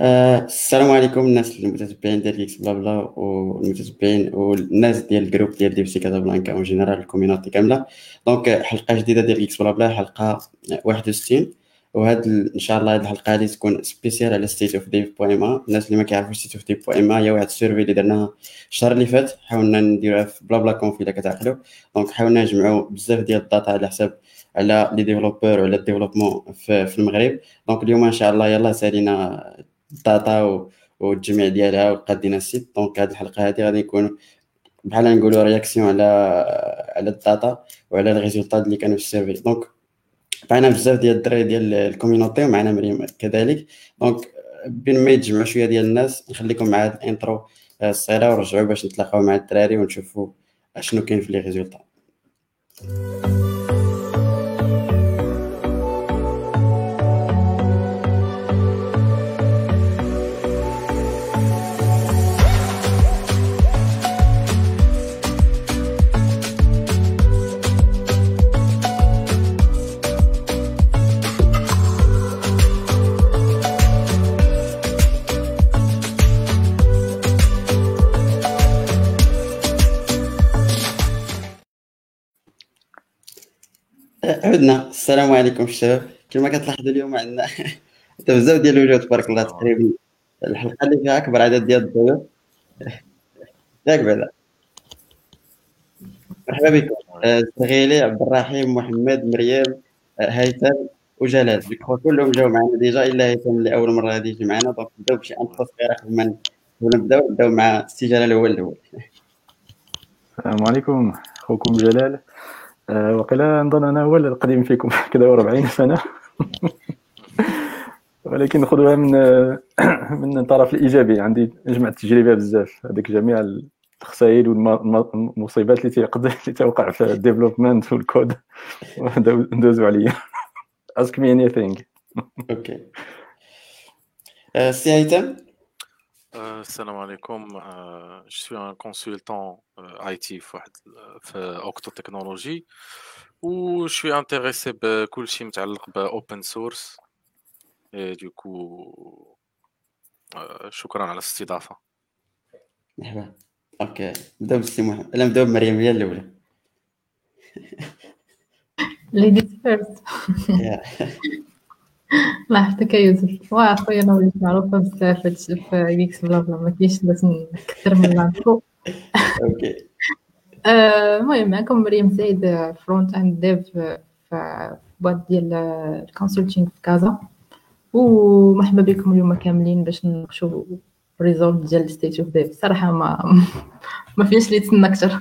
آه، السلام عليكم الناس المتتبعين ديال Geeks Blabla والمتتبعين والناس ديال ال group ديال DevC Casablanca en général ال community كاملة. donc حلقة جديدة ديال Geeks Blabla حلقة 61 وهاد إن شاء الله هاد الحلقة غادي تكون spéciale على State of Dev point ma الناس اللي ما كيعرفوش State of Dev point ma هي واحد ال survey اللي درناها الشهر اللي فات. حاولنا نديروها في Blabla Conf إلا كتعقلوا. donc حاولنا نجمعوا بزاف ديال ال data على حساب على les développeurs وعلى ال développement في, في المغرب. donc اليوم إن شاء الله يلاه سالينا ال data والتجميع ديالها وقادينا ال site. donc هذه الحلقة هذه غادي يكون بحال نقولوا réaction على على ال data وعلى الريزولطات اللي كانوا في ال survey donc معنا بزاف ديال الدراري ديال ال community ومعنا مريم كذلك. donc بين ما يتجمعوا شوية ديال الناس نخليكم مع هاد ال intro الصغيرة ونرجعوا باش نتلاقاو مع الدراري ونشوفوا أشنو كاين في les résultats. عدنا السلام عليكم الشباب. كما كتلاحظوا اليوم عندنا بزاف ديال الوجوه تبارك الله تقريبا الحلقة اللي فيها أكبر عدد ديال الضيوف ياك بعدا مرحبا بكم. استغيلي عبد الرحيم محمد مريم هيثم وجلال. كلهم جاوا معنا déjà إلا هيثم اللي أول مرة غادي يجي معنا. donc نبداو بشي انفو صغيرة قبل ما نبدأو. نبداو مع السي جلال هو الأول. السلام عليكم أخوكم جلال. وقيلا نظن أنا هو القديم فيكم. كذا 40 سنة. ولكن خذوها من من الطرف الإيجابي. عندي جمعت تجربة بزاف. هذيك جميع الخسائر والمصيبات اللي تقدر اللي توقع في ال development والكود. ندوزو عليا. Ask me anything. okay سي هيثم Euh, السلام عليكم. Euh, je suis un consultant euh, IT في Octo Technology où je suis intéressé بكل شيء متعلق ب open source donc شكرا على الاستضافة. مرحبا OK. نبداو بالسي محمد لا نبداو بمريم هي الأولى. Ladies first. الله يحفظك يا يوسف واخويا أنا وليت معروفه بزاف هادشي في جيكس بلا بلا ما كاينش باش نكثر من l'info OK المهم معكم مريم زايد front-end dev في بواد ديال ال consulting في كازا ومرحبا بكم اليوم كاملين باش نناقشوا ال résultats ديال State of Dev صراحة ما ما فيهاش اللي يتسنى أكثر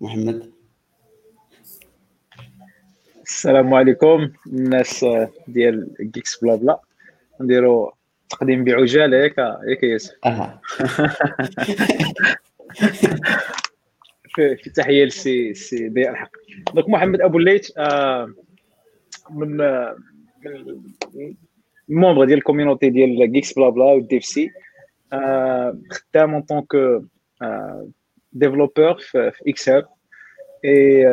محمد السلام عليكم. الناس ديال جيكس بلا بلا نديرو تقديم بعجالة. ياك ياك ياسر. أها. في, تحية لسي سي ضياء الحق. donc محمد أبو الليث آه من من ال membres ديال ال community ديال جيكس بلا بلا و DevC خدام en tant que développeur في اكسل اي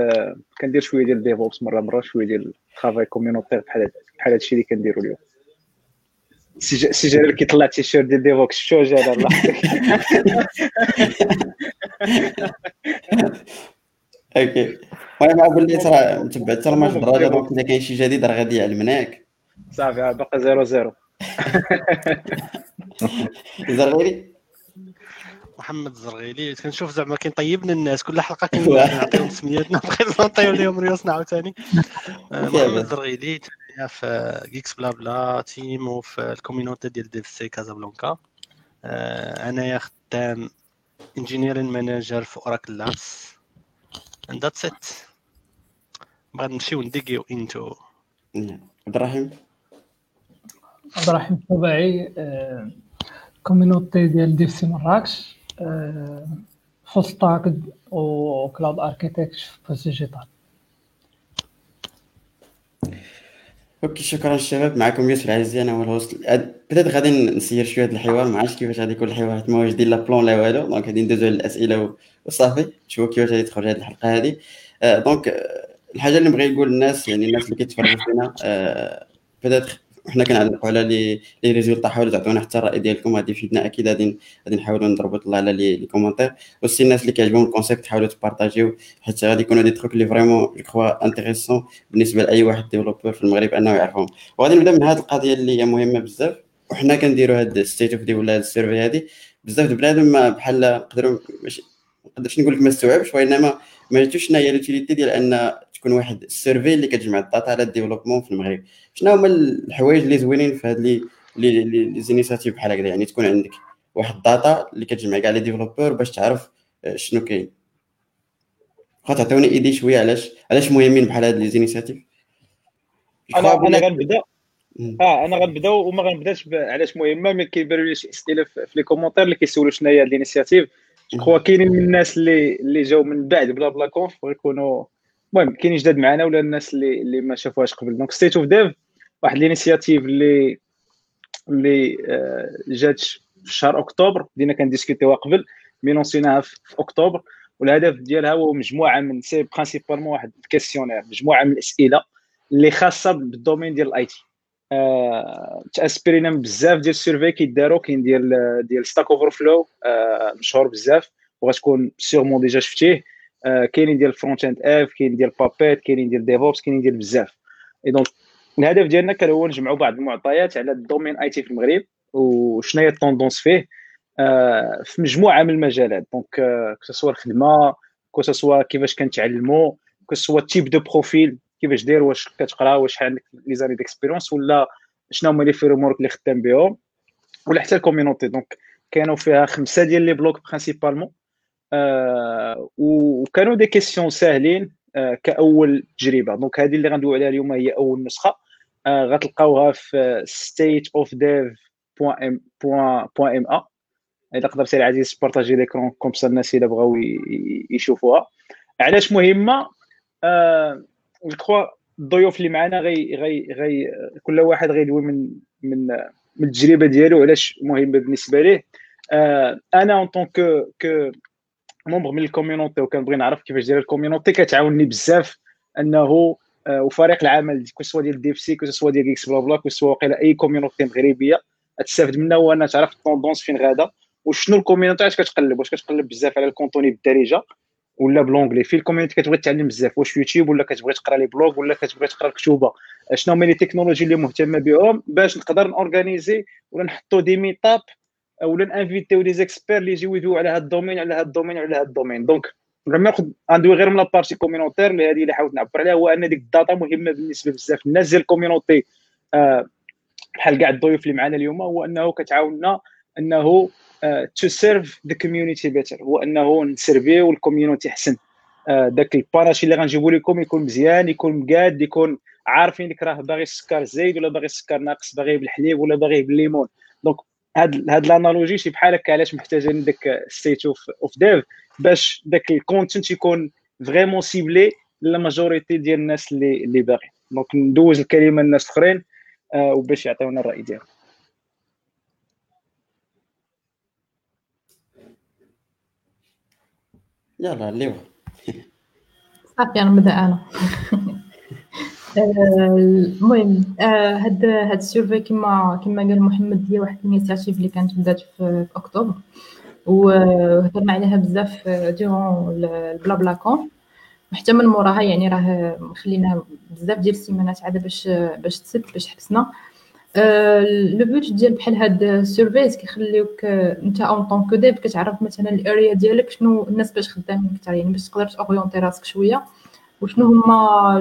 كندير شوية ديال DevOps مرة مرة شوية ديال travail communautaire بحال بحال هادشي اللي كنديرو اليوم. سي جلال كيطلع تيشيرت ديال Devoxx show جلال الله؟ OK. المهم أبو اللي ترى متبع حتى الماتش الدرجه donc إذا كاين شي جديد راه غادي يعلمناك صافي باقي 0 0 زرغيري محمد الزرغيلي كنشوف زعما كنطيبنا الناس كل حلقة كنعطيهم سمياتنا نبريزونطيو لهم ريوسنا عاوتاني محمد الزرغيلي في جيكس بلا بلا تيم وفي الكوميونيتي ديال ديف سي كازابلانكا انايا خدام انجينيرين مانجر في اوراكل لابس اند ذاتس ات بغا نمشيو نديكيو انتو عبد الرحيم عبد الرحيم الطبيعي community ديال DevC مراكش full stack و cloud architect في digital OK شكرا الشباب. معكم يوسف العزيزي أنا هو ال host بدات غادي نسير شوية الحوار. ما عرفتش كيفاش غادي يكون الحوار. ما واش لا plan لا والو. donc غادي ندوزو للاسئله وصافي. تشوفوا كيفاش غادي تخرج هذه الحلقة هذه Donc الحاجة اللي نبغي نقول للناس يعني الناس اللي كيتفرجوا فينا بدات وحنا كنعلقوا على les les résultats حاولوا تعطونا حتى الرأي ديالكم غادي يفيدنا أكيد غادي غادي نحاولوا نضربوا طلع على les commentaires و si الناس اللي كيعجبهم ال concept حاولوا تpartagيو حيت غادي يكونوا des trucs اللي vraiment je crois intéressants بالنسبة لأي واحد developer في المغرب أنه يعرفهم. وغادي نبدأ من هذه القضية اللي هي مهمة بزاف. وحنا كنديروا هاد State of Dev ولا هاد ال survey هادي. بزاف د بنادم بحال نقدروا ماشي ما نقدرش نقول لك ما استوعبش وإنما ما جاتوش شنو هي ال utilité ديال أن تكون واحد ال survey اللي كتجمع ال data على ال développement في المغرب. شنو هما الحوايج اللي زوينين في هاد les les les initiatives بحال هكذا؟ يعني تكون عندك واحد ال data اللي كتجمع كاع les développeurs باش تعرف آه، شنو كاين. واخا تعطيوني idée شوية علاش علاش مهمين بحال هاد les initiatives؟ أنا أنا غنبدأ. آه أنا غنبدأ وما غنبدأش علاش مهمة mais كيبانوا لي شي أسئلة في les commentaires اللي كيسولوا شنو هي هاد ال initiative جو كاينين من الناس اللي اللي جاو من بعد بلا بلا conf ويكونوا المهم كاينين جداد معنا ولا الناس اللي اللي ما شافوهاش قبل. donc State of Dev واحد ال initiative اللي اللي آه، جات في شهر أكتوبر. بدينا كنdiscutيوها قبل mais lanceيناها في أكتوبر. والهدف ديالها هو مجموعة من c'est principalement واحد ال questionnaire مجموعة من الأسئلة اللي خاصة بال domaine ديال ال IT آه، تinspirينا بزاف ديال ال survey كيداروا كاين ديال ديال Stack Overflow مشهور بزاف وغتكون sûrement déjà شفتيه. آه، كاينين ديال front-end اف كاين ديال بابيت كاينين ديال DevOps كاينين ديال بزاف اي donc الهدف ديالنا كان هو نجمعوا بعض المعطيات على ال domaine IT في المغرب وشنو هي ال tendances فيه في مجموعه من المجالات دونك que الخدمه que كيفاش كنتعلموا que type de profil كيفاش داير واش كتقرا واش عندك les années d'expérience ولا شنو هما les frameworks اللي خدام بهم ولا حتى ال community donc كانوا فيها خمسه ديال les blocs principalement آه وكانوا des questions ساهلين آه كأول تجربة. donc هذه اللي غندوي عليها اليوم هي أول نسخة. آه غتلقاوها في state of dev.m.a إذا قدرتي العزيز partager l'écran comme ça الناس الا بغاو يشوفوها. علاش مهمة؟ جو الضيوف اللي معنا غي غي غي كل واحد غيدوي من من من التجربة ديالو. علاش مهمه بالنسبة ليه؟ أنا en tant que que membre من ال community وكنبغي نعرف كيفاش دايره ال community كتعاونني بزاف أنه آه وفريق العمل que ce soit ديال DevC que ce soit ديال جيكس بلا بلا que ce soit واقيلا أي community مغربية تستافد منها هو انها تعرف ال tendance فين غادا وشنو ال community علاش كتقلب واش كتقلب بزاف على ال contenu بالدارجة ولا بلونجلي في ال community كتبغي تعلم بزاف واش يوتيوب ولا كتبغي تقرا les blogs ولا كتبغي تقرا الكتوبة. شنو هما les technologies اللي مهتمة بهم باش نقدر نورغانيزي ولا نحطوا des meetups ولا نانفيتيو دي زيكسبير اللي يجيو يدويو على هذا ال domaine على هذا ال domaine على هذا ال domaine. donc غير ناخذ غندوي غير من la partie communautaire اللي هذه اللي حاولت نعبر عليها هو أن ديك ال data مهمة بالنسبة بزاف الناس ديال ال community. آه، بحال كاع الضيوف اللي معنا اليوم هو أنه كتعاوننا أنه to serve the community better هو أنه نسيرفيو ال community أحسن. داك الباراشي اللي غنجيبو لكم يكون مزيان يكون مقاد يكون عارفين راه باغي السكر زايد ولا باغي السكر ناقص باغي بالحليب ولا باغي بالليمون. donc هاد هاد l'analogie شي بحال هكا علاش محتاجين داك State of of Dev باش داك ال content يكون vraiment ciblé la majorité ديال الناس اللي اللي باغي donc ندوز الكلمة للناس الأخرين آه وباش يعطيونا الرأي ديالهم. يلا اللي صافي نبدا أنا المهم هاد هاد ال survey كما كما قال محمد هي واحد ال initiative اللي كانت بدات في, أكتوبر. وهضرنا عليها بزاف durant ال BlaBlaConf وحتى من موراها يعني راه خلينا بزاف ديال السيمانات عاد باش باش تسد باش حبسنا. le but ديال بحال هاد ال surveys كيخليوك en tant que dev كتعرف مثلا ال area ديالك شنو الناس باش خدامين أكثر يعني باش تقدر تاورينتي راسك شوية. وشنو هما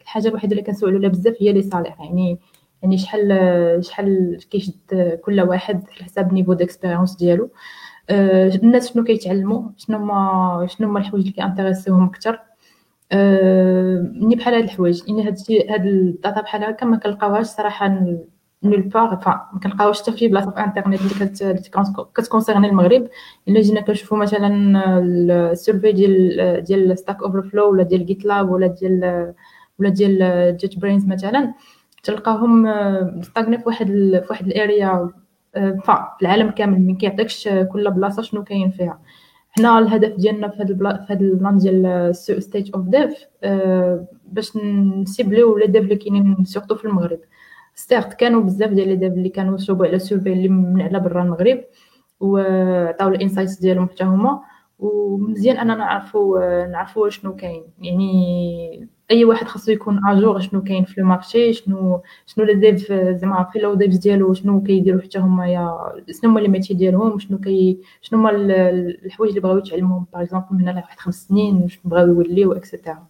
الحاجة الوحيدة اللي كنسولوا عليها بزاف هي les salaires. يعني يعني شحال شحال كيشد كل واحد على حساب niveau d'expérience ديالو. الناس شنو كيتعلموا شنو هما شنو هما الحوايج اللي كيانتريسيوهم أكثر ملي بحال هاد الحوايج. يعني هاد هاد ال data بحال هكا ما كنلقاوهاش صراحة nulle part ما كنلقاوهاش حتى في بلاصة في انترنيت اللي كتكونسيرني المغرب. الا جينا كنشوفوا مثلا ال survey ديال ديال Stack Overflow ولا ديال GitLab ولا ديال ولا ديال JetBrains مثلا. تلقاهم مستغني في واحد في واحد ال area في العالم كامل من كيعطيكش كل بلاصة شنو كاين فيها. حنا الهدف ديالنا في هذا ال plan في هذا ال plan ديال State of Dev باش نسيبليو les devs اللي كاينين surtout في المغرب. ستيرت كانوا بزاف ديال les devs اللي كانوا شوبوا على survey اللي من على برا المغرب وعطاو ال insights ديالهم حتى هما ومزيان أننا نعرفوا نعرفوا شنو كاين. يعني أي واحد خاصو يكون à jour شنو كاين في ال marché شنو شنو les devs زعما في le devs ديالو شنو كيديروا حتى هما يا شنو هما les métiers ديالهم شنو كي شنو هما الحوايج اللي بغاو يتعلموهم par exemple من هنا لواحد خمس سنين شنو بغاو يوليو et cetera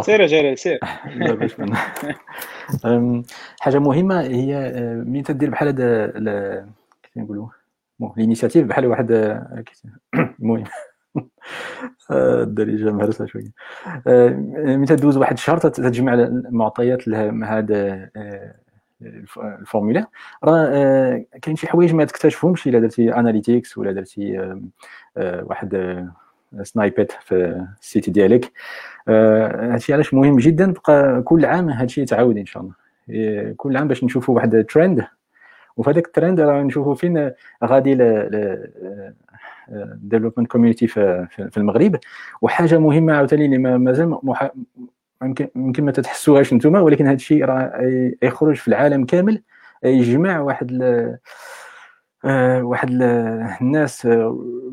سير جلال سير. حاجة مهمة هي آه، ملي تدير بحال هذا كيف نقولوا؟ l'initiative بحال واحد آه، المهم. الدارجه مهرسة شوية. ملي تدوز واحد الشهر تجمع المعطيات لهذا الفورمولا. راه كاين شي حوايج ما تكتشفهمش إلا درتي analytics ولا درتي واحد snippet في ال site ديالك. هادشي علاش مهم جدا. بقى كل عام هادشي يتعاود إن شاء الله. كل عام باش نشوفوا واحد الترند وفي هذاك الترند راه نشوفوا فين غادي development community في, المغرب. وحاجة مهمة عاوتاني اللي مازال يمكن ما تتحسوهاش نتوما ولكن هذا الشيء راه يخرج في العالم كامل يجمع واحد آه، واحد الناس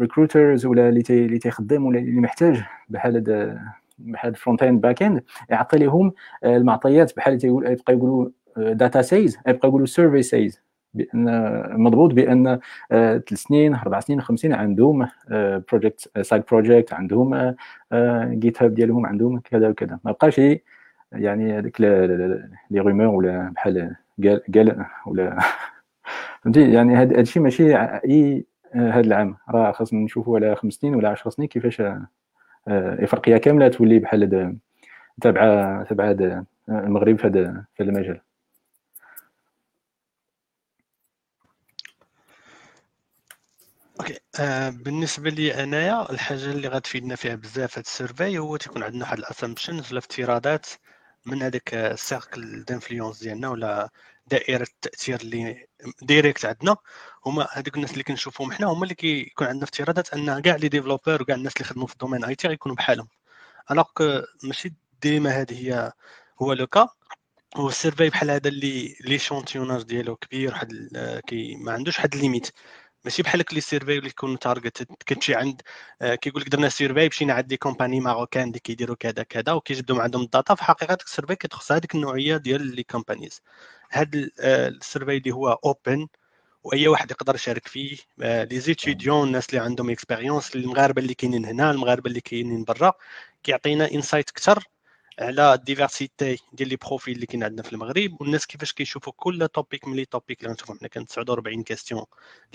recruiters ولا اللي اللي تيخدم ولا اللي محتاج بحال بحال front end back end يعطي لهم آه، المعطيات بحال يبقى يقولوا data says يبقى يقولوا survey says بأن مضبوط بأن ثلاث سنين أربع سنين خمس سنين عندهم project side project عندهم GitHub ديالهم عندهم كذا وكذا. ما بقاش يعني هذيك les rumeurs ولا بحال قال ولا فهمتي؟ يعني هذا الشيء ماشي أي هذا العام. راه خاصنا نشوفوا على خمس سنين ولا 10 سنين كيفاش إفريقيا كاملة تولي بحال تابعة تابعة المغرب في هذا المجال. OK. آه بالنسبة لي أنايا الحاجة اللي غتفيدنا فيها بزاف هاد ال survey هو تيكون عندنا واحد ال assumptions ولا افتراضات من هذاك ال cercle d'influence ديالنا ولا دائرة التأثير اللي direct عندنا. هما هذوك الناس اللي كنشوفهم حنا هما اللي كيكون عندنا افتراضات أن كاع les développeurs وكاع الناس اللي خدموا في ال domaine IT غيكونوا بحالهم. alors ماشي ديما هذه هي هو le cas. وال survey بحال هذا اللي l'échantillonnage ديالو كبير واحد كي ما عندوش واحد ال limite ماشي بحال les surveys اللي يكونوا target كتمشي عند آه، كيقول لك درنا survey مشينا عند des compagnies marocaines اللي كيديروا كذا كذا وكيجبدوا عندهم ال data. في حقيقة ال survey كتخص هذيك النوعية ديال les companies. هذا آه، ال survey اللي هو open وأي واحد يقدر يشارك فيه. آه، les étudiants الناس اللي عندهم expérience المغاربة اللي كاينين هنا المغاربة اللي كاينين برا كيعطينا insight أكثر على ال diversité ديال les profils اللي كاين عندنا في المغرب والناس كيفاش كيشوفوا كل topic من les topics اللي غنشوفوا حنا كان 49 questions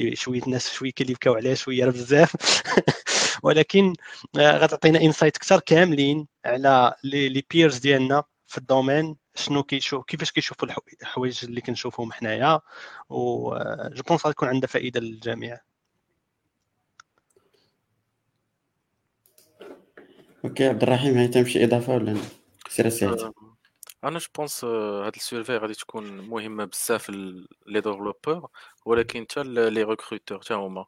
اللي شوية الناس شوية كيليفكاو عليها شوية بزاف. ولكن آه، غتعطينا insight أكثر كاملين على les peers ديالنا في ال domaine شنو كيشوف كيفاش كيشوفوا الحوايج اللي كنشوفهم حنايا و je pense غتكون عندها فائده للجميع. okay عبد الرحيم هل شي إضافة ولا سير سعيد آه، أنا je pense هاد ال survey غادي تكون مهمة بزاف les développeurs ولكن حتى les recruteurs حتى هما.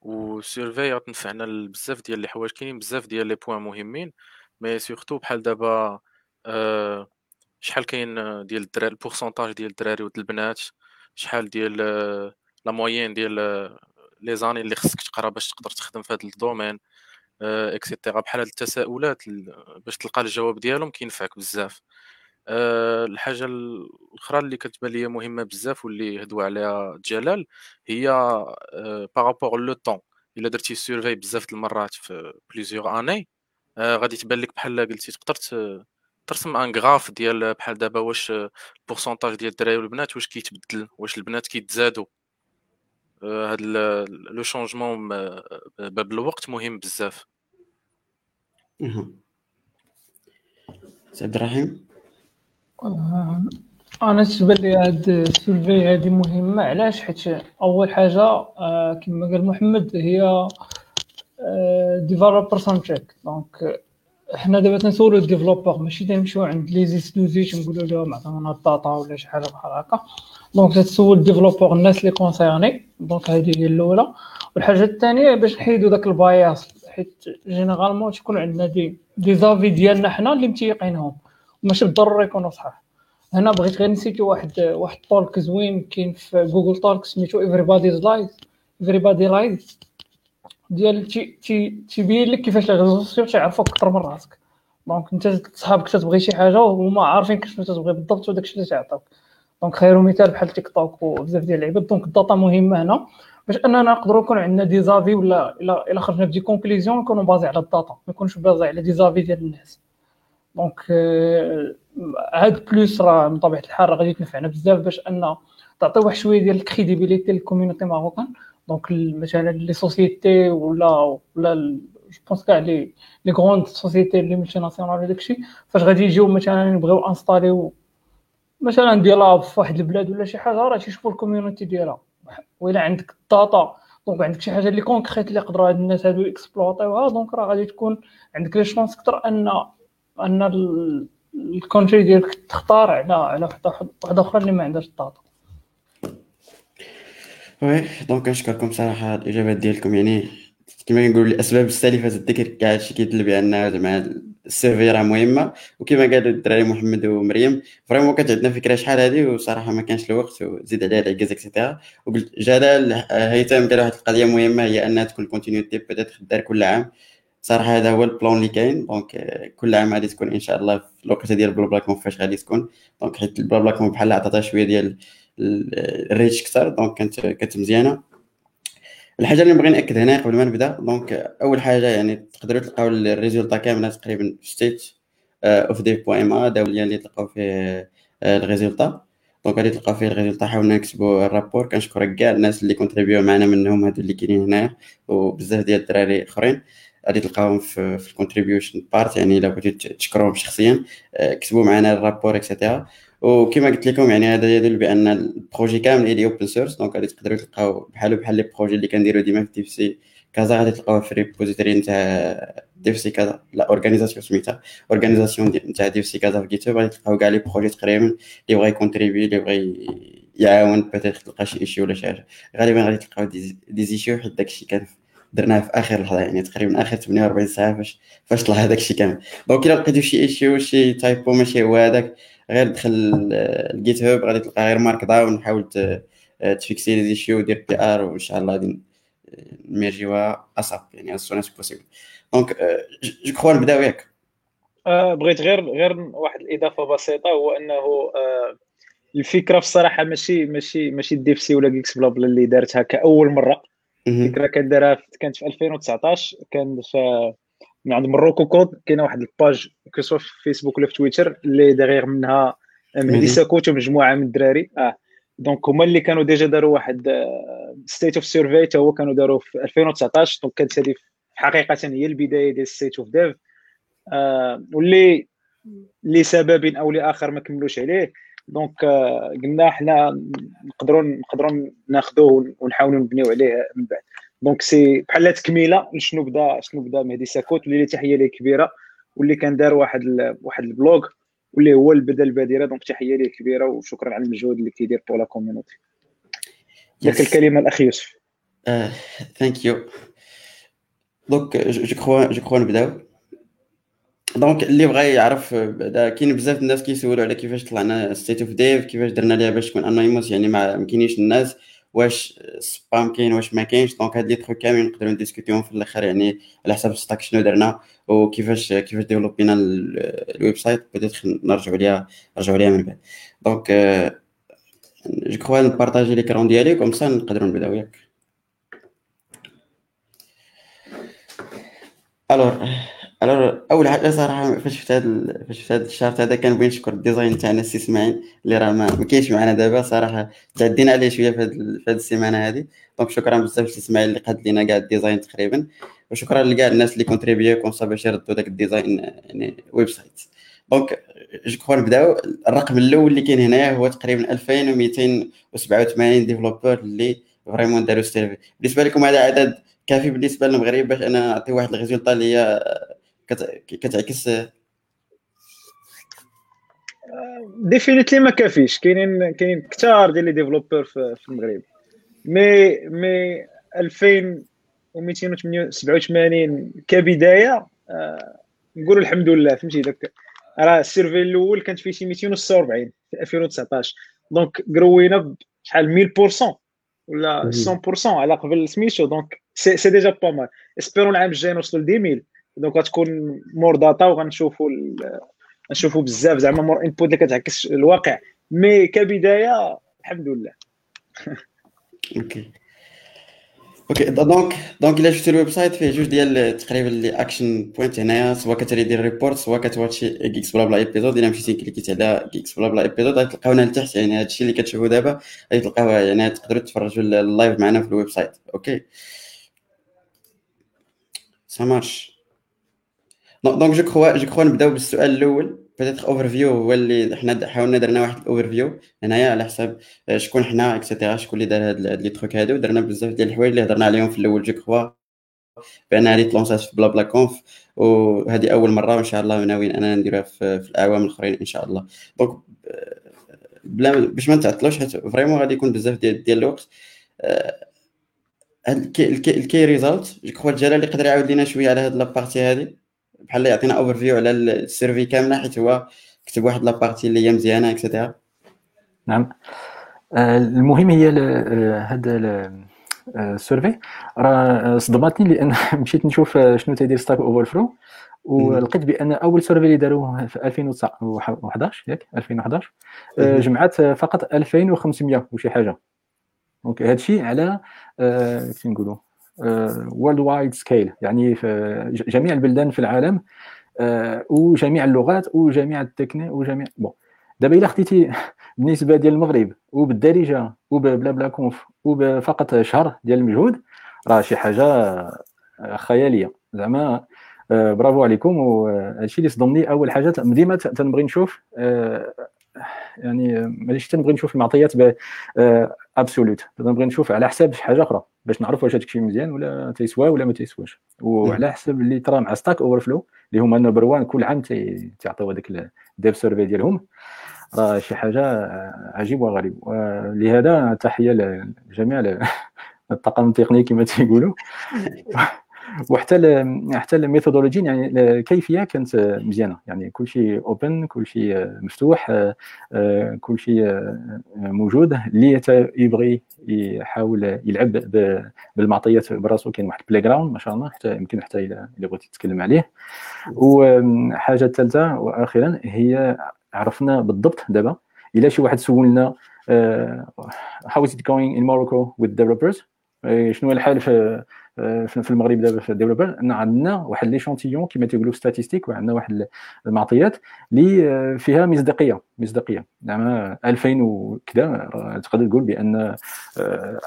وال survey غتنفعنا بزاف ديال الحوايج كاينين بزاف ديال les points مهمين mais surtout بحال دابا آه، شحال كاين ديال الدراري ال pourcentage ديال الدراري ود البنات شحال ديال la moyenne ديال les années اللي خصك تقرا باش تقدر تخدم في هذا الدومين et cetera بحال هاد التساؤلات باش تلقى الجواب ديالهم كينفعك بزاف. آه، الحاجة الأخرى اللي كتبان ليا مهمة بزاف واللي هدوا عليها جلال هي par rapport le temps إلا درتي survey بزاف المرات في plusieurs années آه، غادي تبان لك بحال قلتي تقدر ترسم un graphe ديال بحال دابا واش ال pourcentage ديال الدراري والبنات واش كيتبدل واش البنات كيتزادوا. هاد le changement par الوقت مهم بزاف. سي عبد الرحيم أنا تبان لي هاد ال survey هادي مهمة. علاش؟ حيت أول حاجة آه، كما قال محمد هي developer centric donc حنا دابا تنسولو ال developer ماشي تنمشيو عند لي زيستوزي تنقولو لهم عطونا ال data ولا شي حاجة بحال هكا. donc تتسول ال developer الناس اللي concernés donc هذه هي الأولى. والحاجة الثانية باش نحيدو داك ال bias. حيت généralement تكون عندنا des des avis ديالنا حنا اللي متيقينهم. ماشي بالضروره يكونوا صحاح هنا بغيت غير ن citer واحد واحد talk زوين كاين في Google talk سميتو everybody lies everybody lies ديال تيبين لك كيفاش les réseaux sociaux تيعرفوك أكثر من راسك. donc أنت صحابك تتبغي شي حاجة وهما عارفين كيفاش تبغي بالضبط وداكشي اللي تيعطيوك donc خير مثال بحال تيك توك وبزاف ديال اللعيبات. donc ال data مهمة هنا. باش أننا نقدروا يكون عندنا des avis ولا إلا إلا خرجنا ب des conclusions نكونوا basés على ال data. ما يكونش basés على des avis ديال الناس. donc هاد plus راه من طبيعة الحال راه غادي تنفعنا بزاف باش ان تعطي واحد شوية ديال ال crédibilité لل community marocaine. donc مثلا les sociétés ولا ولا je pense كاع les les grandes sociétés les multinationales وداك الشيء فاش غادي يجيو مثلا يبغيو install يو مثلا ديال في واحد البلاد ولا شي حاجة راه تيشوفوا ال community ديالها وإلا عندك ال data donc عندك شي حاجة اللي concrète اللي يقدروا هاد الناس هادو exploit يوها donc راه غادي تكون عندك les chances أكثر ان ان ال country ديالك تختار على على واحدة أخرى اللي ما عندهاش ال data oui donc نشكركم صراحة الاجابات ديالكم يعني كما كنقول الاسباب السالفه الذكر كاع هادشي كيدل بان زعما ال survey راه مهمه وكما قالوا الدراري محمد ومريم vraiment كانت عندنا فكره شحال هذه وصراحه ما كانش الوقت وزيد عليها العكاز et cetera وقلت جلال هيثم قال واحد القضية مهمه هي انها تكون continuité peut-être دار كل عام صراحة هذا هو ال plan اللي كاين donc كل عام غادي تكون ان شاء الله في الوقت ديال BlaBlaConf فاش غادي تكون donc حيت BlaBlaConf بحال عطاتها شوية ديال ال reach كثر donc كانت كانت مزيانة. الحاجة اللي نبغي نأكد هنا قبل ما نبدأ donc أول حاجة يعني تقدروا تلقاو ال résultats كاملة تقريبا في State of Dev point MA دوليا اللي تلقاو فيه ال résultats. donc غادي تلقاو فيه الريزولتا حاولنا نكتبوا ال rapport كنشكر كاع الناس اللي contribué معنا منهم هادو اللي كاينين هنايا وبزاف ديال الدراري آخرين. غادي تلقاوهم في, في ال contribution part يعني إلا بغيتو تشكروهم شخصيا كتبوا معنا ال rapport et cetera وكما قلت لكم يعني هذا يدل بأن ال projet كامل اللي open source donc غادي تقدروا تلقاو بحال بحال les projets اللي كنديروا ديما في DevC Casa غادي تلقاوها في repository نتاع DevC Casa la organisation سميتها organisation نتاع DevC Casa في Git غادي تلقاو كاع les projets تقريبا اللي بغا ي contribuer اللي بغا يعاون peut-être تلقى شي issue ولا شي حاجة. غالبا غادي تلقاو des issues حيت داكشي كان درناه في آخر لحظة يعني تقريبا آخر 48 ساعة فاش فاش طلع هذاك الشيء كامل. donc إلا لقيتو شي issue شي typo ماشي هو هذاك غير دخل ال GitHub غادي تلقى غير Markdown حاول ت fix ي les issues ودير PR وان شاء الله غادي ن merge يوها أصعب يعني as soon as possible donc je crois نبداو ياك. آه بغيت غير غير واحد الإضافة بسيطة هو إنه آه الفكرة في الصراحه ماشي ماشي ماشي DevC ولا Geeksblabla اللي دارتها كأول مرة. الفكرة كان دارها كانت في 2019 كان في من عند Morocco Code كاينة واحد ال page que ce soit في فيسبوك ولا في تويتر اللي derrière منها مهدي ساكوت ومجموعه من الدراري. آه. donc هما اللي كانوا déjà داروا واحد state of survey حتى هو كانوا داروا في 2019 donc كانت هذه حقيقة هي البداية ديال State of Dev واللي لسبب أو لآخر ما كملوش عليه. donc قلنا حنا نقدروا نقدروا ناخذوه ونحاولوا نبنيو عليه من بعد. donc c'est بحال تكميله لشنو بدا شنو بدا مهدي ساكوت واللي تحية ليه كبيرة واللي كان دار واحد ال... واحد البلوغ واللي هو البدا البادرة donc تحية ليه كبيرة وشكرا على المجهود اللي كيدير pour la community ديك الكلمة الأخ يوسف. thank you donc je crois je crois نبداو. donc اللي بغى يعرف بعدا كاين بزاف الناس كيسولوا على كيفاش طلعنا State of Dev كيفاش درنا ليها باش تكون anonymous يعني ما كاينينش الناس واش spam كاين واش ما كاينش. donc هاد les trucs كاملين نقدروا نديسكوتيهم في الأخر. يعني على حسب stack شنو درنا وكيفاش كيفاش ديفلوبينا ال website. peut-être نرجعوا ليها نرجعوا ليها من بعد. donc je crois نبارطاجي l'écran ديالي comme ça نقدروا نبداو ياك. الور الور أول حاجة صراحة فاش شفت هذا فاش شفت هذا ال chart هذا كنبغي نشكر ال design تاعنا السي إسماعيل اللي راه ما كاينش معنا دابا. صراحة تعدينا عليه شوية في هذه السيمانة هذه donc شكرا بزاف للسي إسماعيل اللي قاد لينا كاع ال design تقريبا. وشكرا لكاع الناس اللي كونتريبيو كونسا باش يردوا داك ال design يعني website donc je crois نبداو. الرقم الأول اللي كاين هنايا هو تقريبا 2287 developer اللي vraiment داروا survey بالنسبة لكم هذا عدد كافي بالنسبة للمغرب باش أنا نعطي واحد ال résultat اللي هي كتعكس definitely ما كافيش. كاينين كاينين كثار ديال les développeurs في المغرب. مي مي 2000 و287 كبداية آه نقولوا الحمد لله فهمتي؟ داك راه ال survey الأول كانت فيه شي 246 في 2019 donc قروينا بشحال 1000% ولا 100% على قبل سميتو. donc c'est déjà pas mal espérons العام الجاي نوصلوا ل 10000 donc غتكون more data وغنشوفوا نشوفوا بزاف. زعما more input اللي كتعكس الواقع. mais كبداية الحمد لله. okay okay donc donc الا شفتي ال website فيه جوج ديال تقريبا les action points هنايا سواء كت read the report سواء كتواتشي GeeksBlabla episode الا مشيتي كليكيتي على GeeksBlabla episode غتلقاو هنا لتحت يعني هادشي اللي كتشوفوا دابا غتلقاو يعني تقدروا تفرجوا ال live معنا في ال website okay ça marche donc je crois je crois نبداو بالسؤال الأول peut-être overview هو اللي حنا حاولنا درنا واحد ال overview هنايا على حساب آه، شكون حنا et cetera شكون اللي دار هاد les trucs هادو درنا بزاف ديال الحوايج اللي هضرنا عليهم في الأول je crois بان هادي تلونسات في BlaBlaConf وهذه اول مره وان شاء الله ناويين أنا نديروها في, في الاعوام الاخرين ان شاء الله donc آه، بلا باش ما نتعطلوش حيت vraiment غادي يكون بزاف ديال ديال الوقت آه، هاد ال key result je crois جلال يقدر يعاود لينا شوية على هاد la partie هادي بحال يعطينا overview على ال survey كاملة حيت هو كتب واحد la partie اللي هي مزيانة et cetera نعم. آه، المهم هي هذا ال survey. راه صدمتني لأن مشيت نشوف شنو تيدير Stack Overflow ولقيت بأن أول survey اللي داروه في 2011 ياك؟ 2011 آه، جمعات فقط 2500 وشي حاجة. donc هادشي على كيف نقولوا؟ worldwide scale يعني في جميع البلدان في العالم آه، وجميع اللغات وجميع التكني وجميع bon دابا إلا خديتي بالنسبة ديال المغرب وبالدارجة و BlaBlaConf وبفقط شهر ديال المجهود راه شي حاجة آه، خيالية. زعما آه، برافو عليكم وهادشي اللي صدمني أول حاجة ديما تنبغي نشوف يعني ماشي تنبغي نشوف المعطيات absolute تنبغي نشوف على حساب شي حاجة أخرى باش نعرف واش هادشي الشيء مزيان ولا تيسوى ولا ما تيسواش وعلى حسب اللي ترى مع Stack Overflow اللي هما number one كل عام تيعطيو هذاك ال dev survey ديالهم راه شي حاجة عجيب وغريب ولهذا تحيه لجميع الطاقم التقني كما تيقولوا وحتى حتى ال methodology يعني الكيفيه كانت مزيانة. يعني كل شيء open كل شيء مفتوح كل شيء موجود. اللي يبغي يحاول يلعب بالمعطيات براسو كاين واحد playground ما شاء الله حتى يمكن حتى إلى بغيتي تتكلم عليه. وحاجه الثالثه وأخيرا هي عرفنا بالضبط دابا إلا شي واحد سولنا how is it going in Morocco with developers شنو الحال في في المغرب دابا في ال developer إن عندنا واحد l'échantillon كما تيقولوا statistique وعندنا واحد المعطيات اللي آه، فيها مصداقية مصداقية. زعما 2000 وكذا تقدر تقول بأن آه،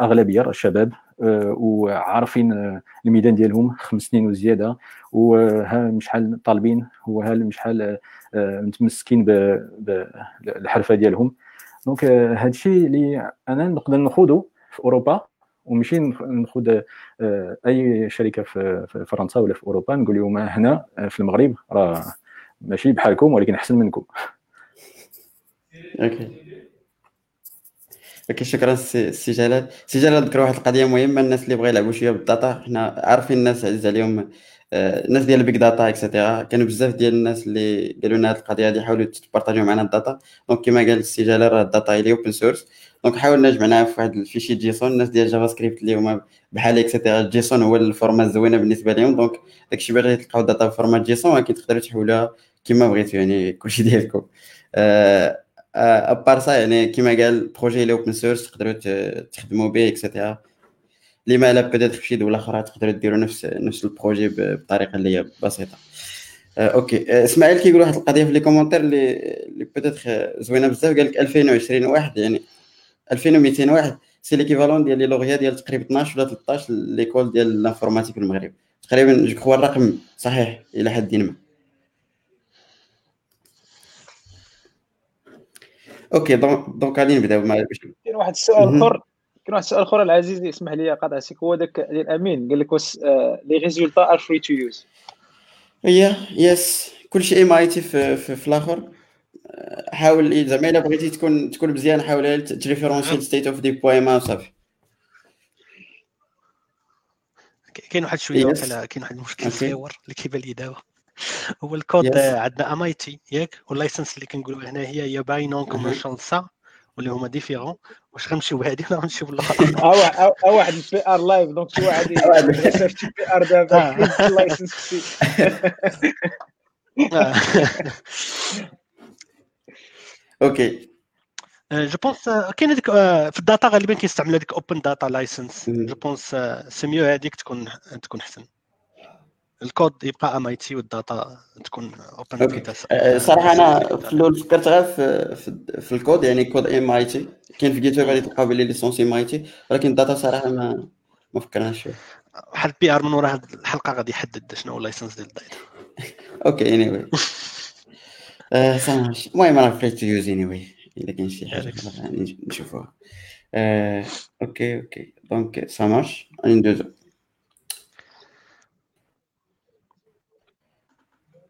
أغلبية الشباب آه، وعارفين الميدان ديالهم خمس سنين وزيادة وها شحال طالبين وها شحال متمسكين بالحرفه ديالهم. دونك هذا الشيء اللي أنا نقدر نخوضه في أوروبا. ومشي ناخذ آه، أي شركة في فرنسا ولا في أوروبا نقول لهم هنا آه، في المغرب راه ماشي بحالكم ولكن أحسن منكم. okay. okay شكرا سي جلال. سي جلال ذكر واحد القضية مهمة الناس اللي بغاو يلعبوا شوية بال data. حنا عارفين الناس عزيز عليهم آه، الناس ديال ال big data et cetera كانوا بزاف ديال الناس اللي قالوا لنا هذه القضية هذه حاولوا تبارطاجيو معنا ال data. donc كما قال السي جلال راه ال data هي open source donc حاولنا جمعناها في واحد ال fichier JSON. الناس ديال JavaScript اللي هما بحال et cetera JSON هو ال format الزوينة بالنسبة لهم donc داكشي باغي تلقاو data في format JSON ولكن تقدروا تحولوها كما بغيتو يعني كلشي ديالكم. à part ça يعني كما قال projet اللي open source تقدروا تخدموا به et cetera لما لا peut-être في شي دوله أخرى تقدروا ديروا نفس نفس ال projet بطريقة اللي هي بسيطة. okay. إسماعيل كيقول واحد القضية في les commentaires اللي اللي peut-être زوينة بزاف قال لك 2020 واحد يعني 2200 واحد c'est l'équivalent ديال لي لوغيا ديال تقريبا 12 ولا 13 l'école ديال l'informatique في المغرب. تقريبا je crois الرقم صحيح إلى حد ما. OK donc غادي نبداو مع واحد السؤال آخر. كاين واحد السؤال أخر العزيز اسمح لي قاطعتك هو داك ديال أمين قال لك واش لي résultats are free to use هي yes كلشي MIT في, الآخر. حاول زعما إلا بغيتي تكون تكون مزيان حاول ت référencer State of Dev.ma وصافي كاين واحد شوية كاين واحد المشكل صغير اللي كيبان لي دابا. هو الكود عندنا MIT ياك؟ وال license اللي كنقولوا هنا هي هي BY non commercial SA. واللي هما différents واش غنمشيو بهادي ولا غنمشيو بالآخر. ا واحد ال PR live donc شي واحد يسيرتي PR دابا ال license OK je pense كاين هذيك في ال data غالبا كيستعمل هذيك open data license je pense c'est mieux هذيك تكون تكون أحسن. الكود يبقى MIT وال data تكون open data صراحة أنا في الأول فكرت غير في, في, في الكود يعني code MIT كاين في Git غادي تلقاو بلي licence MIT ولكن ال data صراحة ما ما فكرناش فيه واحد ال PR من ورا هذه الحلقة غادي يحدد شنو هو ال license ديال ال data. OK anyway المهم أنا free to use anyway الا كاين شي حاجة نشوفوها. OK OK. donc ça marche ندوزو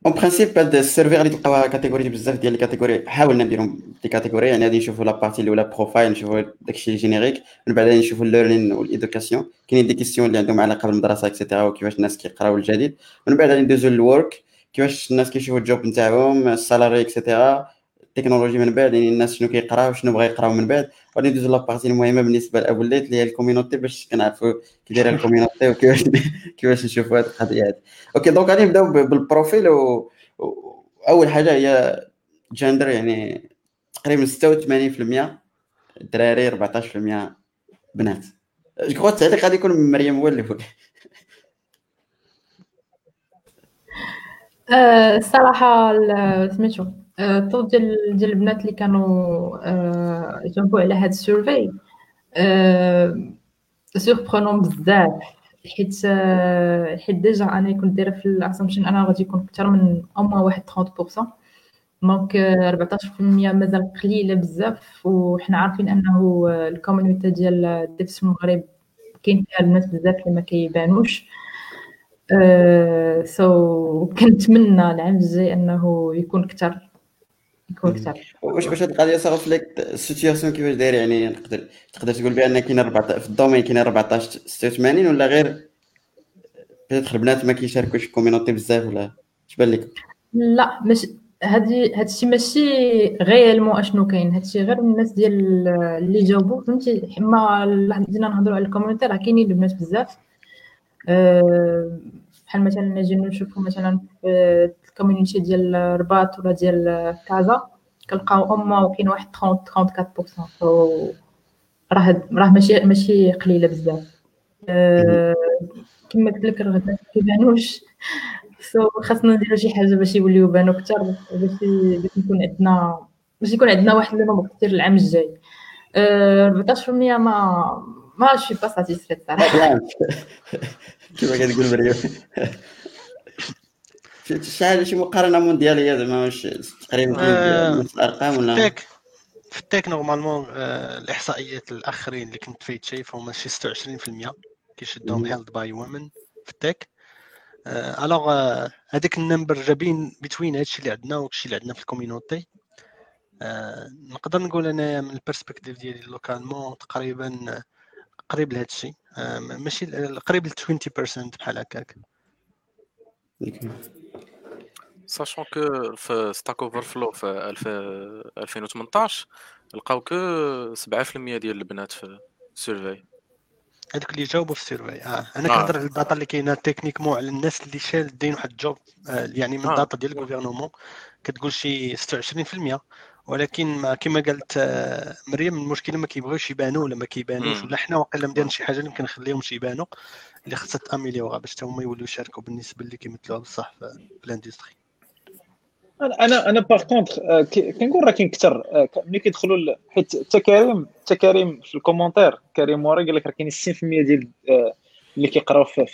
en principe هاد ال survey اللي تلقاوها catégories بزاف ديال ال catégories حاولنا نديرهم des catégories يعني غادي نشوفوا la partie الاولى profile نشوفوا داكشي générique من بعد نشوفوا ال learning وال éducation كاينين des questions اللي عندهم علاقه بالمدرسة et cetera وكيفاش الناس كيقراو الجديد من بعد غادي ندوزو لل work كيفاش الناس كيشوفوا ال job نتاعهم ال salary et cetera ال technologies من بعد يعني الناس شنو كيقراو شنو بغا يقراو من بعد. غادي ندوزو la partie المهمة بالنسبة الليت اللي هي ال community باش كنعرفوا كي دايرة ال community وكيفاش كيفاش نشوفوا هاد القضية هادي OK donc غادي نبداو بال profil و... اول حاجة هي جندر يعني تقريبا 86% دراري 14% بنات. je التعليق غادي يكون من مريم هو اللي الصراحه سميتو. ال taux ديال ديال البنات اللي كانوا جاوبوا على هاد ال survey surprenant بزاف حيت حيت déjà أنا كنت دايرة في ال assumption أنا غادي يكون أكثر من اما واحد 30% donc 14% مازال قليلة بزاف وحنا عارفين أنه ال community ديال ال devs في المغرب كاين فيها البنات بزاف اللي ما كيبانوش. so كنتمنى العام الجاي أنه يكون أكثر. يكون أكثر واش باش هاد القضية صافي لك؟ la situation كيفاش داير يعني نقدر تقدر تقول بأن كاين 14 في ال domaine كاين 14 86 ولا غير؟ peut-être البنات ما كيشاركوش في ال community بزاف ولا؟ اش بان لك؟ لا مش هادي هادشي ماشي réellement أشنو كاين. هادشي غير الناس ديال اللي جاوبوا فهمتي؟ ما بدينا نهضروا على ال community راه كاينين البنات بزاف. أه بحال مثلا نجي نشوفوا مثلا في ال community ديال الرباط ولا ديال كازا كنلقاو اما وكاين واحد 30 34% راه راه ماشي ماشي قليله بزاف أه كما قلت لك راه كيبانوش so خاصنا نديرو شي حاجة باش يوليو بانو أكثر باش باش يكون عندنا باش يكون عندنا واحد nombre كثير العام الجاي 14% ما ما suis pas satisfaite صراحة كيما كتقول مريم شحال شي مقارنة مونديالية زعما واش تقريبا نفس الأرقام ولا؟ فيك في ال tech normalement الإحصائيات الآخرين اللي كنت فايت شايفهم شي 26% كيشدهم held by women في ال tech الوغ هذاك ال number جابين between هادشي اللي عندنا وهادشي اللي عندنا في ال community نقدر نقول انايا من ال perspective ديالي localement تقريبا قريب لهذا الشيء ماشي قريب ل 20% بحال هكاك. sachant que في Stack Overflow في 2018 لقاو que 7% ديال البنات في ال survey هذوك اللي جاوبوا في ال survey آه أنا كنهضر على ال data اللي كاينة techniquement على الناس اللي شادين واحد ال job آه يعني من آه. ال data ديال ال gouvernement كتقول شي 26% ولكن ما كما قالت آه، مريم المشكلة ما كيبغيوش يبانوا ولا ما كيبانوش ولا حنا واقيلا مديرين شي حاجة اللي يمكن نخليهمش يبانوا اللي خصها ت améliorer باش هما يوليو يشاركوا بالنسبة اللي كيمثلوها بصح في ال industry أنا أنا par contre كنقول راه كاين كثر آه، ملي كيدخلوا حيت حتى كريم حتى كريم في ال commentaires كريم ورا قال لك راه كاين 60% ديال آه، اللي كيقراو في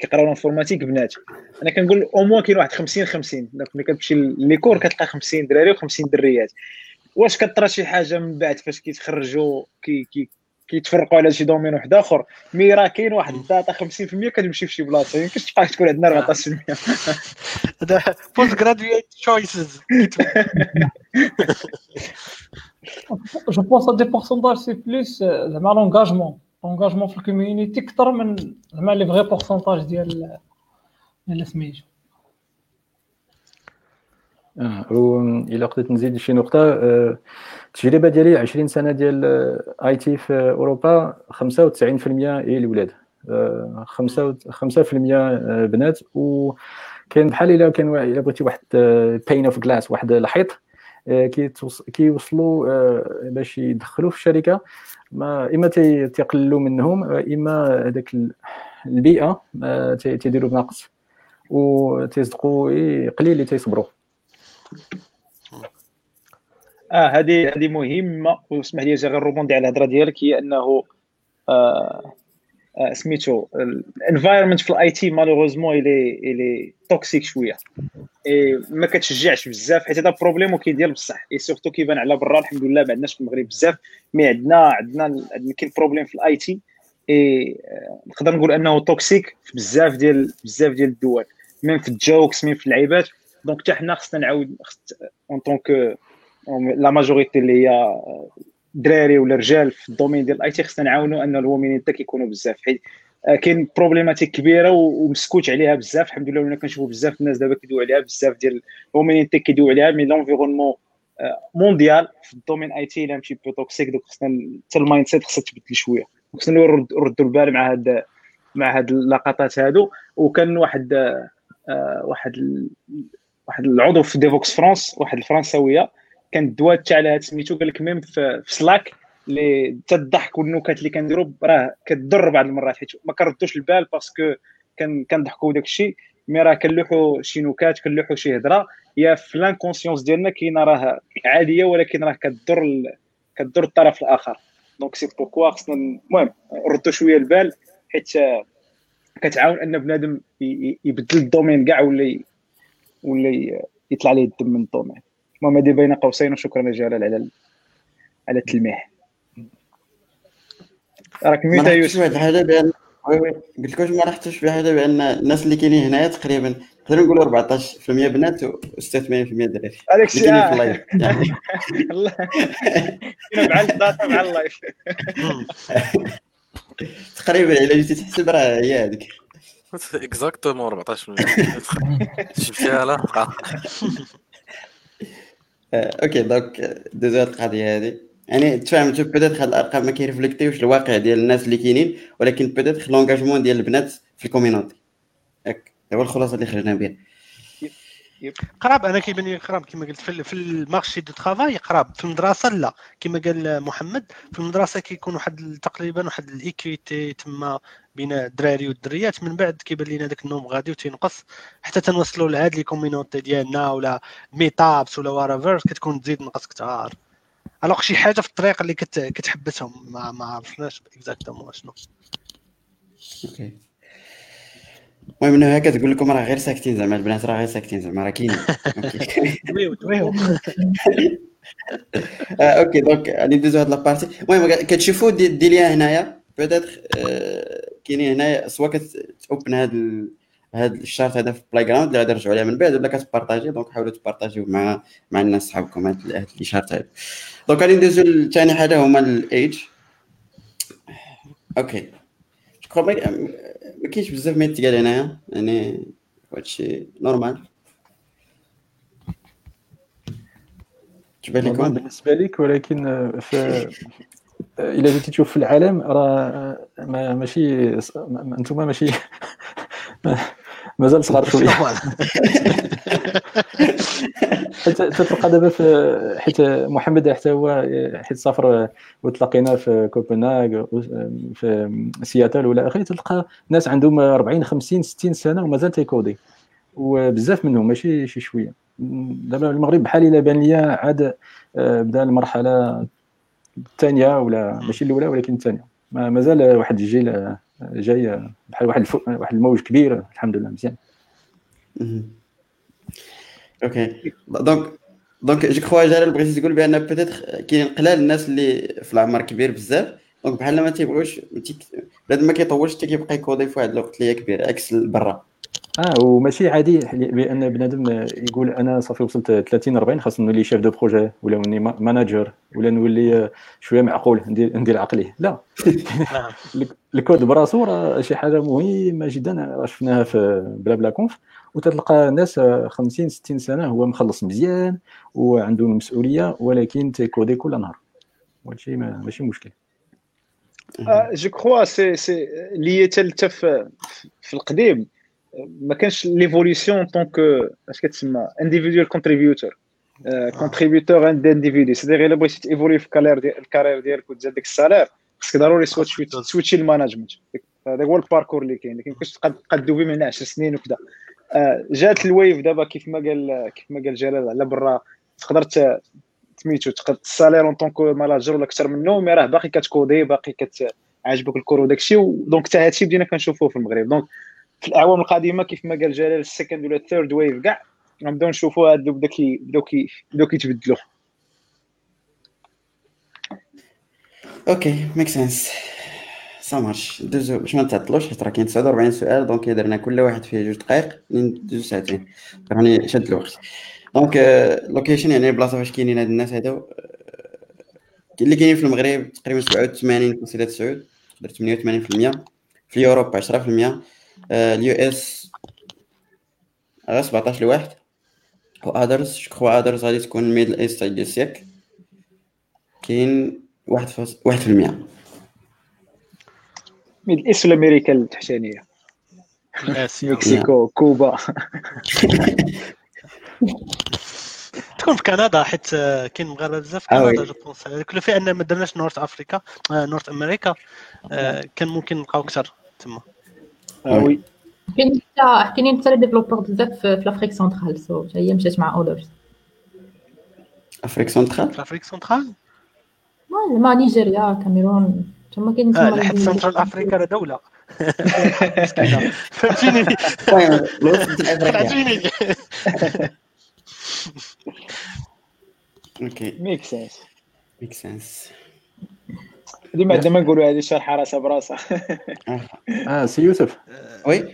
كيقراو ال informatique بنات أنا كنقول au moins كاين واحد 50 50 donc ملي كتمشي les cours كتلقى 50 دراري و50 دريات. واش كطرا شي حاجة من بعد؟ فاش كيتخرجوا كي كي كيتفرقوا على شي domaine واحد آخر. mais راه كاين واحد data 50% كتمشي في شي بلاصة. يمكنش تبقى تكون عندنا 14% هذا post graduate choices je pense des pourcentages c'est plus زعما l'engagement l'engagement في ال community أكثر من زعما les vrais pourcentages ديال ديال سميتو آه. إلا قدرت نزيد شي نقطة آه، التجربة ديالي 20 سنة ديال IT في أوروبا 95% هي الولاد 5% بنات. وكاين بحال إلا كان إلا بغيتي واحد pane of glass واحد الحيط آه، كيوصلوا آه، باش يدخلوا في الشركة. ما إما تيقللوا منهم إما هذاك البيئة تيديروا بنقص. وتيصدقوا قليل اللي تيصبروا. آه هذه هذه مهمة واسمح لي غير rebondir على الهضرة ديالك هي أنه آه آه سميتو ال environment في ال IT malheureusement il est il est toxique شوية. ما كتشجعش بزاف حيت هذا problème وكيدير بصح. et surtout كيبان على برا الحمد لله ما عندناش في المغرب بزاف. mais عندنا عندنا كاين problème في ال IT et نقدر نقول أنه toxique في بزاف ديال بزاف ديال الدول. même في ال jokes même في اللعيبات. donc حتى حنا خصنا نعاود en tant que la majorité اللي هي دراري ولا رجال في ال domaine ديال ال IT خصنا نعاونوا ان ال women حتى كيكونوا بزاف حيت آه، كاين problématique كبيره ومسكوت عليها بزاف الحمد لله ولينا كنشوفوا بزاف الناس دابا كيدويو عليها بزاف ديال ال women كيدويو عليها mais l'environnement mondial في ال domaine IT un peu toxique donc خصنا حتى ال mindset خصها تبدل شوية خصنا نردوا البال مع هاد مع هاد اللقطات هادو وكان واحد آه، واحد واحد العضو في Devoxx France واحد الفرنساوية كان الدواء تاع هذا سميتو قال لك même في, Slack اللي حتى الضحك والنكات اللي كنديروا راه كتضر بعض المرات حيت ما كنردوش البال parce que كان كنضحكوا داك الشيء مي راه كنلوحوا شي نكات كنلوحوا شي هضره يا في l'inconscience ديالنا كاينة راه عادية ولكن راه كتضر كتضر الطرف الآخر. donc c'est pourquoi خصنا المهم نردوا شوية البال حيت كتعاون أن بنادم يبدل ال domaine كاع ولا ولا يطلع ليه الدم من ال domaine المهم هذه بين قوسين وشكرا جلال على على التلميح. راك muté يوسف. واحد الحاجة بان oui oui قلت لك واش ما لاحظتش في حاجة بأن الناس اللي كاينين هنايا تقريبا نقدروا نقولوا 14% بنات و 86% دراري. هذاك الشيء في ال live. مع ال data مع ال live. تقريبا إلا جيتي تحسب راه هي هذيك. exactement 14 جبتيها لا OK donc دوزو هاد القضية هذه يعني تفهمتوا peut-être هاد الأرقام ما كي reflectيوش الواقع ديال الناس اللي كاينين ولكن peut-être l'engagement ديال البنات في ال communauté ياك هو الخلاصة اللي خرجنا بها قراب أنا كيبان لي قراب كما قلت في, في ال marché du travail قراب. في المدرسة لا. كما قال محمد في المدرسة كيكون واحد تقريبا واحد ال equity تما بين الدراري والدريات. من بعد كيبان لينا داك النوم غادي وتينقص. حتى تنوصلوا لهاد les communautés ديالنا ولا ميتابس ولا وارافير كتكون تزيد نقص كثار الوغ شي حاجة في الطريق اللي كت... كتحبسهم ما ما عرفناش اكزاكتومون شنو. أوكي المهم إنه هكا تقول لكم راه غير ساكتين زعما البنات راه غير ساكتين زعما راه كاين أوكي. دونك غادي ندوزو هاد لابارتي المهم كتشوفوا ديليا هنايا بوتيتر آه، كاينين هنايا سوا كتوبن هاد هاد ال chart هذا في playground اللي غادي نرجعوا عليه من بعد ولا كت partagي؟ donc حاولوا ت partagيو مع مع الناس صحابكم هاد les charts هذا donc غادي ندوزو لثاني حاجة هما ال age OK. ما كاينش بزاف ما يتقال هنايا يعني هادشي normal. تبان لكم؟ بالنسبة لك ولكن في إلا جيتي تشوف في العالم راه ماشي أنتم ماشي مازال صغار شوية. تلقى دابا في حيت محمد حتى هو حيت سافر وتلاقينا في كوبنهاغ في سياتل ولا اخره تلقى ناس عندهم 40 50 60 سنة ومازال تيكودي. وبزاف منهم ماشي شي شوية. دابا المغرب بحال إلا بان ليا عاد آه، بدأ المرحلة الثانية ولا ماشي الأولى ولكن الثانية. مازال واحد الجيل آه، جاي بحال واحد واحد الموج كبير الحمد لله مزيان. OK. donc donc je crois جلال بغيتي تقول بأن peut-être كاين قلال الناس اللي في العمر كبير بزاف. donc بحال ما تيبغيوش بنادم ما كيطولش حتى كيبقى ي codي في واحد الوقت اللي هي كبير عكس برا. آه وماشي عادي بأن بنادم يقول أنا صافي وصلت 30 40 خاص نولي chef de projet ولا نولي manager ولا نولي شوية معقول ندير ندير عقلي. لا. نعم. الكود براسو راه شي حاجة مهمة جدا راه شفناها في BlaBlaConf. وتلقى ناس 50 60 سنة هو مخلص مزيان وعنده المسؤوليه ولكن تي codي كل نهار. وهادشي ماشي مشكل. je crois c'est c'est لي حتى في القديم ما كانش l'évolution tant que اش كتسمى individual contributor كونتريبيوتور عند انديفيدي سي إلا بغيتي تيفولي في الكارير ديال الكارير ديالك وتزاد ديك السالير خصك ضروري سويتشي المانجمنت هذا هو الباركور اللي كاين لكن كنت تقاد دوبي من 10 سنين وكذا جات الويف دابا كيف ما قال كيف ما قال جلال على برا تقدر سميتو السالير اون طونك ماناجر ولا أكثر منه مي راه باقي كتكودي باقي كتعجبك الكور وداكشي دونك حتى هادشي بدينا كنشوفوه في المغرب. دونك في الأعوام القادمة كيف ما قال جلال السكند ولا الثيرد ويف كاع غنبداو نشوفوا هادو بدا كي بداو كي بداو كيتبدلوا okay make sense ça marche باش ما نتعطلوش حيت راه كاين 49 سؤال donc درنا كل واحد فيه جوج دقائق ندوزو ساعتين راني شاد الوقت donc location يعني البلاصه فاش كاينين هاد الناس هادو اللي كاينين في المغرب تقريبا 87 كونسيلات سعود درت 88% في اوروبا 10% اليو إس غير 17 لواحد. و ادرز جو كخوا ادرز غادي تكون ميدل إيست ديال السياك. كاين واحد واحد في المية. ميدل إيست ولا أمريكا التحتانية؟ مكسيكو كوبا. تكون في كندا حيت كاين مغاربة بزاف في كندا جو بونس. كل في أن ما درناش نورث أفريكا نورث أمريكا كان ممكن نلقاو أكثر تما. آه وي كاين حتى كاينين حتى لي ديفلوبور بزاف في لافريك سونترال سو هي مشات مع اولرز افريك سونترال في افريك سونترال ما نيجيريا كاميرون تما كاين تما حيت سنترال افريكا راه دوله فهمتيني فهمتيني okay make sense make sense ديما عندما نقولوا هذه شرحة راسها براسها. آه سي يوسف. oui.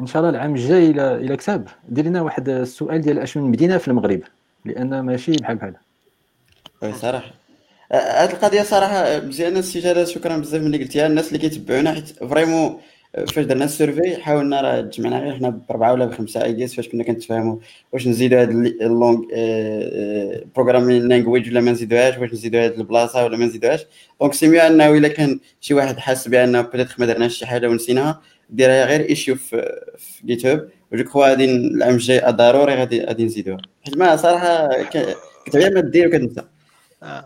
إن شاء الله العام الجاي إلى إلى كتب دير لنا واحد السؤال ديال اش من مدينة في المغرب لأن ماشي بحال بحال. oui صراحة. هاد القضية صراحة مزيانة السي شكرا بزاف ملي قلتيها. الناس اللي كيتبعونا حيت vraiment فاش درنا ال survey حاولنا راه تجمعنا غير حنا بربعه ولا بخمسة idées فاش كنا كنتفاهموا واش نزيدوا هاد ال langue programming language ولا ما نزيدوهاش واش نزيدوا هاد البلاصة ولا ما نزيدوهاش. donc c'est mieux أنه إلا كان شي واحد حاس بأنه peut-être ما درناش شي حاجة ونسيناها ديرها غير issue في GitHub و je crois غادي العام الجاي ضروري غادي غادي نزيدوها. حيت ما صراحة كتعيا ما دير وكتنسى.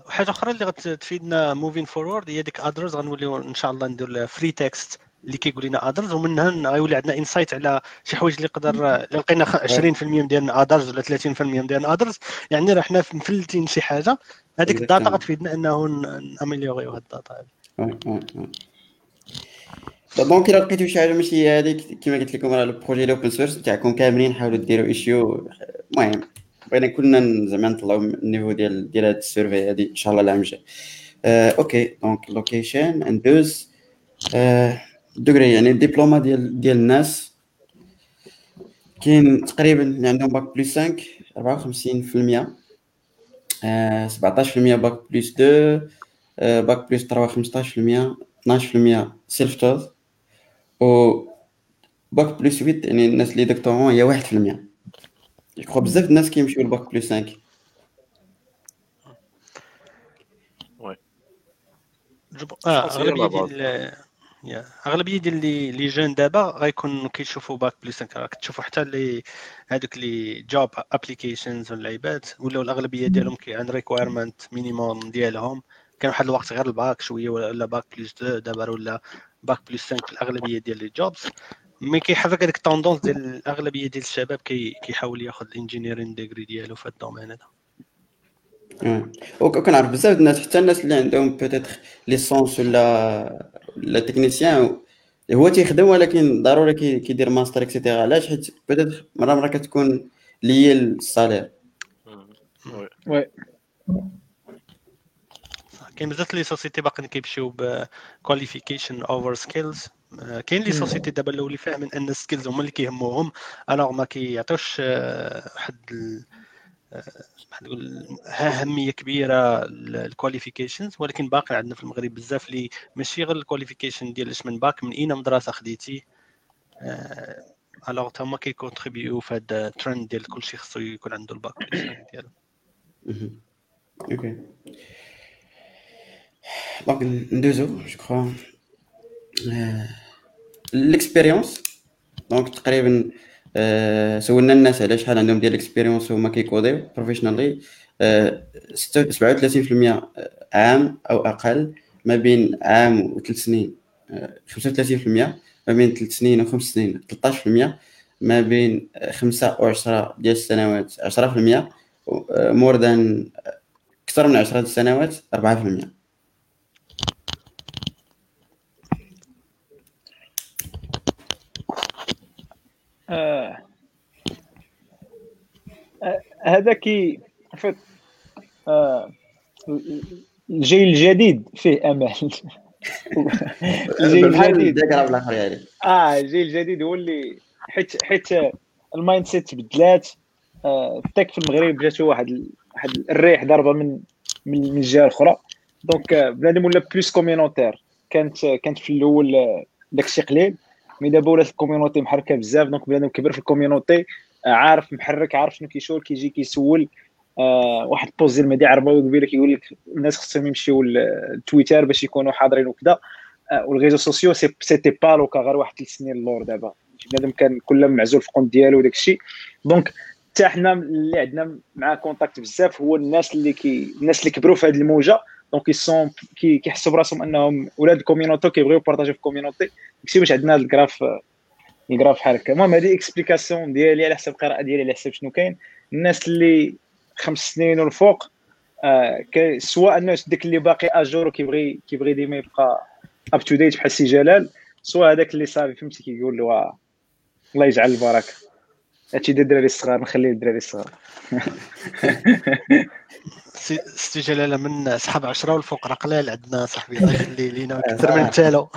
وحاجة أخرى اللي غتفيدنا moving forward هي ديك others غنوليو إن شاء الله ندير free text اللي كيقول لنا others ومنها غيولي عندنا insight على شي حوايج اللي اللي لقينا 20% ديالنا others ولا 30% ديالنا others يعني راه حنا مفلتين شي حاجة. هذيك ال data غتفيدنا أنه نaméliorerيو هاد ال data هذه donc إلا لقيتو شي حاجة ماشي هذيك كما قلت لكم راه ال projet ال open source تاعكم كاملين حاولوا ديروا issue المهم بغينا كلنا زعما نطلعوا ال niveau ديال ديال هاد ال survey هادي. إن شاء الله العام الجاي. okay. donc location ندوز دوغري يعني الدبلومة ديال ديال الناس كاين تقريبا اللي عندهم bac plus 5 54% آه 17% bac plus 2 آه bac plus 3 15% 12% self-taught و bac plus 8 يعني الناس اللي doctorant هي 1% يكرو بزاف الناس كيمشيو ل bac plus 5 آه اغلبيه yeah. أغلبية ديال les les jeunes دابا غيكون كيشوفوا bac plus كتشوفوا حتى les هذوك les job applications واللعيبات ولاو الأغلبية ديالهم كي عند requirement minimum ديالهم. كان واحد الوقت غير الباك شوية ولا bac plus 2 دابا ولا bac plus 5 في الأغلبية ديال les jobs mais كيحرك هذيك ال tendance ديال الأغلبية ديال الشباب كي كيحاول ياخذ ال engineering degree ديالو في ال domaine هذا. وكنعرف بزاف الناس حتى الناس اللي عندهم peut-être licence ولا ولا technicien هو تيخدم ولكن ضروري كيدير master et cetera علاش حيت peut-être مره مره كتكون les salaires وي كاين بزاف les sociétés باقيين كيمشيو ب qualification over skills كاين les sociétés دابا اللي فاهمين ان ال skills هما اللي كيهموهم alors ما كيعطيوش واحد نقول أهمية كبيرة لل qualifications ولكن باقي عندنا في المغرب بزاف اللي ماشي غير ال qualification ديال اش من باك من أين مدرسة خديتي. alors تا هما كيcontribuer في هذا الترند ديال كلشي خصو يكون عنده الباك ديالو. okay donc ندوزو je crois l'expérience donc تقريبا سولنا الناس على شحال عندهم ديال ال expérience وهما كيcoderيو professionally 37% عام أو أقل ما بين عام وثلاث سنين 35% ما بين ثلاث سنين وخمس سنين 13% ما بين خمسة وعشرة ديال السنوات 10% more than أكثر من عشرة سنوات 4% آه. آه. هذا كي آه. الجيل الجديد فيه أمل الجيل الجديد يعني آه الجيل الجديد هو اللي حيت حيت ال mindset تبدلات آه، ال tech في المغرب جاتو واحد واحد الريح ضربه من من الجهه الاخرى donc بنادم ولا plus communautaire كانت كانت في الأول داكشي قليل mais دابا ولات ال community محركة بزاف donc بنادم كبر في ال community آه، عارف محرك عارف شنو كيشول كيجي كيسول آه واحد post ديال مهدي عرباوي قبيله كيقول لك الناس خصهم يمشيو لتويتر باش يكونوا حاضرين وكذا آه وال réseaux sociaux c'était pas le cas غير واحد ثلاث سنين اللور دابا. بنادم كان كل معزول في ال compte ديالو وداك الشيء. donc حتى حنا اللي عندنا مع contact بزاف هو الناس اللي كي الناس اللي كبروا في هذه الموجة. donc ils sont كي كيحسوا براسهم انهم ولاد ال community كيبغيو يبارطاجيو في ال community داكشي باش عندنا هذا ال graphe ال graphe بحال هكا. المهم هذه explication ديالي على حسب القراءة ديالي على حسب شنو كاين. الناس اللي خمس سنين والفوق آه سواء الناس داك اللي باقي à jour وكيبغي كيبغي ديما يبقى up to date بحال سي جلال سواء هذاك اللي صافي فهمتي كيقول له الله يجعل البركة. هادشي ديال الدراري الصغار نخليه للدراري الصغار. سي جلال هو من صحاب عشرة والفوق راه قلال عندنا صاحبي الله يخلي لينا أكثر من تالو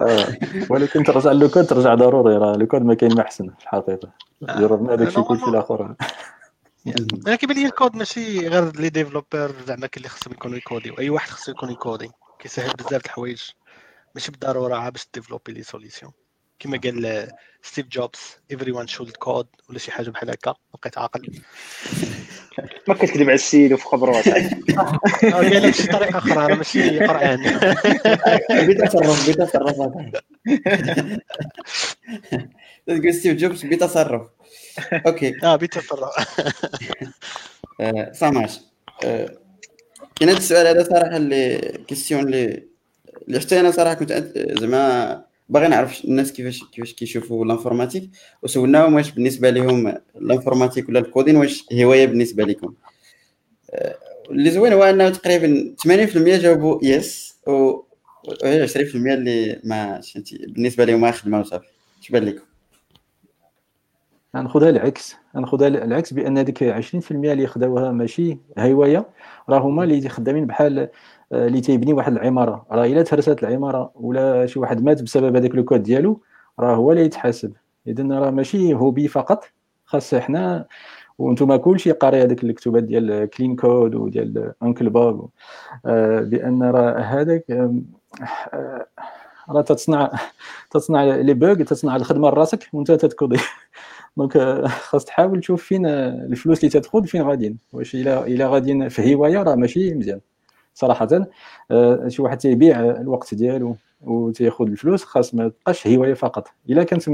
آه، ولكن ترجع le code ترجع ضروري راه le code ما كاين ما أحسن في الحقيقة. آه. جربنا هذاك الشيء كلشي الآخر أنا كيبان لي الكود ماشي غير لي développeur زعما كاين اللي خصهم يكونوا يكوديو. أي واحد خصو يكون يكودي. كيسهل بزاف الحوايج. ماشي بالضرورة عا باش développer les solutions. كما قال ستيف جوبز everyone should code ولا شي حاجة بحال هكا بقيت عاقل. ما كتكذب على السيد وفي خبره قال لك شي طريقة أخرى راه ماشي قرآن. بتصرف بتصرف تقول ستيف جوبز بتصرف okay. آه بتصرف ça marche كاين هذا السؤال هذا صراحة اللي question اللي اللي حتى أنا صراحة كنت زعما باغي نعرف الناس كيفاش كيفاش كيشوفوا l'informatique وسولناهم واش بالنسبة لهم l'informatique ولا ال coding واش هواية بالنسبة لكم. آه، اللي زوين هو أنه تقريبا 80% جاوبوا yes و 20% اللي ما بالنسبة لهم ما خدمة وصافي. اش بان لكم؟ ناخذها العكس. ناخذها العكس بأن هذيك 20% اللي خداوها ماشي هواية راه هما اللي خدامين بحال اللي تيبني واحد العمارة. راه إلا تهرست العمارة ولا شي واحد مات بسبب هذاك le code ديالو راه هو اللي يتحاسب. اذا راه ماشي hobby فقط خاص حنا وأنتم كلشي قاري هذيك الكتوبات ديال clean code وديال uncle آه، بأن راه هذاك آه، راه تتصنع تتصنع les bugs تتصنع الخدمة لراسك وأنت تتكودي donc خاص تحاول تشوف فين الفلوس اللي تدخل فين غاديين. واش إلا إلا غاديين في هواية راه ماشي مزيان. صراحة. آه، شي واحد تيبيع الوقت ديالو وتياخذ الفلوس خاص ما تبقاش هواية فقط. إلا كانت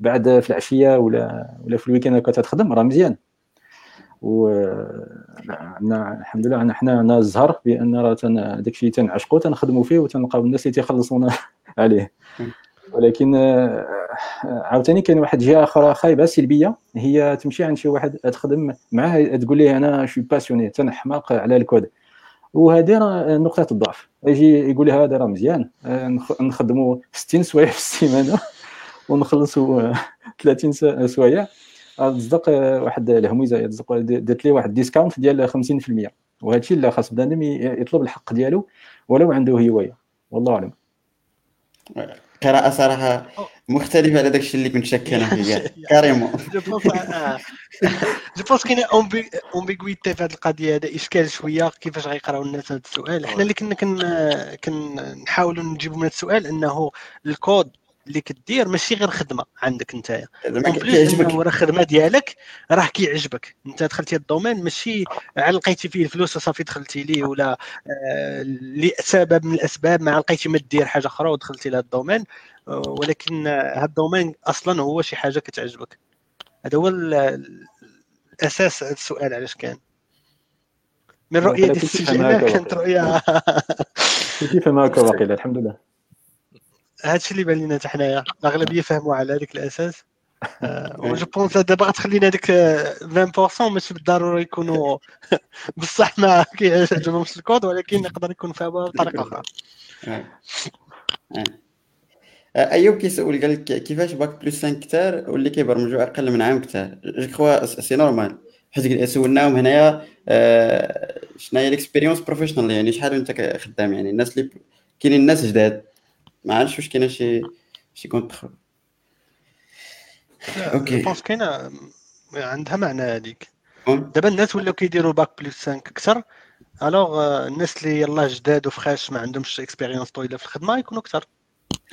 بعد في العشية ولا ولا في الويكاند هكا تخدم راه مزيان. و عندنا الحمد لله عندنا حنا عندنا الزهر بأن راه داكشي تنعشقو تنخدموا فيه وتنلقاو الناس اللي تيخلصونا عليه. ولكن آه، عاوتاني كاين واحد جهة أخرى خايبة سلبية هي تمشي عند شي واحد تخدم معاه تقول ليه أنا شو passionné تنحماق على الكود. وهذه راه نقطة الضعف. يجي يقول لي هذا راه مزيان آه، نخدموا 60 سوايع في السيمانة ونخلصوا 30 سوايع. تصدق واحد الهميزه تصدق درت لي واحد discount ديال 50% وهذا الشيء اللي خاص بنادم يطلب الحق ديالو ولو عنده هواية. والله أعلم. قراءه صراحة مختلفة على داكشي اللي كنت شاك أنا فيه carrément je pense je pense كاين ambiguïté في هذه القضية هذا إشكال شوية. كيفاش غيقراو الناس هذا السؤال. حنا اللي كنا كنحاولوا نجيبوا من هذا السؤال إنه الكود اللي كدير ماشي غير خدمة عندك انت كيعجبك. راه الخدمة ديالك راه كيعجبك. أنت دخلتي ال domaine ماشي عا لقيتي فيه الفلوس وصافي دخلتي ليه ولا آه لسبب من الأسباب ما لقيتي ما دير حاجة أخرى ودخلتي لهذا ال domaine. آه ولكن هذا ال domaine أصلا هو شي حاجة كتعجبك. هذا هو الأساس السؤال علاش كان من رؤية ديال السي جلال كانت رؤية كيف ما هكا واقيلا الحمد لله. هادشي اللي بان لنا حتى حنايا. الأغلبية فهموا على هذاك الأساس. و je pense دابا غتخلينا هذيك 20% ماشي بالضرورة يكونوا بصح ما كيعجبهمش الكود ولكن يقدر يكون فهموها بطريقة أخرى. أيوب كيسول قال لك كيفاش bac plus 5 كثار واللي كيبرمجوا أقل من عام كثار je crois c'est normal حيت سولناهم هنايا شنو هي ال expérience professionnelle يعني شحال وانت خدام يعني الناس اللي كاينين الناس جداد. ما عرفتش واش كاينة شي شي كونتر. أوكي. بونس كاينة عندها معنى هذيك. دابا الناس ولاو كيديروا باك بلس 5 أكثر. الوغ الناس اللي يلاه جداد وفخاش ما عندهمش اكسبيريونس طويلة في الخدمة يكونوا أكثر.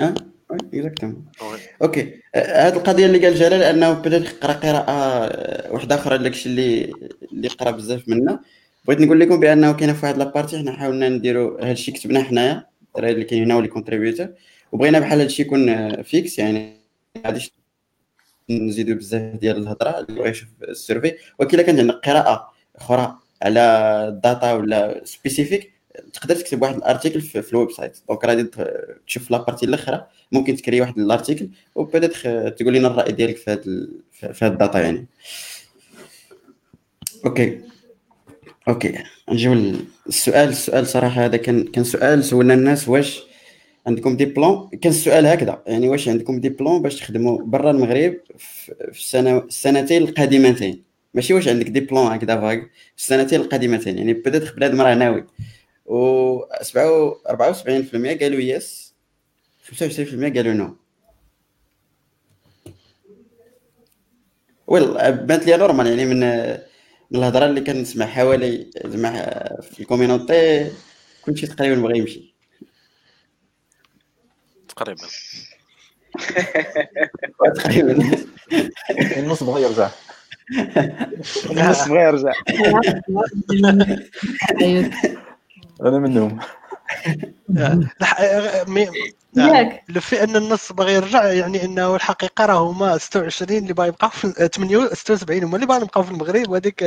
آه اكزاكتومون أوكي. هذه القضية اللي قال جلال أنه بدا يقرا قراءة واحدة أخرى داكشي اللي اللي قرا بزاف منا بغيت نقول لكم بأنه كاينة في واحد لابارتي حنا حاولنا نديرو هادشي كتبناه حنايا. الدراري اللي كاين هنا واللي contributeurs وبغينا بحال هادشي يكون fixe يعني غاديش نزيدو بزاف ديال الهضرة اللي بغى يشوف ال survey ولكن إلا كانت عندك قراءة أخرى على ال data ولا spécifique تقدر تكتب واحد ال article في, في ال website donc غادي تشوف la partie الأخرى. ممكن تكري واحد ال article وبدات تقول لنا الرأي ديالك في هاد في هاد ال data يعني. okay okay نجيو السؤال السؤال صراحة هذا كان كان سؤال سولنا الناس واش عندكم idée كان السؤال هكذا يعني واش عندكم idée باش تخدموا برا المغرب في السنة السنتين القادمتين؟ ماشي واش عندك idée هكذا فاك في السنتين القادمتين يعني بدات بنادم راه ناوي. و 74% قالوا yes 25% قالوا no well بانت لي normal يعني من الهضرة اللي كنسمع حوالي زعما في ال communauté كلشي تقريبا بغى يمشي. تقريبا. تقريبا. النص بغى يرجع. النص بغى يرجع. أنا منهم. ياك لو في أن النص باغي يرجع يعني انه الحقيقة راه هما 26 اللي باغي يبقاو في 76 هما اللي باغي يبقاو في المغرب وهذيك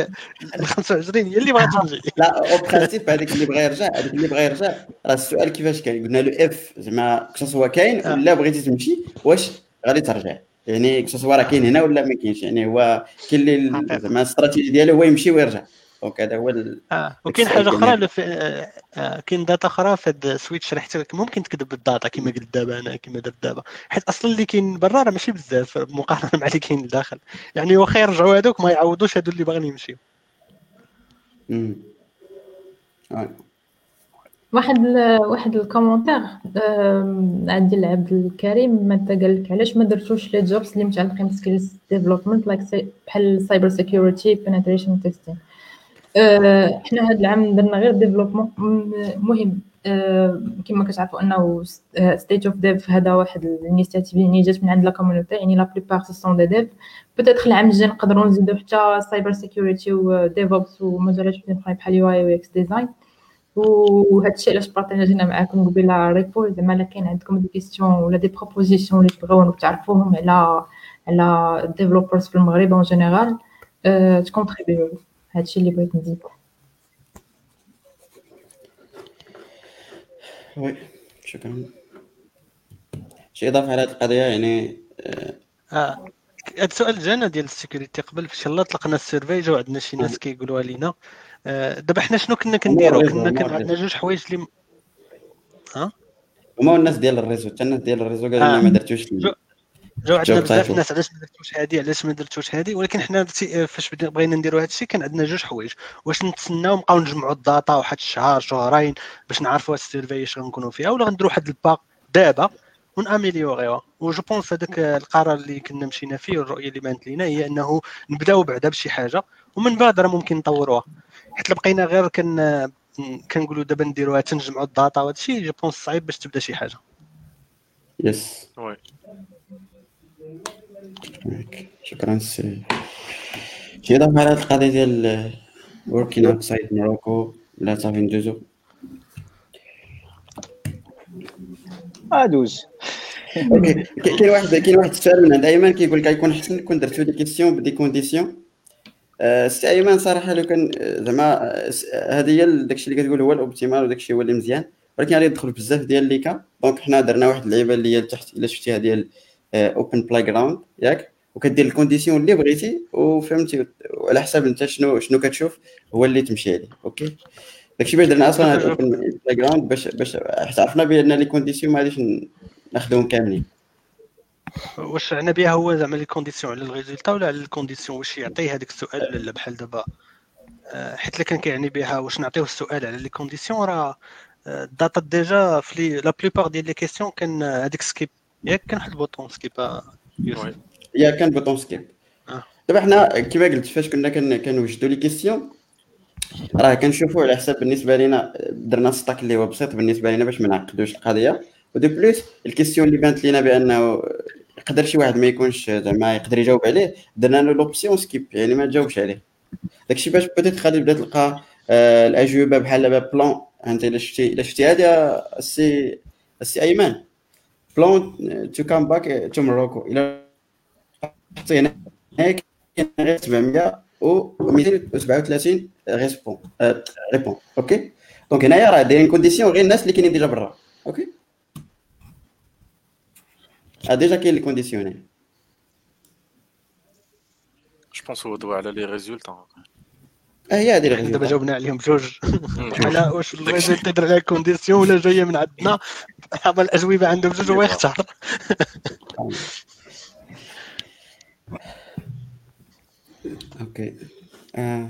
ال 25 هي اللي باغا تمشي لا en principe هذاك اللي بغى يرجع هذاك اللي بغى يرجع. راه السؤال كيفاش كان قلنا له if زعما que ce soit كاين ولا بغيتي تمشي واش غادي ترجع؟ يعني que ce soit راه كاين هنا ولا ما كاينش؟ يعني هو كاين اللي زعما الاستراتيجي ديالو هو يمشي ويرجع. donc هذا هو آه وكاين حاجة أخرى آه آه كاين data أخرى في هاد ال switch شرحت لك ممكن تكتب بال data كما قلت دابا أنا كما درت دابا. حيت أصلا اللي كاين برا راه ماشي بزاف مقارنة مع اللي كاين لداخل. يعني واخا يرجعوا هذوك ما يعوضوش هادو اللي باغيين يمشيو. واحد ال واحد ال commentaire عندي العبد الكريم ما قال لك علاش ما درتوش les jobs اللي متعلقين ب skills development like بحال cyber security penetration testing حنا هاد العام درنا غير développement مهم. كما كتعرفوا أنه State of Dev هذا واحد ال initiative اللي جات من عند la community يعني la plupart ce sont des devs peut-être العام الجاي نقدروا نزيدوا حتى cyber security و DevOps ومجالات أخرى بحال UI UX design وهذا الشيء علاش بارطاجينا معاكم قبيلة repo زعما إلا كاين عندكم des questions ولا des propositions اللي تبغيو تعرفوهم على على ال developers في المغرب en général تكونتريبيو هادشي اللي بغيت نزيد. oui شكرا. شي إضافة على هذه القضية يعني آه. هذا السؤال جانا ديال ال sécurité قبل فاش يلاه طلقنا ال survey جاو عندنا شي ناس كيقولوها لينا. دابا حنا شنو كنا كنديرو؟ كنا كان عندنا جوج حوايج اللي ها؟ هما الناس ديال ال réseau حتى الناس ديال ال réseau قالوا لنا ما درتوش جاو عندنا بزاف الناس علاش ما درتوش هذه علاش ما درتوش هذه ولكن حنا فاش بغينا نديروا هذا الشيء كان عندنا جوج حوايج. واش نتسناو نبقاو نجمعوا ال data واحد الشهر شهرين باش نعرفوا ال survey اش غنكونوا فيها ولا غنديروا واحد الباك دابا وناميليوريوها و je pense هذاك القرار اللي كنا مشينا فيه والرؤية اللي بانت لينا هي إنه نبداو بعدا بشي حاجة ومن بعد راه ممكن نطوروها. حيت بقينا غير كن كنقولوا دابا نديروها تنجمعوا ال data وهذا الشيء je pense صعيب باش تبدا شي حاجة. yes شكرا. سي شي إضافة على هاد القضية ديال working outside Morocco لا صافي ندوزو. أدوز. okay. كاين واحد كاين واحد السؤال من عند ايمن كيقول لك غيكون احسن كون درتو des questions ب des conditions سي أيمن صراحة لو كان زعما هذه هي داكشي اللي كتقول هو ال optimal وداكشي هو اللي مزيان. ولكن غادي يدخل بزاف ديال les cas donc حنا درنا واحد اللعيبة اللي هي تحت إلا شفتيها ديال open playground ياك؟ وكدير ال condition اللي بغيتي وفهمتي وعلى حساب انت شنو شنو كتشوف هو اللي تمشي عليه okay؟ داكشي باش درنا أصلا هاد ال open playground باش باش حيت عرفنا بأن les conditions ما غاديش ناخذهم كاملين. واش عنا بها هو زعما les conditions على ال résultat ولا على ال condition واش يعطي هذاك السؤال ولا بحال دابا؟ آه، حيت الا كان كيعني بها واش نعطيوه السؤال على les conditions راه ال data آه، déjà في la plupart ديال les questions كان هذيك skip ياك كان واحد ال bouton skip يا كان bouton skip دابا حنا كما قلت فاش كنا كنوجدوا les questions راه كنشوفوا على حساب بالنسبة لنا درنا stack اللي هو بسيط بالنسبة لنا باش ما نعقدوش القضية و de plus ال question اللي بانت لينا بانه يقدر شي واحد ما يكونش زعما يقدر يجاوب عليه درنا له l'option skip يعني ما تجاوبش عليه داكشي باش بوتيت غادي تبدا تلقى آه، الاجوبه بحال بلون انت الا شفتي الا شفتي هذه السي السي ايمن بلون تو كام باك تو موروكو الا حطينا هيك غير 700 و 237 ريسبون ريبون أوكي دونك هنايا راه دايرين كونديسيون غير الناس اللي كاينين ديجا برا أوكي ا ديجا كاين لي كونديسيوني je pense هو دوا على les résultats آه هي هذه دابا الغيزه جاوبنا عليهم بجوج. على واش يدير عليها condition ولا جاية من عندنا؟ هما الأجوبة عندهم بجوج هو يختار. okay. آه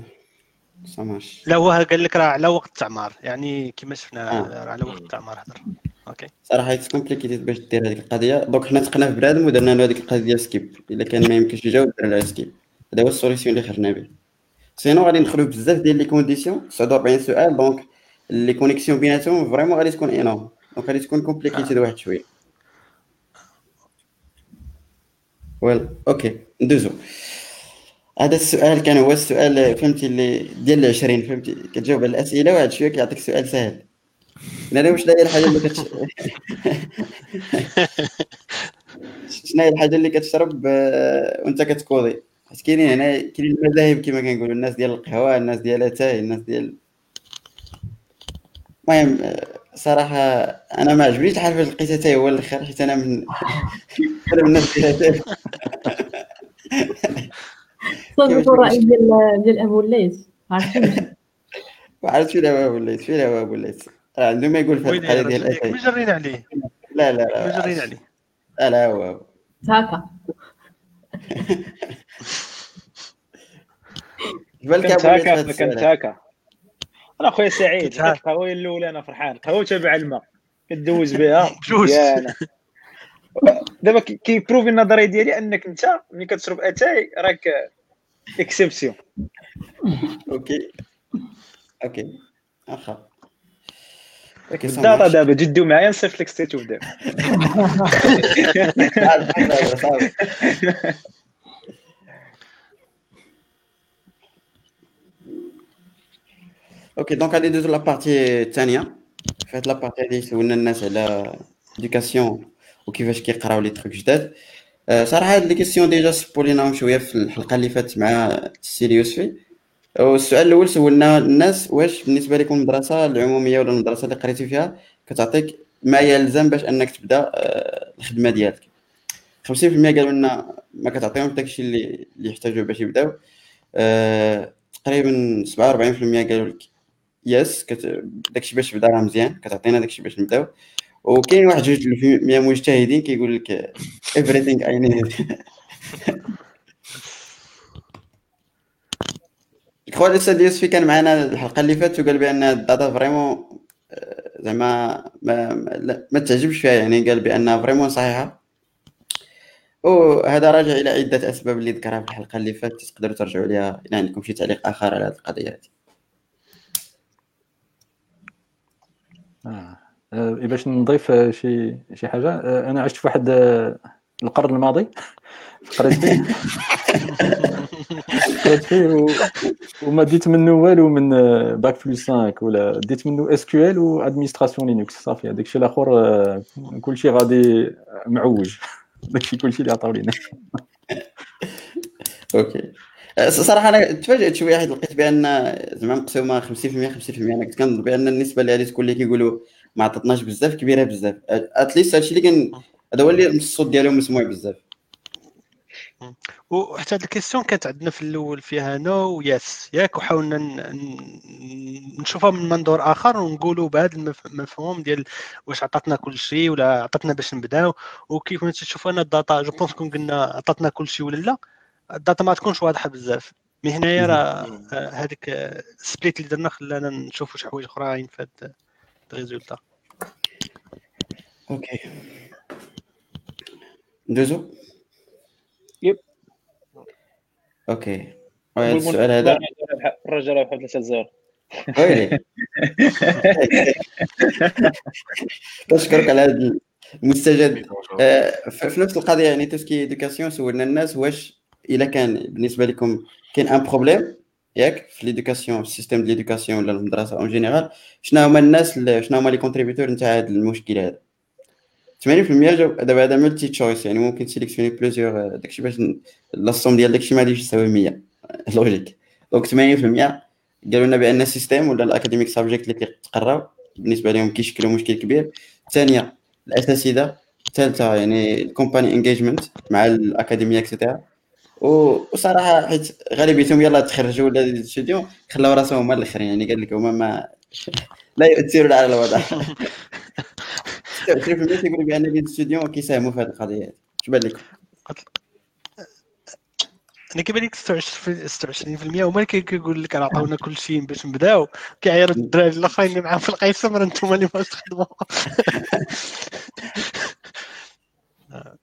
ça marche لا هو قال لك راه على وقت التعمار يعني كما شفنا آه. راه على وقت التعمار هضر. okay. صراحة it's complicated باش دير هذيك القضية. donc حنا تقنا في بنادم ودرنا له هذيك القضية ديال skip إلا كان ما يمكنش يجاوب درنا له skip هذا هو ال solution اللي خرجنا به. sinon غادي ندخلوا بزاف ديال les conditions 49 سؤال donc les connexions بيناتهم vraiment غادي تكون énorme donc غادي تكون complicated واحد شوية well okay ندوزو هذا السؤال كان هو السؤال فهمتي اللي ديال 20 فهمتي كتجاوب على الاسئله واحد شوية كيعطيك سؤال سهل أنا واش هي الحاجة اللي كتش... شنو هي الحاجة اللي كتشرب آه، وانت كت coder حيت كاينين هنا كاينين المذاهب كما كنقولوا الناس ديال القهوة الناس ديال أتاي الناس ديال المهم صراحة أنا ما عجبنيش الحال فاش لقيت اتاي هو الآخر حيت أنا من أنا من الناس ديال أتاي. صدقوا الرأي ديال ديال أبو الليث عرفتي وعرفت فين هو أبو الليث فين هو أبو الليث؟ راه عنده ما يقول في هذه وين القضية يا ديال أتاي. مجرين عليه. لا لا لا مجرين عليه. لا لا هو هكا. بالك كنت أبو الليث في هذا هكا كنت السؤال هكا. أنا خويا سعيد. القهوه الأولى أنا فرحان. القهوه تابع الماء كدوز بها. مزيانة. دابا كي- كي prouver النظرية ديالي أنك أنت ملي كتشرب أتاي راك exception OK. OK. واخا أوكي بالداتا دابا جدو معايا نصيفط لك ستيت اوف دابا أوكي دونك غادي ندوزو لابارتي الثانية في هاد لابارتي هادي سولنا الناس على اديوكاسيون وكيفاش كيقراو لي تروك جداد صراحة هاد لي كيسيون ديجا سبوا ليناهم شوية في الحلقة اللي فاتت مع السي يوسفي والسؤال الأول سولنا الناس واش بالنسبة لكم المدرسة العمومية ولا المدرسة اللي قريتي فيها كتعطيك ما يلزم باش أنك تبدأ آه، الخدمة ديالك. 50% قالوا لنا ما كتعطيهمش داكشي اللي اللي يحتاجوه باش يبداو آه، تقريبا 47% قالوا لك yes كت... داكشي باش تبدا راه مزيان كتعطينا داكشي باش نبداو. وكاين واحد جوج من المجتهدين كيقول لك everything I need. خويا الأستاذ يوسفي كان معنا الحلقة اللي فاتت وقال بأن ال data vraiment زعما ما, ما, ما تعجبش فيها يعني قال بأنها vraiment صحيحة. وهذا راجع إلى عدة أسباب اللي ذكرها في الحلقة اللي فاتت تقدروا ترجعوا ليها اذا عندكم شي تعليق آخر على هذه القضية هذه. آه. آه. باش نضيف شي شي حاجة آه، أنا عشت في واحد آه، القرن الماضي قريت فيه قريت فيه و... وما ديت منه والو من bac plus 5 ولا ديت منه SQL و administration Linux صافي هذاك الشيء الأخر كلشي غادي معوج داكشي كلشي اللي عطاو لينا OK صراحة أنا تفاجأت شوية حيت لقيت بأن زعما مقسومة 50% 50% أنا كنت كنظن بأن النسبة اللي غادي تكون اللي كيقولوا ما عطاتناش بزاف كبيرة بزاف. at least هادشي اللي كان هذا هو اللي الصوت ديالهم مسموع بزاف. وحتى هاد ال question كانت عندنا في الأول فيها no و yes ياك وحاولنا نشوفها من منظور آخر ونقولوا بهذا المفهوم ديال واش عطاتنا كل شيء ولا عطاتنا باش نبداو. وكيف ما تشوفوا أنا ال data je pense quand قلنا عطاتنا كل شيء ولا لا ال data ما تكونش واضحة بزاف. mais هنايا راه هذيك ال split اللي درنا خلانا نشوفوا شي حوايج أخرين في هاد ال résultat. OK. ندوزو؟ OK. السؤال هذا الرجل راه 3 0 ويلي نشكرك على هذا المستجد. آه، في نفس القضية يعني tout ce qui éducation سولنا الناس واش الا كان بالنسبة لكم كاين un problème؟ ياك في l'éducation في ال système ديال l'éducation ولا المدرسة en général شنو هما الناس شنو هما les contributeurs نتاع هذا المشكل هذا؟ 80% جاوب دابا هذا multi choice يعني ممكن ت sélectionner plusieurs داكشي باش la somme ديال داكشي ما غاديش يساوي 100 logique. Donc 80% قالوا لنا بأن ال système ولا ال academic subject اللي كيتقراو بالنسبة لهم كيشكلوا مشكل كبير. الثانية الأساتذة. الثالثه يعني ال company engagement مع الأكاديمية et cetera وصراحة حيت غالبيتهم يلاه تخرجوا ولا les étudiants خلاو راسهم هما الآخرين. يعني قال لك هما ما لا يؤثرون على الوضع. 26% تيقولوا بأن les étudiants كيساهموا في هذه القضية اش بان لكم؟ أنا كيبان لك 26% هما اللي كيقول لك راه عطاونا كل شيء باش نبداو. كيعيروا الدراري الآخرين اللي معاهم في القيسم راه أنتم اللي ما تخدموا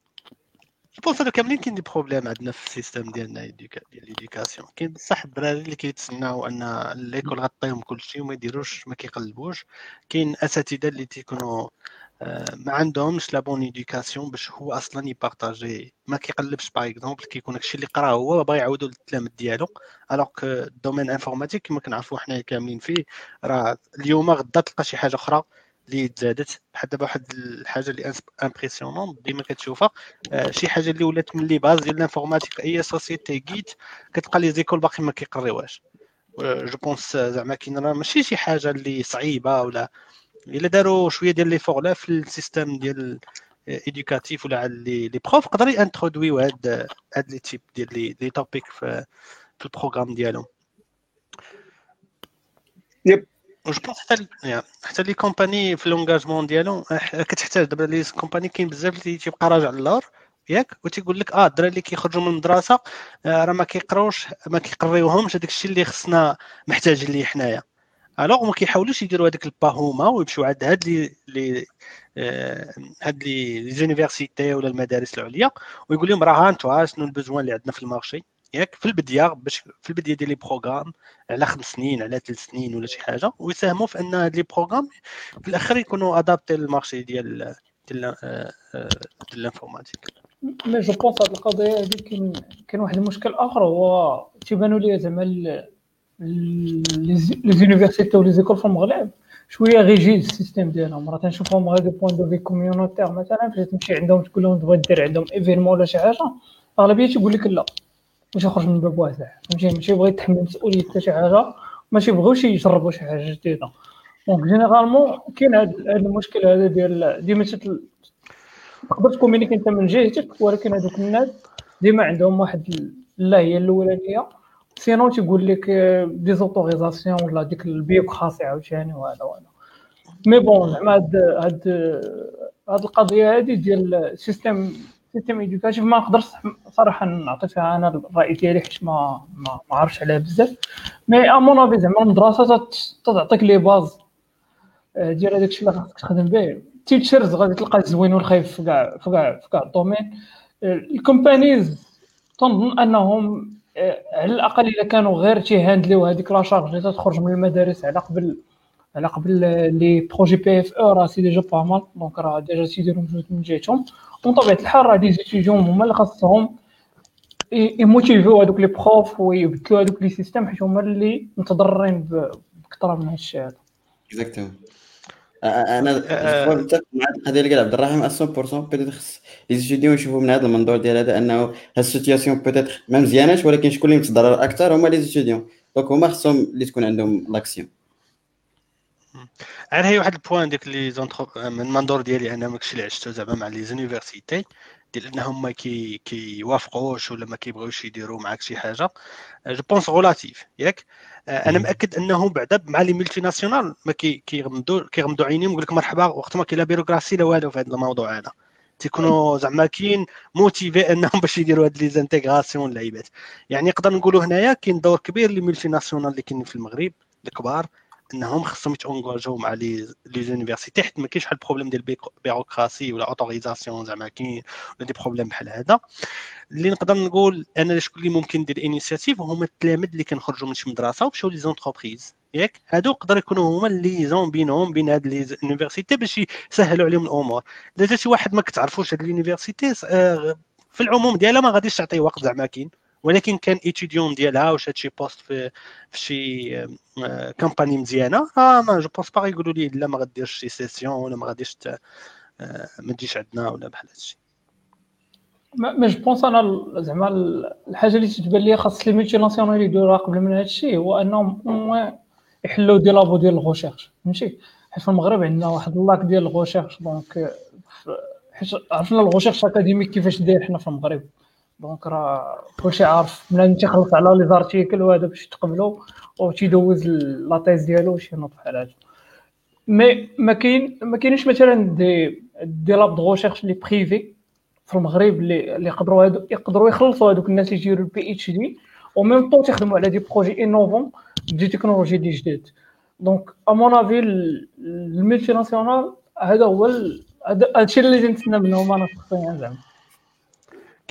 pense هادو كاملين كاين des problèmes عندنا في ال système ديالنا ديال l'éducation كاين بصح الدراري اللي كيتسناو أن l'école غتعطيهم كلشي وما يديروش ما كيقلبوش. كاين أساتذة اللي تيكونوا ما عندهمش la bonne éducation باش هو أصلا ي partager. ما كيقلبش par exemple كيكون هادشي اللي قراه هو باغي يعاودو للتلامذ ديالو. alors que ال domaine informatique كما كنعرفوا حنا كاملين فيه راه اليوم غدا تلقى شي حاجة أخرى اللي تزادت بحال دابا واحد الحاجة اللي impressionnant ديما كتشوفها. آه شي حاجة اللي ولات من les bases ديال ال informatique أي société جيت كتلقى les écoles باقي ما كيقريوهاش. je pense زعما كاين راه ماشي شي حاجة اللي صعيبة ولا إلا داروا شوية ديال les efforts لا في ال système ديال éducatif ولا les les profs يقدر ي introduire هاد هاد les types ديال les topics في, في ال programme ديالهم. yep je pense حتى حتى les compagnies في l'engagement ديالهم كتحتاج دابا les compagnies كاين بزاف اللي تيبقى راجع للور ياك وتيقول لك آه الدراري اللي كيخرجوا من المدرسة آه راه ما كيقراوش ما كيقريوهمش هذاك الشيء اللي خصنا محتاجين ليه حنايا. alors ما كيحاولوش يديروا هذاك ال pas هما ويمشيو عند هاد لي لي آه، هاد les universités ولا المدارس العليا ويقول لهم راه أنتوا شنو ال besoin اللي عندنا في ال marché؟ ياك في البداية باش في البداية ديال les programmes على خمس سنين على ثلاث سنين ولا شي حاجة ويساهموا في أن هاد les programmes في الآخر يكونوا adaptés لل marché ديال ديال ال informatique mais je pense هاد القضية هادي كاين كاين واحد المشكل آخر هو تيبانوا لي زعما لي universités و les écoles في المغرب شوية rigide ال système ديالهم. راه تنشوفهم غير du point de vue communautaire مثلا فاش تمشي عندهم تقول لهم تبغي دير عندهم événement ولا شي حاجة أغلبية تيقول لك لا. واش يخرج من باب واسع فهمتي؟ ماشي بغى يتحمل مسؤولية حتى شي حاجة ماشي بغاوش يجربوا شي حاجة جديدة. donc généralement كاين هذا المشكل هذا ديال ديما تقدر ت communiquer أنت من جهتك ولكن هذوك الناس ديما عندهم واحد لا هي الأولانية. sinon تيقول لك des autorisations ولا ديك ال bureaucratie عاوتاني وهذا وهذا. mais bon زعما هاد هاد هاد القضية هادي ديال ال système système éducatif ما نقدرش صراحة نعطي فيها أنا الرأي ديالي حيت ما ما, عرفتش عليها بزاف. mais à mon avis زعما المدرسة تعطيك les bases ديال هذاك الشيء اللي خاصك تخدم به. teachers غادي تلقى زوين والخايب في كاع في كاع في كاع ال domaines. ال companies تنظن أنهم على الأقل إذا كانوا غير تي handle يو هذيك la charge اللي تخرج من المدارس على قبل على قبل les projets PFE راه c'est déjà pas mal donc راه déjà تيديروا مجهود من جهتهم ومن طبيعة الحال راه des étudiants هما اللي خاصهم ي motiver و هذوك les profs ويبدلوا هذوك les systèmes حيت هما اللي متضررين بكثره من هذا. الشيء هذا exactement أنا مع القضية اللي قال عبد الرحيم 100% peut-être خص les étudiants يشوفوا من هذا المنظور ديال هذا أنه هاد ال situation peut-être ما مزياناش ولكن شكون اللي متضرر أكثر هما les étudiants donc هما خصهم اللي تكون عندهم l'action غير هي واحد ال point ديك les entreprises من المنظور ديالي أنا داكشي اللي عشتو زعما مع les universités ديال أنهم ما كي كيوافقوش ولا ما كيبغيوش يديروا معاك شي حاجة. je pense relatif ياك؟ أنا مأكد انه بعدا مع les multinationales ما كيغمدوا كيغمدوا عينيهم يقول لك مرحبا وقت ما كاين لا bureaucratie لا والو في هذا الموضوع هذا. تيكونوا زعما كاين motivés أنهم باش يديروا هاد les intégrations اللعيبات يعني نقدر نقولوا هنايا كاين دور كبير les multinationales اللي كاينين في المغرب الكبار. إنهم خصهم يتونجاجو مع les universités حيت ما كاينش واحد ال problème ديال bureaucratie ولا autorisation زعما كاين ولا des problèmes بحال هذا. اللي نقدر نقول أنا شكون اللي ممكن ندير initiative هما التلاميذ اللي كنخرجوا من شي مدرسة ومشاو les entreprises. ياك؟ هادو يقدر يكونوا هما ال liaison بينهم بين هاد les universités باش يسهلوا عليهم الأمور. الا جا شي واحد ما كتعرفوش هاد l'université آه، في العموم ديالها ما غاديش تعطيه وقت زعما كاين. ولكن كان étudiant ديالها وا شاد شي poste في في شي كامباني مزيانة. آه mais je pense pas يقولوا لي لا ما غديرش شي session ولا ما غاديش آه، ما تجيش عندنا ولا بحال هادشي. mais je pense أنا زعما الحاجة اللي تتبان لي خاص les multinationales يديروها قبل من هذا الشيء هو أنهم يحلوا des labos ديال ال recherche فهمتي؟ حيت في المغرب عندنا واحد ال lack ديال ال recherche donc حيت عرفنا ال recherche académique كيفاش داير حنا في المغرب. donc راه كلشي عارف. ملي تيخلص على les articles وهذا باش تقبلو و تيدوز la thèse ديالو شي نوض بحال هذا. mais ما كاين ما كاينش مثلا des des labs de recherche les privés في المغرب اللي اللي يقدروا هادو يقدروا يخلصوا هذوك الناس اللي يديروا ال PhD و même temps تيخدموا على des projets innovants des technologies دي جديد. donc à mon avis ال multinationales هذا هو هذا الشيء اللي نتسنى منهم أنا شخصيا زعما.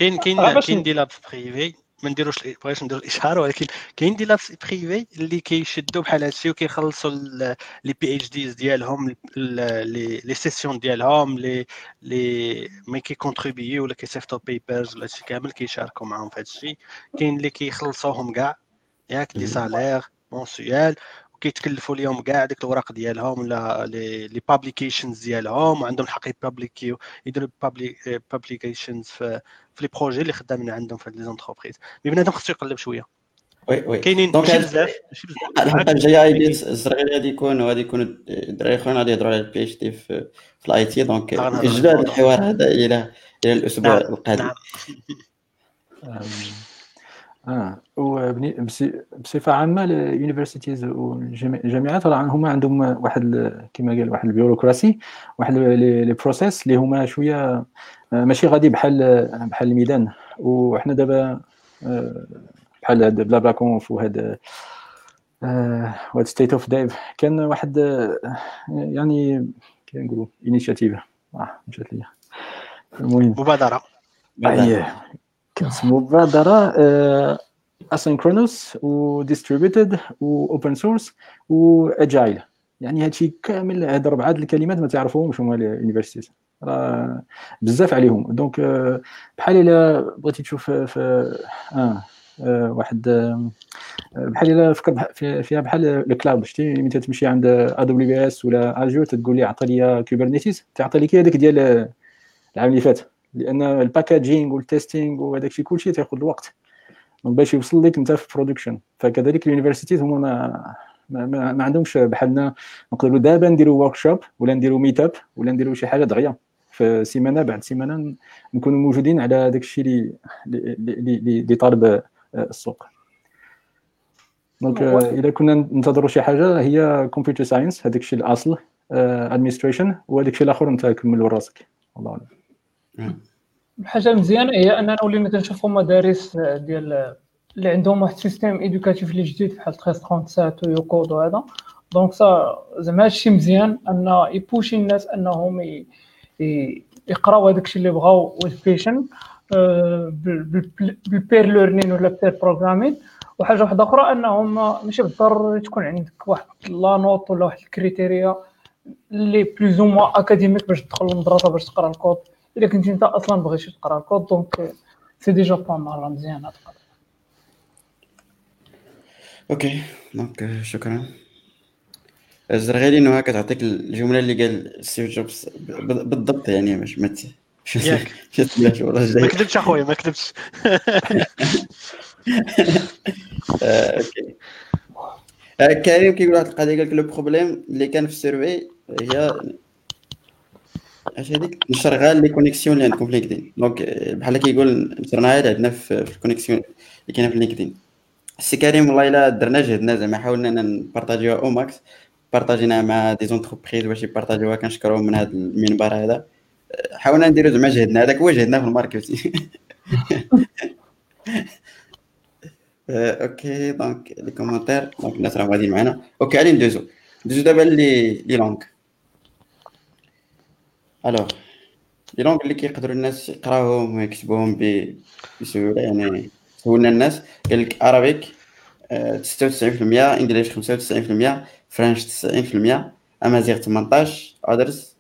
كاين كاين كاين des labs privés ما نديروش بغيتش نديرو الاشهار ولكن كاين des labs privés اللي كيشدوا بحال هادشي وكيخلصوا les PhDs ديالهم les sessions ديالهم les les mais contribuent ولا كيصيفطوا papers ولا هادشي كامل كيشاركوا معاهم في هادشي. كاين اللي كيخلصوهم كاع ياك des salaires mensuels كيتكلفوا ليهم كاع ديك الاوراق ديالهم ولا les publications ديالهم وعندهم الحق ي publier و يديروا publications في في les projets اللي خدامين عندهم في les entreprises mais بنادم خصو يقلب شوية. oui oui. كاينين ماشي بزاف بزاف. الحلقة الجايه épisode الصغير غادي يكون وغادي يكونوا الدراري اخرين غادي يهضروا على ال PhD في في ال IT donc نأجلوا هذا الحوار هذا إلى إلى الأسبوع نعم. القادم. نعم. آه. وبصفه عامة ال universities والجامعات راه هما عندهم واحد كما قال واحد البيروقراسي واحد les process اللي هما شوية آه، ماشي غادي بحال بحال الميدان. وحنا دابا آه، بحال هاد BlaBlaConf وهاد آه، وهاد State of Dev كان واحد يعني كنقولوا initiative آه مشات ليا. المهم. مبادرة. اييه كنسمو مبادره asynchronous و distributed و open source و agile. يعني هادشي كامل هاد اربعه الكلمات ما تعرفوهمش هما ال universities راه بزاف عليهم. donc بحال إلا بغيتي تشوف في آه واحد بحال إلا فكر فيها بحال ال cloud شتي ملي تمشي عند AWS ولا Azure تقول لي عطي لي Kubernetes تعطي لك هذاك ديال العام اللي فات. لأن ال packaging وال testing وهذاك الشيء كلشي تاخذ الوقت. donc باش يوصل لك أنت في production فكذلك ال universities هما ما ما, ما, ما عندهمش بحالنا نقدروا دابا نديروا work ولا نديروا meetup ولا نديروا شي حاجة دغيا. في سيمانة بعد سيمانة نكونوا موجودين على داك الشيء اللي اللي اللي طالب السوق. donc إذا كنا ننتظروا شي حاجة هي computer science هذاك الشيء الأصل administration وهذاك الشيء الآخر انت كملوا راسك. الله أعلم. الحاجة المزيانة هي أننا ولينا كنشوفوا مدارس ديال اللي عندهم واحد ال système éducatif اللي جديد بحال 1337 و YouCode وهذا. donc زعما هادشي مزيان أن y-pushي الناس أنهم يقراو هذاك الشيء اللي بغاو ويز بيشن بالبير ليرنين ولا بير بروغرامين وحاجة واحدة أخرى أنهم ماشي بالضروري تكون عندك واحد لا نوت ولا واحد الكريتيريا اللي بلوز أو اكاديميك باش تدخل للمدرسه باش تقرأ الكود إلا كنتي أنت أصلا بغيتي تقرأ الكود دونك سي ديجا با مال مزيان هاد أوكي دونك شكرا. الزرغالي انه هكا تعطيك الجملة اللي قال ستيف جوبز بالضبط يعني باش ما ياك. ما كذبتش اخويا ما كذبتش. okay كريم كيقول واحد القضية قال لك le problème اللي كان في ال survey هي اش هذيك نشر les connexions اللي عندكم في LinkedIn donc بحال كيقول نشرنا غير عندنا في ال connexions اللي كاينة في LinkedIn السي كريم والله إلا درنا جهدنا زعما حاولنا نبارطاجيوها au max بارطاجينا مع des entreprises باش يبارطاجيوها كنشكرهم من هذا المنبر هذا. حاولنا نديرو زعما جهدنا هذاك هو جهدنا في ال marketing okay donc les commentaires donc الناس راهم غاديين معنا. okay غادي ندوزو. ندوزو دابا لي لي alors les langues اللي كيقدروا الناس يقراوهم ويكتبوهم بسهولة يعني سولنا الناس. قال لك Arabic 96% English 95% French 90% أمازيغ 18 others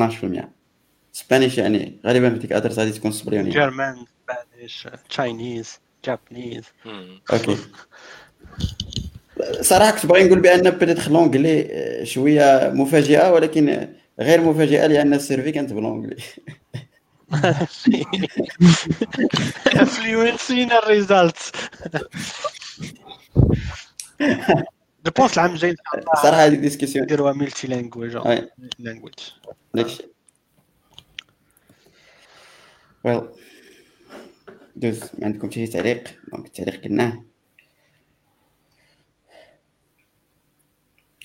12% Spanish يعني غالبا في ديك others غادي تكون سبريوني German Spanish Chinese Japanese okay. صراحة كنت باغي نقول بأن peut-être l'anglais شوية مفاجئة ولكن غير مفاجئة لأن ال survey كانت ب l'anglais فلوينسينا الريزالتس جو بونس العام الجاي صراحة هذيك ديسكسيون نديروها ملتي لانجويج لانجويج داكشي ويل دوز ما عندكم شي تعليق دونك التعليق قلناه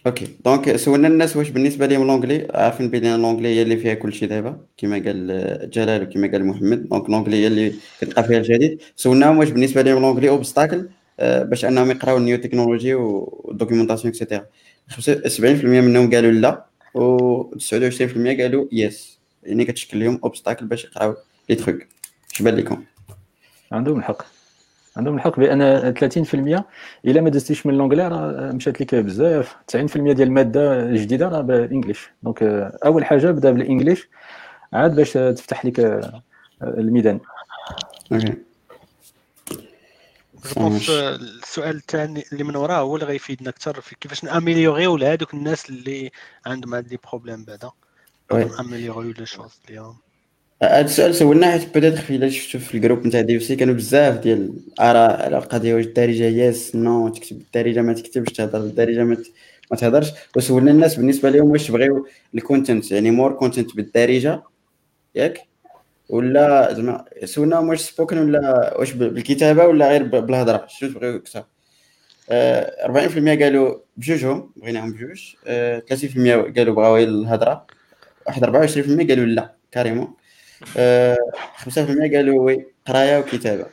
أوكي دونك سولنا الناس واش بالنسبة لهم لونجلي عارفين بلي لونجلي هي اللي فيها كلشي دابا كما قال جلال وكما قال محمد. دونك لونجلي هي اللي كتلقى فيها الجديد. سولناهم واش بالنسبة لهم l'anglais obstacle باش أنهم يقراو ال new technology وال documentation et cetera 70% منهم قالوا لا و 29% قالوا yes يعني كتشكل لهم obstacle باش يقراو les trucs اش بان لكم عندهم الحق. عندهم الحق بأن 30% إلا ما دزتيش من l'anglais راه مشات لك بزاف. 90% ديال المادة الجديدة راه بال English. donc أول حاجة بدا بال English عاد باش تفتح لك الميدان. okay. السؤال الثاني اللي من وراه هو اللي غيفيدنا أكثر في كيفاش ناميليوريو لهذوك الناس اللي عندهم هاد les problèmes بعدا. ناميليوريو les choses ديالهم هذا السؤال سولناه حيت peut-être في الا شفتو في ال groupe نتاع دي سي كانوا بزاف ديال الاراء على القضية واش الدارجة yes no تكتب بالدارجه ما تكتبش تهضر بالدارجة ما ما تهضرش. وسولنا الناس بالنسبة لهم واش بغيو ال content يعني more content بالدارجة. ياك؟ ولا زعما سولناهم واش spoken ولا واش بالكتابة ولا غير بالهضرة؟ شنو تبغيو أكثر 40% قالوا بجوجهم بغيناهم بجوج. 30% قالوا بغاو الهضرة. واحد 24% قالوا لا carrément. 5% قالوا oui قراية وكتابة.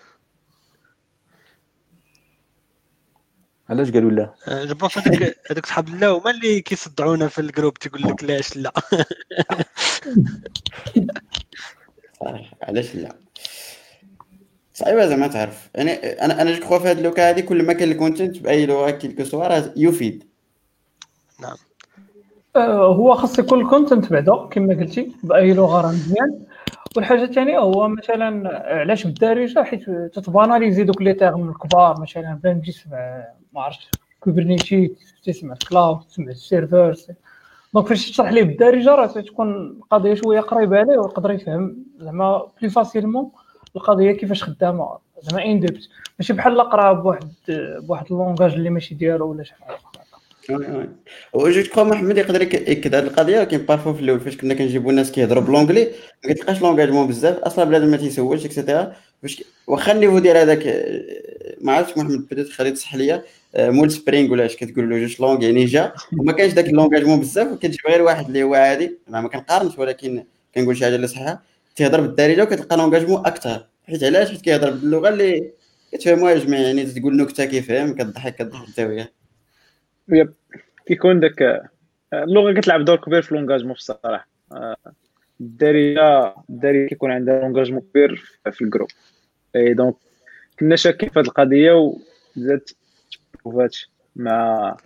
علاش قالوا لا؟ جو بونس هذوك هذوك صحاب لا هما اللي كيصدعونا في الجروب تيقول لك لاش لا. علاش لا؟ صعيبة زعما تعرف. يعني أنا أنا جو في هذه اللوكا هذه كل ما كان الكونتنت بأي لغة كيلكو سوا راه يفيد. نعم. هو خاص يكون الكونتنت بعدا كما قلتي بأي لغة راه مزيان. والحاجة الثانية هو مثلا علاش بالدارجة؟ حيت تت banaliser دوك les termes الكبار مثلا بان تسمع ما عرفتش Kubernetes تسمع cloud تسمع ال server donc فاش تشرح ليه بالدارجة راه تكون القضية شوية قريبة عليه ويقدر يفهم زعما بلي facilement القضية كيفاش خدامة زعما un début ماشي بحال قرأ بواحد بواحد ال langage اللي ماشي ديالو ولا شي حاجة. oui je crois محمد يقدر ياكد هذه القضية ولكن parfois في الأول فاش كنا كنجيبوا الناس كيهضروا ب l'anglais ما كتلقاش لونجاجمون بزاف أصلا بلاد ما تيسولش اكسيتيرا فاش واخا النيفو ديال هذاك ما عرفتش محمد بدات خلي تصح ليا مول سبرينغ ولا اش كتقول له جوج لونغ يعني جا وما كانش داك لونجاجمون بزاف وكتجيب غير واحد اللي هو عادي ما كنقارنش ولكن كنقول شي حاجة اللي صحيحه تيهضر بالدارجه وكتلقى لونجاجمون أكثر حيت علاش حيت كيهضر باللغة اللي كتفهموها جميع يعني تقول نكته كيفهم كضحك كضحك انت وياه يب. كيكون داك اللغة كتلعب دور كبير في l'engagement الصراحة. الدارجه الدارجه كيكون عندها l'engagement كبير في ال groupe. et donc كنا شاكين في هذه القضية وزادت prouvات مع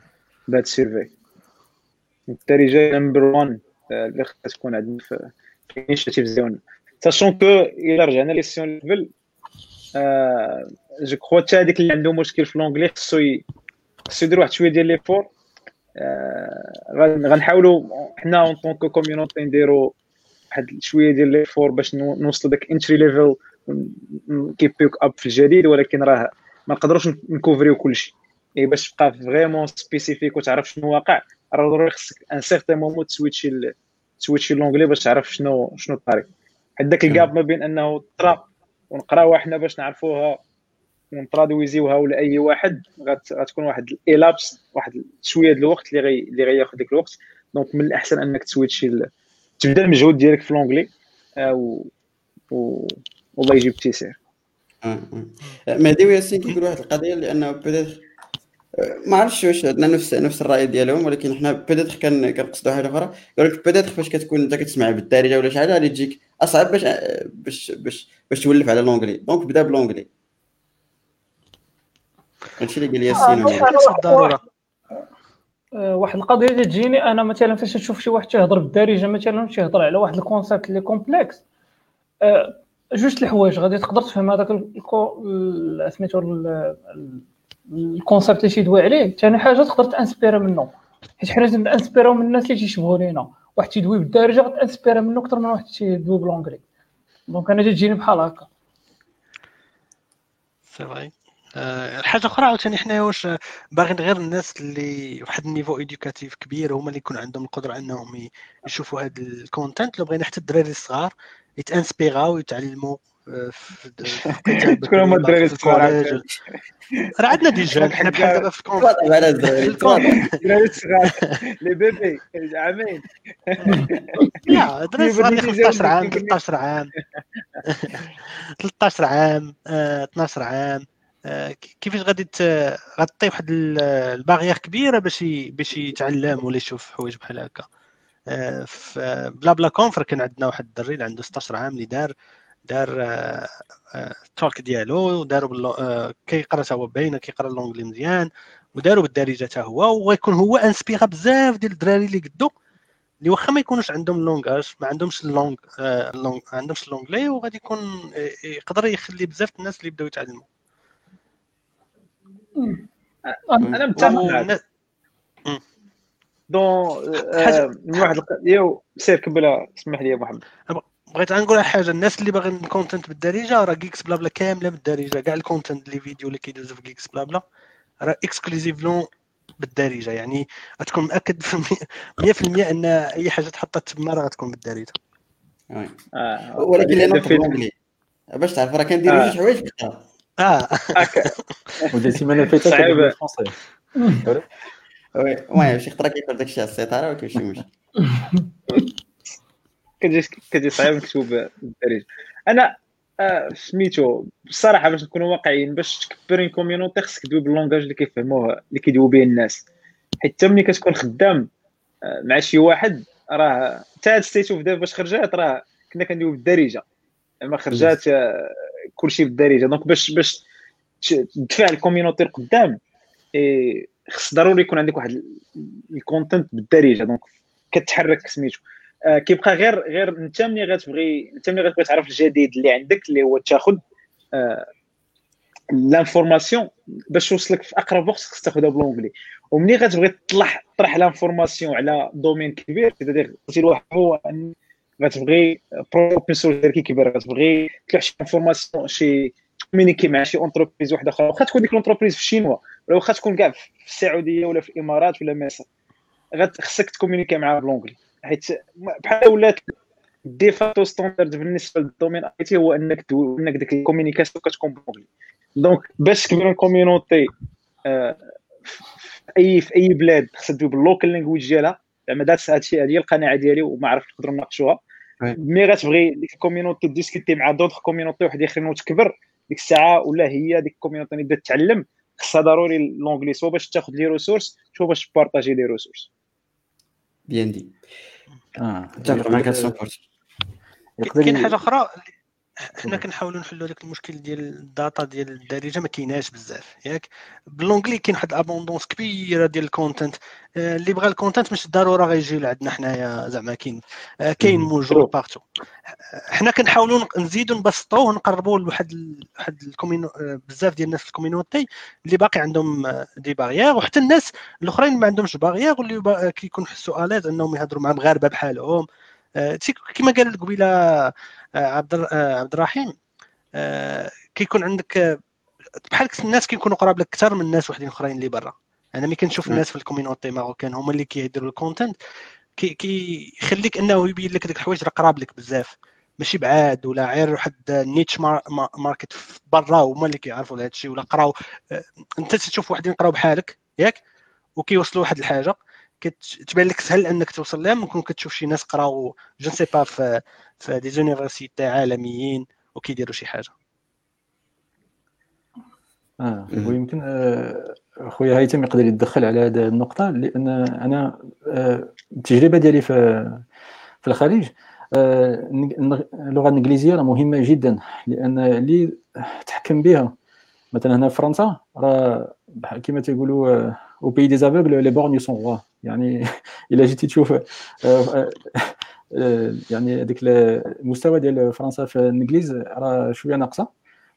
بهذا ال survey الدارجه number 1 اللي خصها تكون عندنا في ال initiative ديالنا sachant que إلا رجعنا ل senior level je crois حتى هذيك اللي عنده مشكل في l'anglais خصو خصو يدير واحد شوية ديال l'effort غنحاولوا حنا en tant que community نديروا واحد شوية ديال l'effort باش نوصلوا داك entry level كي pick up في الجديد ولكن راه ما نقدروش ن couvriو كلشي. إي باش تبقى vraiment spécifique وتعرف شنو واقع راه ضروري خصك ان سيغتان مومون تسويتشي تسويتشي لونجلي باش تعرف شنو شنو الطريق. حيت داك ال gap ما بين أنه ترا ونقراوها حنا باش نعرفوها ون traduisيوها لاي واحد غتكون واحد ال laps واحد شوية ديال الوقت اللي اللي غياخذ ديك الوقت. donc من الأحسن أنك ت switchي تبدا المجهود ديالك في l'anglais آه، و... والله يجيب التيسير آه، آه. مهدي وياسين كيقول واحد القضية لأنه peut-être ما عرفتش واش عندنا نفس نفس الرأي ديالهم ولكن حنا peut-être كان كنقصدوا حاجة أخرى قال لك peut-être فاش كتكون أنت كتسمع بالدارجه ولا شي حاجة غادي تجيك أصعب باش باش باش باش تولف على l'anglais donc بدا ب l'anglais هادشي اللي قال ياسين آه، واحد القضية اللي تجيني أنا مثلا فاش نشوف شي واحد تيهضر بالدارجة مثلا تيهضر على واحد ال concept اللي complexe آه، جوج الحوايج غادي تقدر تفهم هذاك سميتو ال concept اللي تيدوي عليه. ثاني حاجة تقدر ت inspirا منه. حيت حنا تن inspirاو من الناس اللي تيشبهوا لينا واحد تيدوي بالدارجة غت inspirا منه أكثر من واحد تيدوي ب l'anglais donc أنا تجيني بحال هكا. شي حاجة أخرى عاوتاني حنا واش باغيين غير الناس اللي واحد ال niveau éducatif كبير هما اللي يكون عندهم القدرة إنهم يشوفوا هذا ال content لو بغينا حتى الدراري الصغار يت inspirاو ويتعلموا آه، تكون هما الدراري الصغار راه عندنا déjà حنا بحال دابا في الدراري الصغار. les bébés. عامين لا الدراري الصغار 15 عام 13 عام 13 عام. 12 عام آه، كيفاش غادي غطي واحد ال barrière كبيرة باش باش يتعلم ولا يشوف حوايج بحال هكا. آه، BlaBlaConf كان عندنا واحد الدري اللي عنده 16 عام اللي دار دار ال talk آه، ديالو داروا كيقرا تا هو باينه كيقرا l'anglais مزيان وداروا بالدارجة حتى هو وغيكون هو inspirا بزاف ديال الدراري اللي قدو اللي واخا ما يكونوش عندهم langage ما عندهمش ال langue ما عندهمش l'anglais وغادي يكون يقدر يخلي بزاف الناس اللي بداو يتعلموا أنا متفق. معك donc آه، من واحد القضية سير كمل اسمح لي يا محمد. بغيت نقول حاجة. الناس اللي باغيين ال content بالدارجة راه GeeksBlaBla كاملة بالدارجة. كاع ال content اللي فيديو اللي كيدوزو في GeeksBlaBla راه exclusivement بالدارجة. يعني غتكون مأكد 100% أن أي حاجة تحطها تما راه غتكون بالدارجة. آه. ولكن أنا باش تعرف راه كنديروا جوج حوايج ودي السيمانه اللي فاتت صعيبه oui المهم شي خطره كيقول داكشي على السيطره وكيمشي مشي كتجي كتجي صعيب مكتوب بالدارجه أنا سميتو بصراحه باش نكونوا واقعيين باش تكبر une community خصك تدوي بال langage اللي كيفهموه اللي كيدويو به الناس. حيت ملي كتكون خدام آه، مع شي واحد راه حتى هاد State of Dev باش خرجات راه كنا كندويو بالدارجة. ما خرجات آه، كلشي بالدارجه donc باش باش تدفع ال community لقدام خص ضروري يكون عندك واحد ال content بالدارجة. donc كتحرك سميتو. آه كيبقى غير غير انت ملي غتبغي انت ملي غتبغي تعرف الجديد اللي عندك اللي هو تاخذ آه لانفورماسيون باش توصلك في أقرب وقت خصك تاخذها بالونجلي وملي غتبغي تطلع طرح لانفورماسيون على دومين كبير سيتادير قلتي لواحد هو غتبغي بروبي سورس كبير غتبغي تلوح شي انفورماسيون شي كومينيكي مع شي اونتربريز واحدة أخرى. واخا تكون ديك الاونتربريز في الشينوا ولا واخا تكون كاع في السعودية ولا في الإمارات ولا مصر خصك ت communiquer معاها ب l'anglais حيت بحال ولات de facto standard بالنسبة لل domaine IT هو إنك إنك ديك ال communication كتكون ب l'anglais donc باش تكبر ال community آه، في اي في أي بلاد خصها تدوي بال local language ديالها. زعما دات هادشي هذه القناعة ديالي وما عرفت نقدروا نناقشوها. mais غتبغي ديك ال community discuter مع d'autres community واحد اخرين وتكبر ديك الساعة ولا هي ديك ال community اللي بدات تتعلم خصها ضروري l'anglais soit باش تاخذ les ressources soit باش ت partager les ressources. bien dit. آه. اتفق معك 100% يقدر كاين حاجة أخرى؟ حنا كنحاولوا نحلوا هذاك المشكل ديال ال data ديال الدارجة ما كايناش بزاف. ياك؟ بال l'anglais كاين واحد abondance كبيرة ديال ال content آه، اللي بغى ال content مش ضروري غيجي لعندنا حنايا زعما كاين آه، كاين. موجود partout حنا كنحاولوا نزيدوا نبسطوه ونقربوا لواحد واحد ال communauté آه، بزاف ديال الناس في ال community اللي باقي عندهم des barrières وحتى الناس الأخرين ما عندهمش باغيير واللي كيكونوا يحسوا à l'aise إنهم يهضروا مع مغاربة بحالهم. كما قال قبيلة آه، عبد آه، عبد الرحيم آه، كيكون عندك آه، بحال الناس كيكونوا قراب لك أكثر من الناس وحدين أخرين اللي برا. أنا ملي كنشوف. الناس في ال community marocaine هما اللي كيديروا ال content كي كيخليك أنه يبين لك ديك الحوايج راه قراب لك بزاف. ماشي بعاد ولا غير واحد niche market في برا هما اللي كيعرفوا هذا الشيء ولا قراو آه، أنت تشوف واحدين قراو بحالك ياك وكيوصلوا واحد الحاجة. كتبان لك سهل أنك توصل لها ممكن كتشوف شي ناس قراو je sais pas في في des universités عالميين وكيديروا شي حاجة آه. ويمكن آه، خويا هيثم يقدر يتدخل على هذه النقطة لأن أنا آه، التجربة ديالي في في الخارج آه، اللغة الإنجليزية راه مهمة جدا لأن اللي تحكم بها مثلا هنا في فرنسا راه بحال كما تيقولوا au pays des aveugles les borgnes sont rois يعني الا جيتي تشوف يعني هذيك المستوى ديال فرنسا في الانجليز راه شوية ناقصه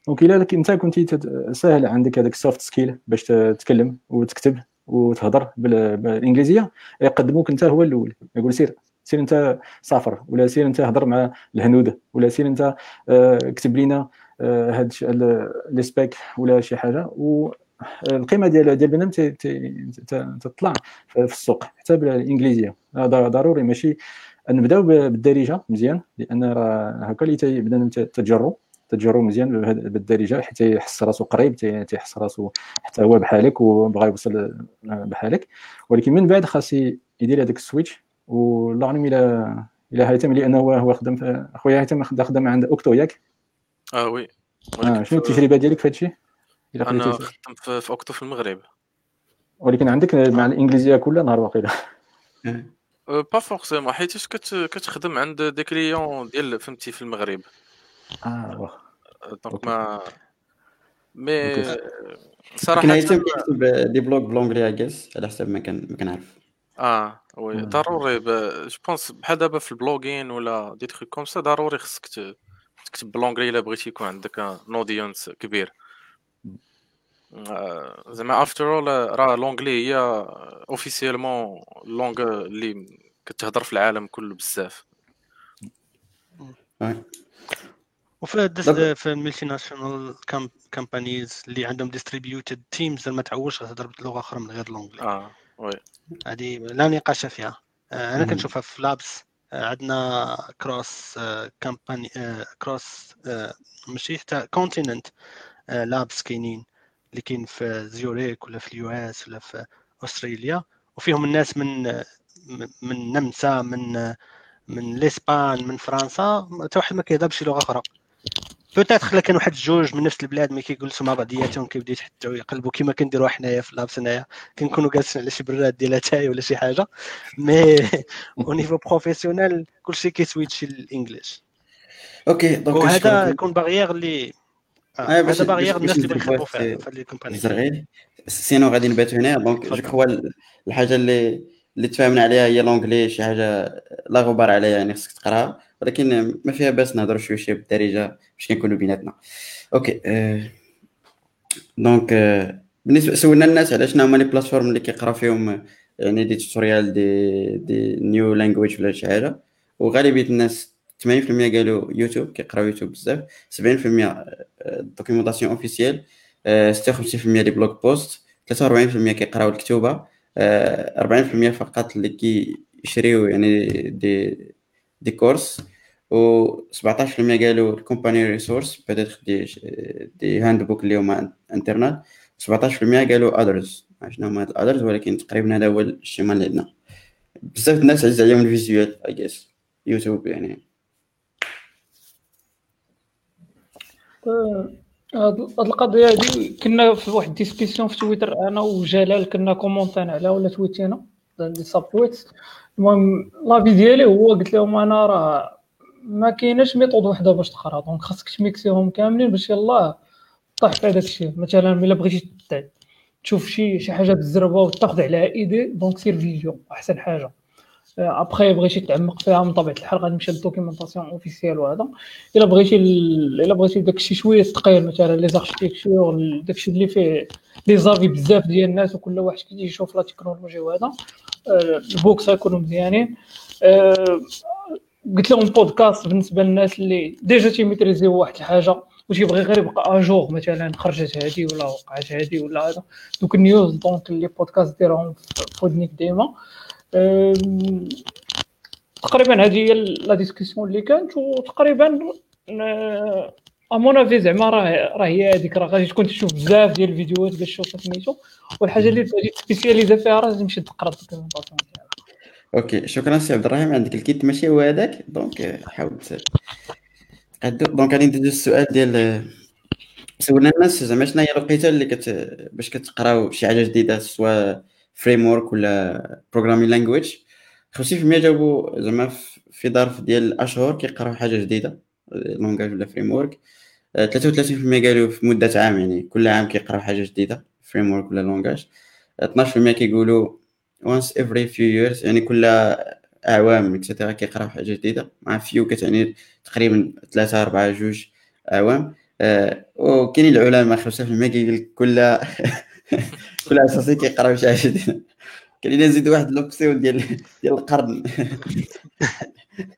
donc الا انت كنتي ساهل عندك هذاك ال soft skill باش تتكلم وتكتب وتهضر بال- بالانجليزيه يقدموك أنت هو الأول. يقول سير سير أنت سافر ولا سير أنت هضر مع الهنود ولا سير أنت آه، اكتب لنا آه، هاد les specs ولا شي حاجة. والقيمه ديال ديال ت- تطلع في السوق حتى بالإنجليزية. هذا ضروري. ماشي نبدأو بالدارجة مزيان لأن راه هكا اللي بنادم تجرو تجرو مزيان بالدارجة حتى يحس راسو قريب تي- تيحس راسو حتى هو بحالك وبغى يوصل بحالك. ولكن من بعد خاص يدير هذاك ال switch والله اعلم إلى إلى هيثم لأنه هو هو خدم خويا هيثم خد- خدم عند Octo ياك آه oui. آه شنو التجربة ديالك في هذا الشيء؟ الا أنا خديتي خدمت في, في Octo في المغرب. ولكن عندك مع الإنجليزية كلها نهار واقيلا. أه، pas forcément حيتاش كت كتخدم عند des clients ديال فهمتي في المغرب. آه دونك أوكي. ما مي. صراحة هيثم كيكتب دي بلوك بالونجلي اكيس على حسب ما كان ما كنعرف. آه وي. آه. ضروري جو بونس بحال دابا في البلوغين ولا دي تخيك كوم سا ضروري خصك تكتب بالونجلي إلا بغيتي يكون عندك ان اودينس كبير. زعما افتر اول راه لونجلي هي اوفيسيالمون لونغ اللي كتهضر في العالم كله بزاف. آه. وفي الدس في ال multinational companies اللي عندهم distributed teams ما تعودش تهضر بلغة أخرى من غير l'anglais آه oui. هذه لا نقاش فيها. آه، أنا. كنشوفها في لابس آه، عندنا cross company cross ماشي حتى continent لابس كاينين. اللي كاين في زيوريك ولا في ال US ولا في أستراليا وفيهم الناس من من- من النمسا من من الإسبان من فرنسا حتى واحد ما كيهضر بشي لغة أخرى. peut-être خلا كان واحد جوج من نفس البلاد ما كيجلسوا مع بعضياتهم كيبداو يتحدثوا يقلبوا كيما كنديروا حنايا في لابس هنايا. كنكونوا جالسين على شي براد ديال أتاي ولا شي حاجة. mais au niveau professionnel كلشي كي switchي لل English OK donc وهذا. يكون barrière اللي هذا barrière الناس اللي يخدموا بواحد في في هاد les compagnies الزرغيل sinon غادي نباتو هنا donc je. crois الحاجة اللي اللي تفاهمنا عليها هي l'anglais شي حاجة لا غبار عليها يعني خصك تقراها ولكن ما فيها باس نهضروا شوية شوية بالدارجه باش كنكونوا بيناتنا OK donc بالنسبة سولنا الناس على شنو هما les plateformes اللي كيقراو فيهم يعني des tutorials des des new language ولا شي حاجة وغالبيه الناس 80% قالوا يوتيوب كيقراو يوتيوب بزاف. 70% documentation officielle 56% les blog posts 43% كيقراو الكتوبة آه، 40% فقط اللي كيشريو يعني des des cours و 17% قالوا ال company resources peut-être des des handbooks اللي هما internes 17% قالوا others شنو هما ال others ولكن تقريبا هذا هو الشمال اللي عندنا. بزاف الناس عز عليهم ال visual I guess يوتيوب يعني. هاد القضية هادي كنا في واحد discussion في تويتر أنا وجلال كنا commentينا عليها ولا تويتينا des sub-tweets المهم l'avis ديالي هو قلت لهم أنا راه ما كايناش méthode وحدة باش تقرا donc خاصك تmixيهم كاملين باش يلاه طيح في هذاك الشيء. مثلا إلا بغيتي تشوف شي شي حاجة بالزربة وتاخذ عليها idée donc سير فيديو أحسن حاجة. ابخي بغيتي تعمق فيها من طبيعه الحال غادي نمشي لل documentation officielle وهذا الا بغيتي الا بغيتي داكشي شوية ثقيل مثلا les architectures داكشي اللي فيه les avis بزاف ديال الناس وكل واحد كيجي يشوف la technologie وهذا ال books غيكونوا مزيانين قلت لهم بودكاست بالنسبة للناس اللي déjà تيmaîtrisيو واحد الحاجة وتيبغي غير يبقى à jour مثلا خرجت هادي ولا وقعت هادي ولا هذا دوك ال news donc les podcasts ديرهم في ودنيك ديما تقريبا هذه هي la discussion اللي كانت وتقريبا à mon avis زعما راه راه هي هذيك راه غادي تكون تشوف بزاف ديال الفيديوهات باش تشوف سميتو. والحاجة اللي غادي تspécialisa فيها راه تمشي تقرا okay شكرا سي عبد الرحيم عندك الكيت ماشي هو هذاك؟ donc حاول donc غادي ندوز السؤال ديال سولنا الناس زعما شنو هي الوقيتة اللي كت باش كتقراو شي حاجة جديدة سواء framework ولا programming language 50% جاوبوا زعما في ظرف ديال الاشهر كيقراو حاجة جديدة langage ولا framework 33% قالوا في مدة عام يعني كل عام كيقراو حاجة جديدة framework ولا langage 12% كيقولوا once every few years يعني كل أعوام et cetera كيقراو حاجة جديدة. مع few كتعني تقريبا ثلاثة أربعة جوج أعوام. أه وكاينين العلماء 5% كيقول كل كل اساسي كيقراو شي حاجة جديده كاين نزيد واحد لوبسيون ديال ديال القرن.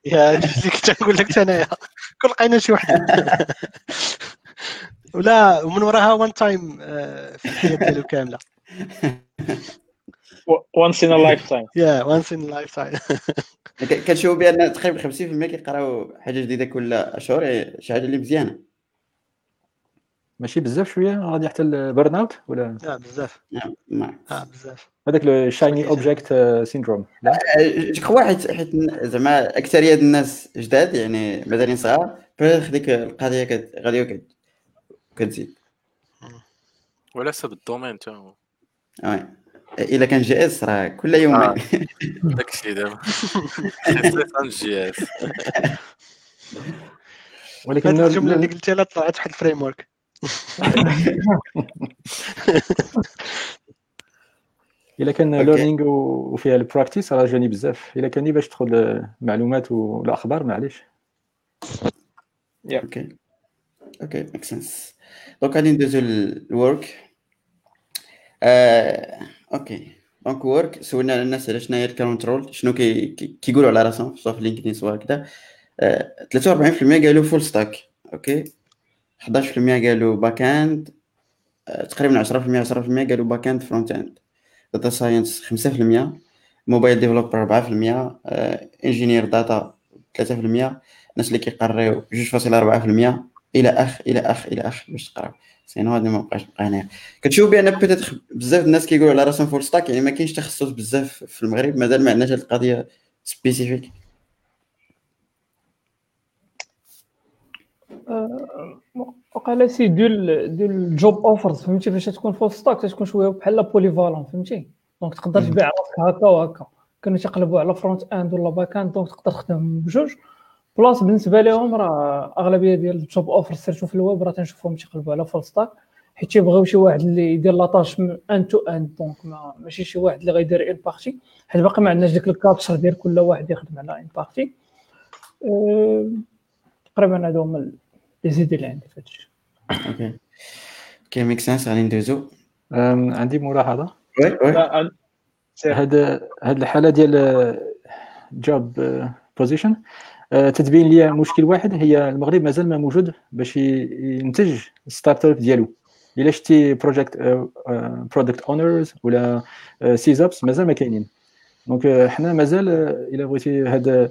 يا كنت نقول لك انايا كل لقينا شي واحد. ولا ومن وراها وان تايم في الحياة ديالو كاملة. وانس ان لايف تايم يا وانس ان لايف تايم كنشوفوا بأن تقريبا 50% كيقراو حاجة جديدة كل اشهر شي حاجة اللي مزيانة. ماشي بزاف شوية غادي حتى ال burn out ولا؟ لا بزاف. نعم. آه بزاف. هذاك ال shiny object syndrome لا؟ جو حيت حيت زعما أكثرية الناس جداد يعني مازالين صغار peut-être ديك القضية غادي كتزيد. ولا حسب ال domaine تا هو. oui. إلا كان JS راه كل يوم. آه. داكشي دابا. JS. ولكن الجملة اللي قلتيها لا طلعت واحد ال framework الا كان. learning وفيها ال practice راه جاني بزاف. إلا كان باش تدخل معلومات والاخبار معليش. Okay. Okay make sense donc غادي ندوزو لل work okay donc work سولنا الناس على شنو هي الكونترول شنو كي- كي- كيقولوا على راسهم سواء في لينكدين سواء كذا آه، 43% قالوا full stack okay 11% قالوا back end آه، تقريبا 10% 10% قالوا back end front end data science 5% mobile developer 4% ingénieur data 3% الناس اللي كيقريو 2.4% إلى اخ إلى اخ إلى اخ باش تقراو. sinon هذا ما بقاش بقى هنا كتشوف بأن peut-être بزاف الناس كيقولوا على راسهم full stack يعني ما كاينش تخصص بزاف في المغرب مازال ما عندناش هذه القضية spécifique وقال سي ديال ديال ال job offers فهمتي؟ فاش تكون full stack تكون شوية بحال polyvalent فهمتي؟ donc تقدر تبيع راسك هكا وهكا. كانوا تيقلبوا على front end ولا back end donc تقدر تخدم بجوج. بلاص بالنسبة لهم راه أغلبية ديال ال job offers surtout في الويب راه تنشوفهم تيقلبوا على full stack حيت تيبغيو شي واحد اللي يدير la tâche end to end donc ما ماشي شي واحد اللي غيدير une partie حيت باقي ما عندناش ديك ال culture ديال كل واحد يخدم على une partie أه، تقريبا هادو هما لي زيدي اللي عندي في هادشي okay okay make sense غادي ندوزو عندي ملاحظه oui oui. هاد هاد الحالة ديال job position تتبين لي مشكل واحد هي المغرب مازال ما موجود باش ينتج startup ديالو. إلا شتي project product owners ولا ces apps مازال ما كاينين. donc آه، حنا مازال آه، إلا بغيتي هاد آه،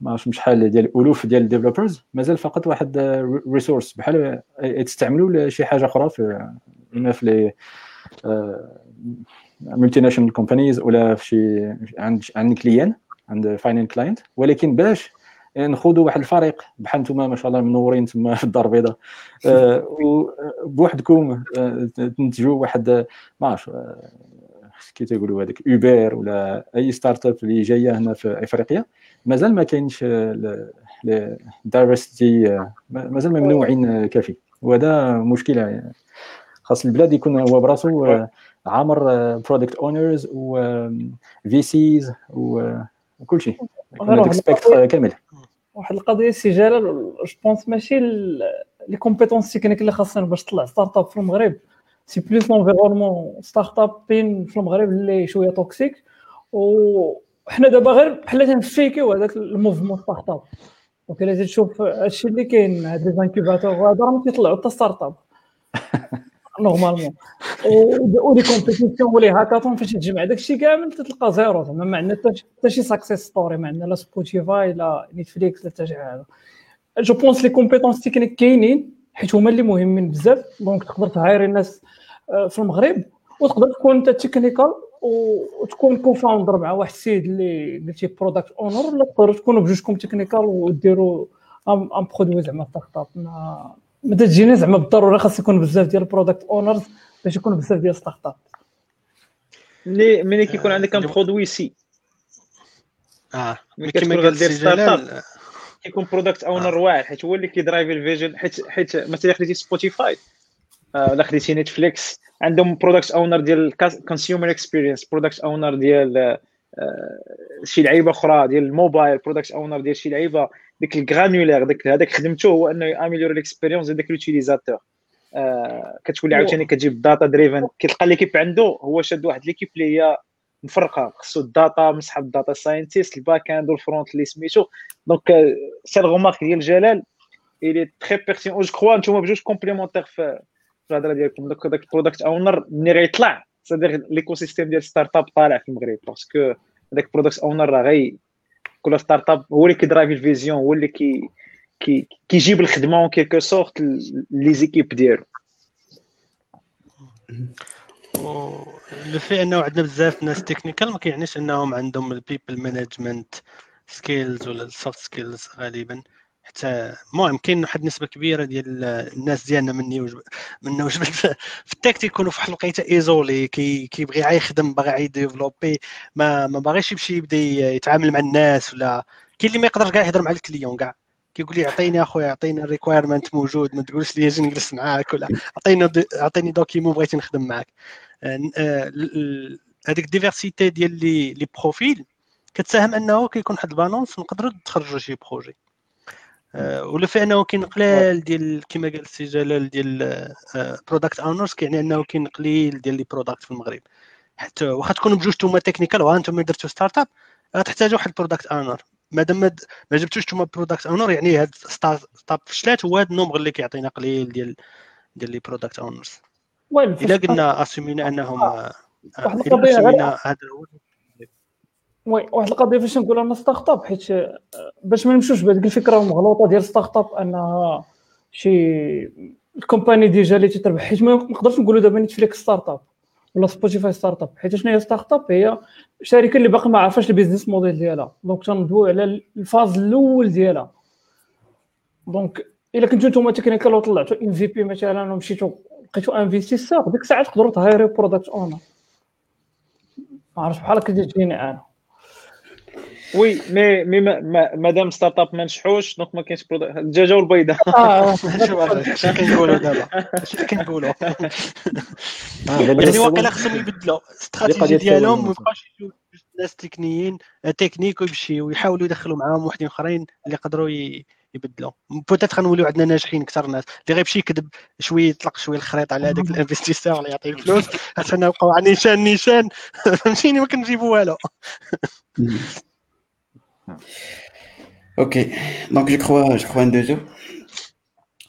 ما عرفتش شحال ديال ألوف ديال ال developers مازال فقط واحد resource بحال آه، تستعملوا لشي حاجة أخرى في اما في les multinational companies ولا في شي عند عند client عند final client ولكن باش نخوضوا واحد الفريق بحال نتوما ما شاء الله منورين تما في الدار البيضاء بوحدكم تنتجوا واحد ما عرف كي تيقولوا هذاك اوبر ولا أي startup اللي جاية هنا في إفريقيا مازال ما كاينش diversity مازال ممنوعين كافي. وهذا مشكلة خاص البلاد يكون هو براسو عامر برودكت اونرز و في سيز وكل شيء. سبيكتر كامل واحد القضية سي جلال جو بونس ماشي لي كومبيتونس تكنيك اللي خاصنا باش تطلع ستارت اب في المغرب سي بلوس لونفيرونمون ستارت اب بين في المغرب اللي شوية توكسيك وحنا دابا غير بحال تنفيكيو هذاك الموفمون ستارت اب donc الا تشوف هادشي اللي كاين هاد les incubateurs وهذا راه تيطلعوا حتى startup normalement و les compétitions و les hackathons فاش تجمع داكشي كامل تلقى zéro زعما ما عندنا حتى شي success story ما عندنا لا سبوتيفاي لا نيتفليكس لا حتى شي حاجة. je pense les compétences techniques كاينين. حيت هما اللي مهمين بزاف. donc تقدر ت hire ي الناس في المغرب وتقدر تكون انت technical وتكون co-founder مع واحد السيد اللي قلتي product owner ولا تقدروا تكونوا بجوجكم technical وديروا un produit زعما startup ما تجيني زعما بالضروره خاص يكون بزاف ديال ال product owners باش يكون بزاف ديال startup ملي ملي كيكون عندك un produit c'est آه ملي كتكون غدير startup كيكون product owner واعر حيت هو اللي كي drive ال vision حيت حيت مثلا خديتي سبوتيفاي ولا خديتي نتفليكس عندهم product owner ديال consumer experience product owner ديال شي لعيبة أخرى ديال الموبايل برودكت اونر ديال شي لعيبة ديك الغرانولير داك هذاك خدمته هو إنه ياميليوري ليكسبيريونس ديال داك لوتيليزاتور آه كتولي عاوتاني كتجيب داتا دريفن كتلقى ليكيب عنده هو شاد واحد ليكيب اللي هي مفرقة خصو الداتا مسحب الداتا ساينتيست الباك إند والفرونت اللي سميتو. دونك سي الغومارك ديال جلال الي تري بيرتين جو كخوا نتوما بجوج كومبليمونتير في الهضره ديالكم داك داك البرودكت اونر ملي غيطلع سادير ليكو سيستيم ديال ستارت اب طالع في المغرب باسكو هذاك product owner راه غي كل startup هو اللي كي drive ال vision هو اللي كي كي كيجيب الخدمه en quelque sorte les équipes ديالو لو في انه عندنا بزاف ناس technical ما كيعنيش إنهم عندهم ال people management skills ولا ال soft skills غالبا. حتى المهم كاين واحد النسبة كبيرة ديال الناس ديالنا مني وجب منا وجبت في ال tech تيكونوا في واحد الوقيتة isolé كي كيبغي يخدم باغي ي développer ما ما باغيش يمشي يبدا يتعامل مع الناس ولا. كاين اللي ما يقدرش كاع يهضر مع ال client كاع كيقول لي عطيني أخويا عطيني ال requirement موجود ما تقولش لي أجي نجلس معاك ولا عطيني عطيني document بغيت نخدم معاك هذيك ال diversité ديال les les profils كتساهم أنه كيكون واحد ال balance نقدروا نتخرجوا شي projet ولا في أنه كاين قليل ديال كما قال السي جلال ديال product owners كيعني أنه كاين قليل ديال les products في المغرب. حتى واخا تكونوا بجوج نتوما technical وأنتم درتوا startup غتحتاجوا واحد ال product owner مادام ما جبتوش نتوما product owner يعني هاد startup فشلات هو هاد ال nombre اللي كيعطينا قليل ديال ديال les product owners الا قلنا assumé نا أنهم واحد القضية هذا هو. oui واحد القضية فاش نقول أنا startup حيت باش ما نمشوش بهذيك الفكرة المغلوطة ديال startup انها شي ال company déjà اللي تتربح. حيت ما نقدرش نقولوا دابا نتفليكس startup ولا سبوتيفاي startup حيت شنو هي startup هي شركة اللي باقي ما عرفاش ال business model ديالها. donc تنضوي على ال phase الأول ديالها. donc إلا كنتو نتوما technical وطلعتوا MVP مثلا ومشيتوا لقيتوا investisseur ديك الساعة تقدروا ت hire ي product owner ما عرفتش بحال هكا تجيني أنا وي مي مي مادام startup ما نجحوش donc ما كاينش الدجاجه والبيضه آه اش كنقولوا دابا اش كنقولوا يعني واقيلا خصهم يبدلوا الاستراتيجي ديالهم ما يبقاوش يجيو ناس تكنيين techniques ويمشيو ويحاولوا يدخلوا معاهم وحدين اخرين اللي يقدروا يبدلوا. peut-être غنوليو عندنا ناجحين أكثر ناس. اللي غيمشي يكذب شوية يطلق شوية الخريط على هذاك ال investisseur اللي يعطيه الفلوس حتى نبقاو نيشان نيشان. فهمتيني؟ ما كنجيبوا والو. okay. donc je crois je crois ندوزو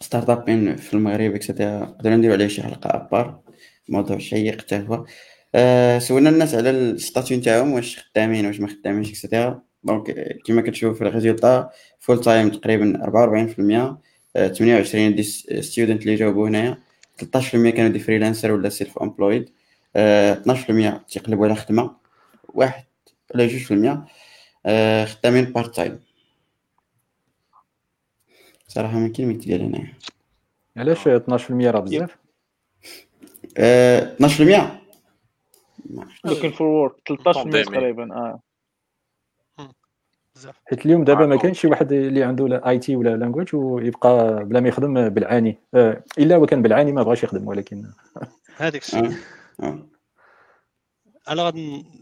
startup في المغرب et cetera نقدروا نديرو عليه شي حلقة à part موضوع شيق حتى هو. أه سولنا الناس على ال statut نتاعهم واش خدامين واش ما خدامينش et cetera donc كيما كتشوف في ال résultat full time تقريبا 44% 28 des students اللي جاوبوا هنايا 13% كانوا des freelancers ولا self-employed 12% تيقلبوا على خدمة واحد ولا جوج في المية خدامين part time صراحة ما كاين ما يتقال هنايا. علاش 12% راه بزاف؟ آه، 12% looking for work 13 Pandemic. تقريبا آه. بزاف. حيت اليوم دابا ما. كاينش شي واحد اللي عنده IT ولا language ويبقى بلا ما يخدم بالعاني. آه، إلا وكان بالعاني ما بغاش يخدم ولكن هذاك الشيء آه آه. أنا غاد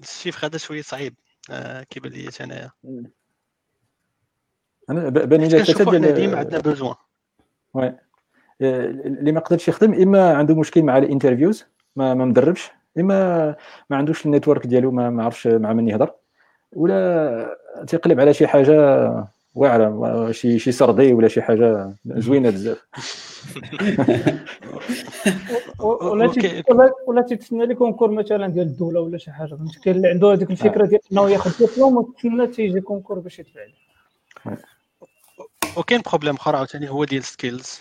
الشيف هذا شوية صعيب. آه، كيبان لي أنايا. أنا ب- بان لي ثلاثة ديال ديما عندنا بوزوان وي. آه، اللي ما قدرش يخدم إما عنده مشكل مع الانترفيوز ما ما مدربش إما ما عندوش النيتورك ديالو ما ما عرفش مع من يهضر ولا تيقلب على شي حاجة واعره شي شي سردي ولا شي حاجة زوينة بزاف. ولا تيتسنى les concours مثلا ديال الدولة ولا شي حاجة فهمتي كاين اللي عنده هذيك الفكرة ديال إنه ياخذ ديبلوم وتسنى تيجي concours باش يدفع وكاين problème أخر عاوتاني هو ديال skills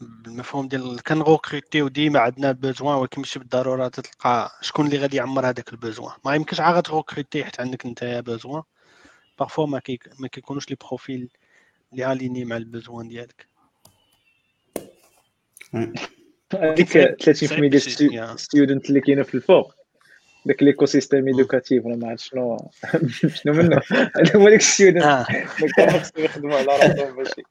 بالمفهوم ديال كنروكريتيو ديما عندنا besoin ولكن ماشي بالضرورة تلقى شكون اللي غادي يعمر هذاك ال besoin ما يمكنش عا غتروكريتي حيت عندك أنت besoin parfois ما كي ما كيكونوش les profils اللي alignés مع ال besoin ديالك هذيك صعيب- 30% صعيب ديال. ستودنت اللي كاينة في الفوق داك ليكو سيستيم ايدوكاتيف ولا ما عرفت شنو شنو منه هذا هو داك ستودنت خصهم يخدموا على راسهم ماشي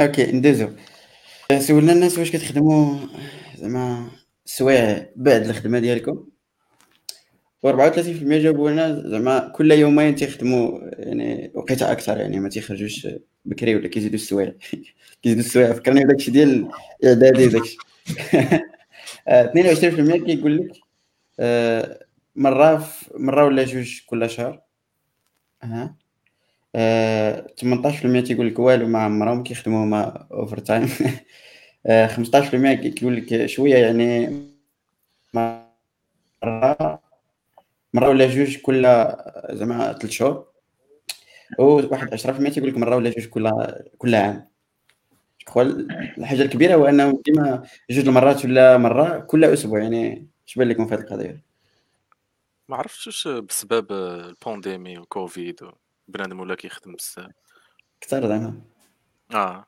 أوكي ندوزو سولنا الناس واش كتخدموا زعما السوايع بعد الخدمه ديالكم و 34% جاوبوا لنا زعما كل يومين تيخدموا يعني وقيته أكثر يعني ما تيخرجوش بكري ولا كيزيدوا السوايع. كيزيدوا السوايع فكرني بداكشي ديال الإعدادي وداكشي آه، 22% كيقول لك آه، مرة مرة ولا جوج كل شهر. ها آه، 18% تيقول لك والو ما عمرهم كيخدموا مع overtime آه، 15% كيقول لك شوية يعني مرة مرة ولا جوج كل زعما ثلاث شهور. وواحد 10% تيقول لك مرة ولا جوج كل كل عام. الحاجة الكبيرة هو انه ديما جوج المرات ولا مرة كل أسبوع يعني اش بان لكم في هذه القضية؟ ما عرفتش واش بسبب البانديمي وكوفيد بنادم ولا كيخدم بزاف. كثر زعما. آه.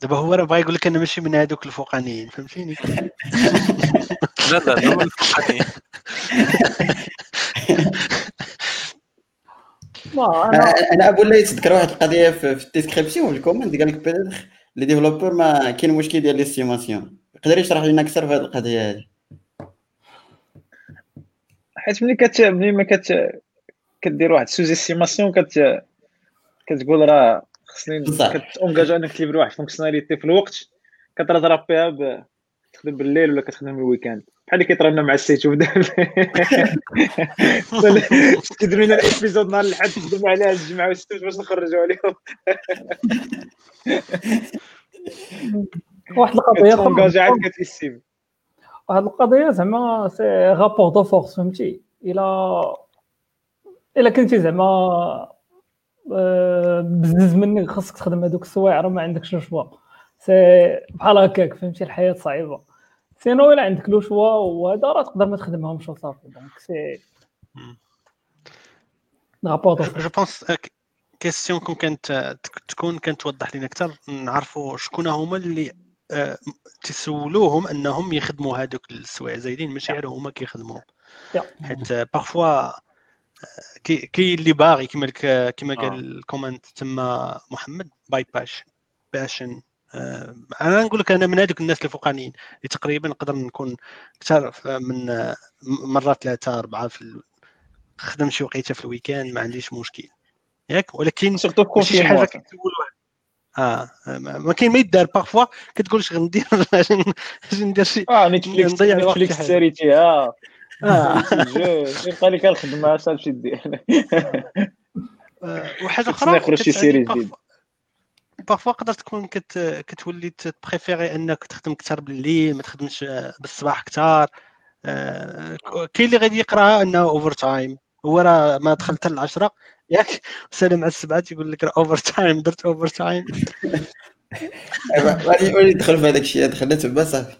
دابا هو راه بغا يقول لك أنا ماشي من هذوك الفوقانيين فهمتيني؟ لا لا لا من الفوقاني. ما أنا ابو الله يتذكر واحد القضية في في ال description في ال comment قال لك peut-être les développeurs ما كاين مشكل ديال l'estimation يقدر يشرح لنا أكثر في هذه القضية هذه حيت ملي كت ملي ما كت كدير واحد sous-estimation كت كتقول راه خصني. كتونجاجا انك تليفر واحد fonctionnalité في الوقت. كتراترابيها ب تخدم بالليل ولا كتخدم ال week-end بحال اللي كيطرى لنا مع السيتو دابا. كيدير لنا ال épisode نهار الأحد تخدم عليها الجمعه والسبت باش نخرجوا عليهم؟ واحد القضية كتونجاجا عاد كتيستيم واحد القضية زعما c'est rapport de force فهمتي؟ الا إلا كنتي زعما بزز منك خاصك تخدم هذوك السوايع راه ما عندكش choix. c'est بحال هكاك فهمتي؟ الحياة صعيبة. sinon إلا عندك le choix وهذا راه تقدر ما تخدمهمش وصافي donc c'est je pense question كون كانت تك- تكون كانت توضح لنا أكثر نعرفوا شكون هما اللي تسولوهم انهم يخدموا هذوك السوايع زايدين ماشي غير هما كيخدموا يا. حيت parfois كاين كي اللي باغي كما كما آه. قال الكومنت تما محمد باي باش باشن. آه، أنا نقول لك أنا من هذوك الناس الفوقانيين اللي تقريبا نقدر نكون أكثر من آه، مره ثلاثة أربعة في ال- خدم شي وقيتة في الويكاند ما عنديش مشكل. ياك؟ ولكن شي حاجة كتقول آه ما كاين ما يدار. بارفوا كتقولش غندير أجي ن- ندير شي آه نتفليكس نضيع نتفليكس آه. يبقى لك الخدمه اش تمشي دير آه، وحاجة أخرى يخرج شي série جديد. parfois تقدر تكون كت كتولي تبريفيري أنك تخدم أكثر بالليل ما تخدمش آه، بالصباح أكثر آه، كاين اللي غادي يقراها أنه overtime هو راه ما دخل حتى العشرة. ياك سالم على السبعة تيقول لك راه overtime درت overtime غادي غادي يدخل في هذاك الشيء دخلنا تما صافي.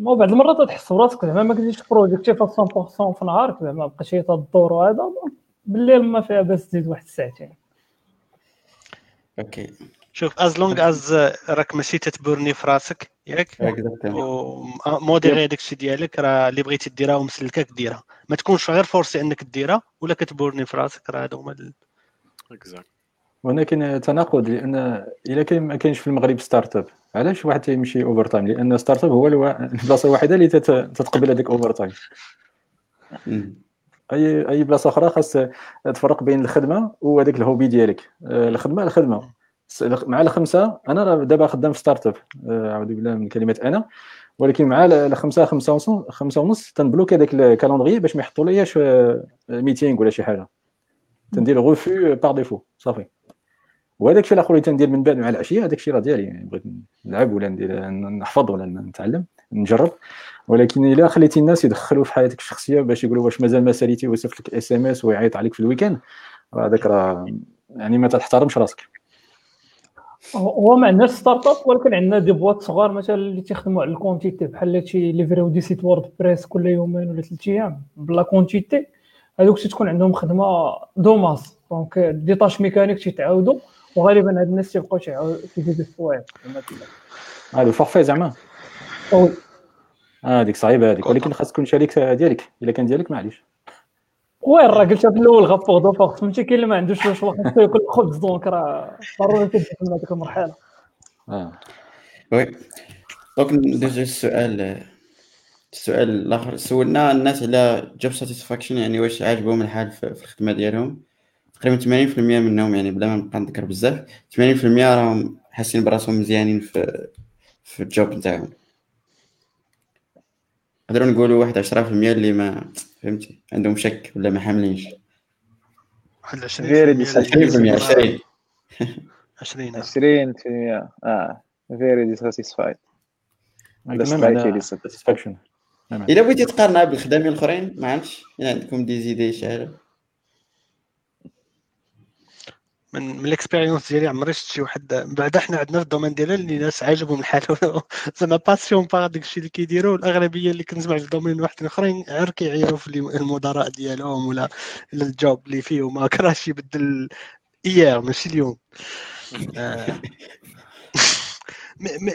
آه ما بعض المرات تحس براسك زعما ما كنتيش productif 100% في نهارك زعما بقيتي تدور وهذا بالليل ما فيها باس تزيد واحد الساعتين OK. شوف as long as راك ماشي تتبرني في راسك ياك؟ وموديري داك الشيء ديالك راه اللي بغيتي ديرها ومسلكاك ديرها. ما تكونش غير forcé إنك ديرها ولا كتبورني في راسك راه هادو هما هنا كاين تناقض لأن إلا كان ما كاينش في المغرب startup علاش واحد تيمشي overtime لأن startup هو البلاصه الوحيده اللي تتقبل هذاك overtime اي أي بلاصة أخرى خاص تفرق بين الخدمة وهذاك ال hobby ديالك. آه، الخدمة الخدمة. مع الخمسة أنا دابا خدام في startup آه، اعوذ بالله من كلمه أنا. ولكن مع الخمسة خمسة ونص خمسة ونص تنبلوك هذاك ال calendrier باش ما يحطوا لياش meeting ولا شي حاجة. تندير refus par défaut صافي. وهذاك الشيء الآخر اللي تندير من بعد مع العشية؟ هذاك الشيء راه ديالي. يعني بغيت نلعب ولا ندير نحفظ ولا نتعلم نجرب. ولكن إلا خليتي الناس يدخلوا في حياتك الشخصية باش يقولوا واش مازال ما ساليتي ويصيفط لك SMS ويعيط عليك في ال week-end هذاك راه يعني ما تحترمش راسك. هو ما عندناش startup ولكن عندنا des boîtes صغار مثلا اللي تيخدموا على ال quantité بحال شي ليفريو des sites WordPress كل يومين ولا ثلاث أيام بلا quantité هذوك تكون عندهم خدمة de masse. donc des tâches mécaniques تيتعاودوا وغالبا هاد الناس تيبقاو تيزيدوا السوايع هذا ال forfait زعما. oui آه ديك صعيبة هذيك ولكن خاص تكون شريك ديالك. إلا كان ديالك معليش. وين راه قلتها في الأول rapport de force فهمتي؟ كاين اللي ما عندوش شغل خاصو ياكل الخبز donc راه ضروري تدخل هذيك المرحله آه. oui. donc ندوزو السؤال السؤال الآخر. سولنا الناس على جوب ساتيسفاكشن يعني واش عاجبهم الحال في الخدمة ديالهم. تقريبا 80% منهم يعني بلا ما نبقى نذكر بزاف 80% راهم حاسين براسهم مزيانين في في الجوب نتاعهم. نقدروا نقولوا واحد 10% اللي ما فهمتي؟ عندهم شك ولا ما حاملينش. واحد 20% 20% 20 20 20% آه. very dissatisfied satisfaction الا بغيتي تقارنها بالخدامين الأخرين ما عرفتش الا عندكم دي زيدي شي حاجة من من ال expérience ديالي عمري شفت شي واحد بعدا حنا عندنا في ال domaine ديالنا اللي ناس عاجبهم الحال زعما passionné par داك الشيء اللي كيديروا الأغلبية اللي كنسمع في ال domaine واحد الاخرين غير كيعيروا في المدراء ديالهم ولا ال job اللي فيه ما كرهش يبدل ايار ماشي اليوم.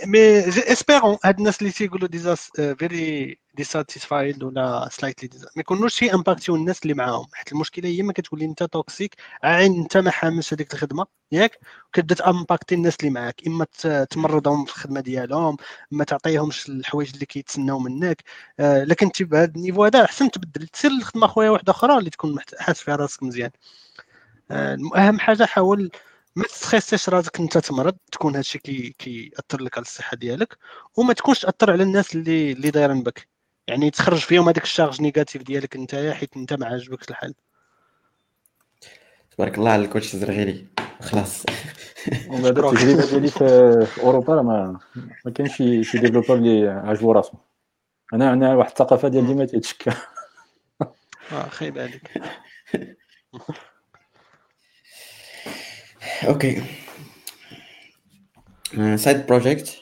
mais espérons هاد الناس اللي تيقولوا déjà very dissatisfied ولا slightly ما يكونوش شي impactيو الناس اللي معاهم حيت المشكلة هي ما كتولي انت toxique عين انت ما حاملش هذيك الخدمه ياك وكتبدا ت impacter الناس اللي معاك اما تمرضهم في الخدمه ديالهم اما تعطيهمش الحوايج اللي كيتسناو منك لكن انت بهذا ال niveau هذا احسن تبدل تسير لخدمه خويا واحدة أخرى اللي تكون حاس فيها راسك مزيان اهم حاجة حاول ما ت stresserش راسك انت تمرض تكون هادشي كي كياثر لك على الصحة ديالك وما تكونش تاثر على الناس اللي اللي دايرين بك. يعني تخرج فيهم هذاك ال charge négative ديالك انت حيت انت ما عاجبكش الحال. تبارك الله على ال coach الزرغيلي. خلاص. وبعد التجربه ديالي في أوروبا ما ما كاينش شي شي developer اللي عاجبو راسو. أنا عندنا واحد الثقافة ديال ديما تيتشكى. آه خايب عليك. Okay. side project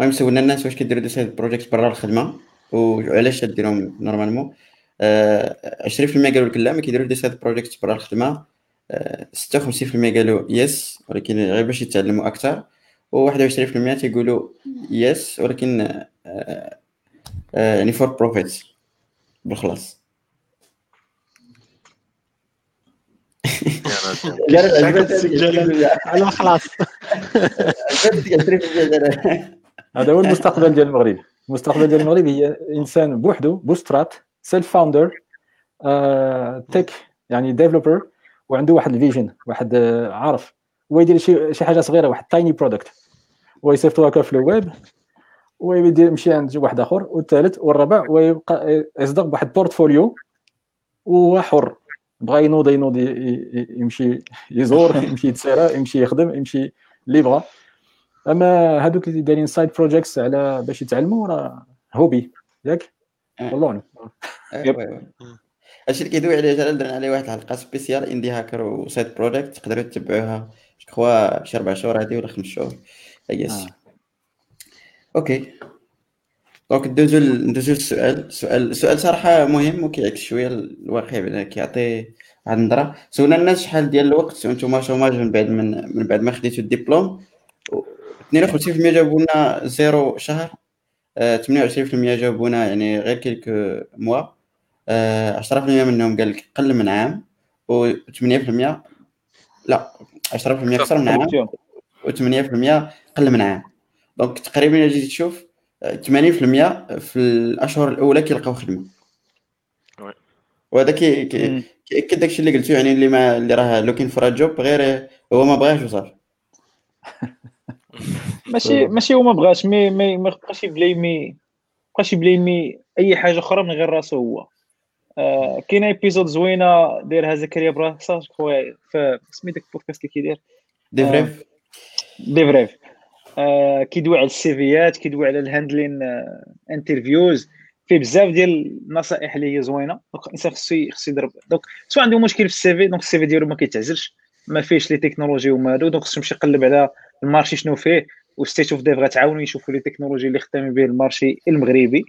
المهم سولنا الناس واش كيديروا des side projects برا الخدمة. وعلاش تديرهم normalement 20% قالوا لك لا ما كيديروش des side projects برا الخدمة. 56% قالوا yes ولكن غير باش يتعلموا أكثر. و21% تيقولوا yes ولكن يعني for profit بالخلاص على خلاص. هذا هو المستقبل ديال المغرب. المستقبل ديال المغرب هي إنسان بوحدو bootstrapped self founder tech يعني developer وعنده واحد ال vision واحد عارف. هو يدير شي شي حاجة صغيرة واحد tiny product ويصيفطو هكا في الويب ويدير يمشي عند واحد آخر والثالث والرابع ويبقى يصدق بواحد portfolio وهو حر. بغى ينوض ينوض يمشي يزور يمشي يتسارى يمشي يخدم يمشي اللي بغى أما هذوك اللي دايرين side projects على باش يتعلموا راه hobby ياك؟ والله. اعلم هادشي اللي كيدوي عليه جلال درنا عليه واحد الحلقة spéciale indie hacker و side project تقدروا تتبعوها. خوا شي أربع شهور هادي ولا خمس شهور yes okay donc ندوزو ندوزو للسؤال السؤال السؤال صراحة مهم وكيعكس شوية الواقع بعدا كيعطي واحد النظرة. سولنا الناس شحال ديال الوقت وأنتم chômage من بعد من من بعد ما خديتوا الدبلوم. 52% جاوبونا زيرو شهر. 28% جاوبونا يعني غير quelques mois. 10% منهم قال لك قل من عام. و8% لا 10% أكثر من عام. و8% قل من عام. donc تقريبا جيتي تشوف 80% في الأشهر الأولى كيلقاو خدمة. وهذا كي كيأكد داكشي اللي قلتو يعني اللي ما اللي راه looking for job غير هو ما بغاش وصافي. ماشي ماشي هو ما بغاش مي مي ما بقاش y blâmer بقاش y blâmer أي حاجة أخرى من غير راسو هو. آه كاينة épisode زوينة دايرها زكريا براكسا خويا سميتك البودكاست اللي كيدير. dev brief dev brief آه كيدوي على ال CVيات كيدوي على ال handling آه interviews. فيه بزاف ديال النصائح اللي هي زوينة. donc الإنسان خصو خصو يضرب. donc سواء عنده مشكل في ال CV donc ال CV ديالو ما كيتعزلش. ما فيهش les technologies وما donc خصو يمشي يقلب على ال marché شنو فيه و State of Dev غتعاونو يشوفوا les technologies اللي خدامين به ال marché المغربي.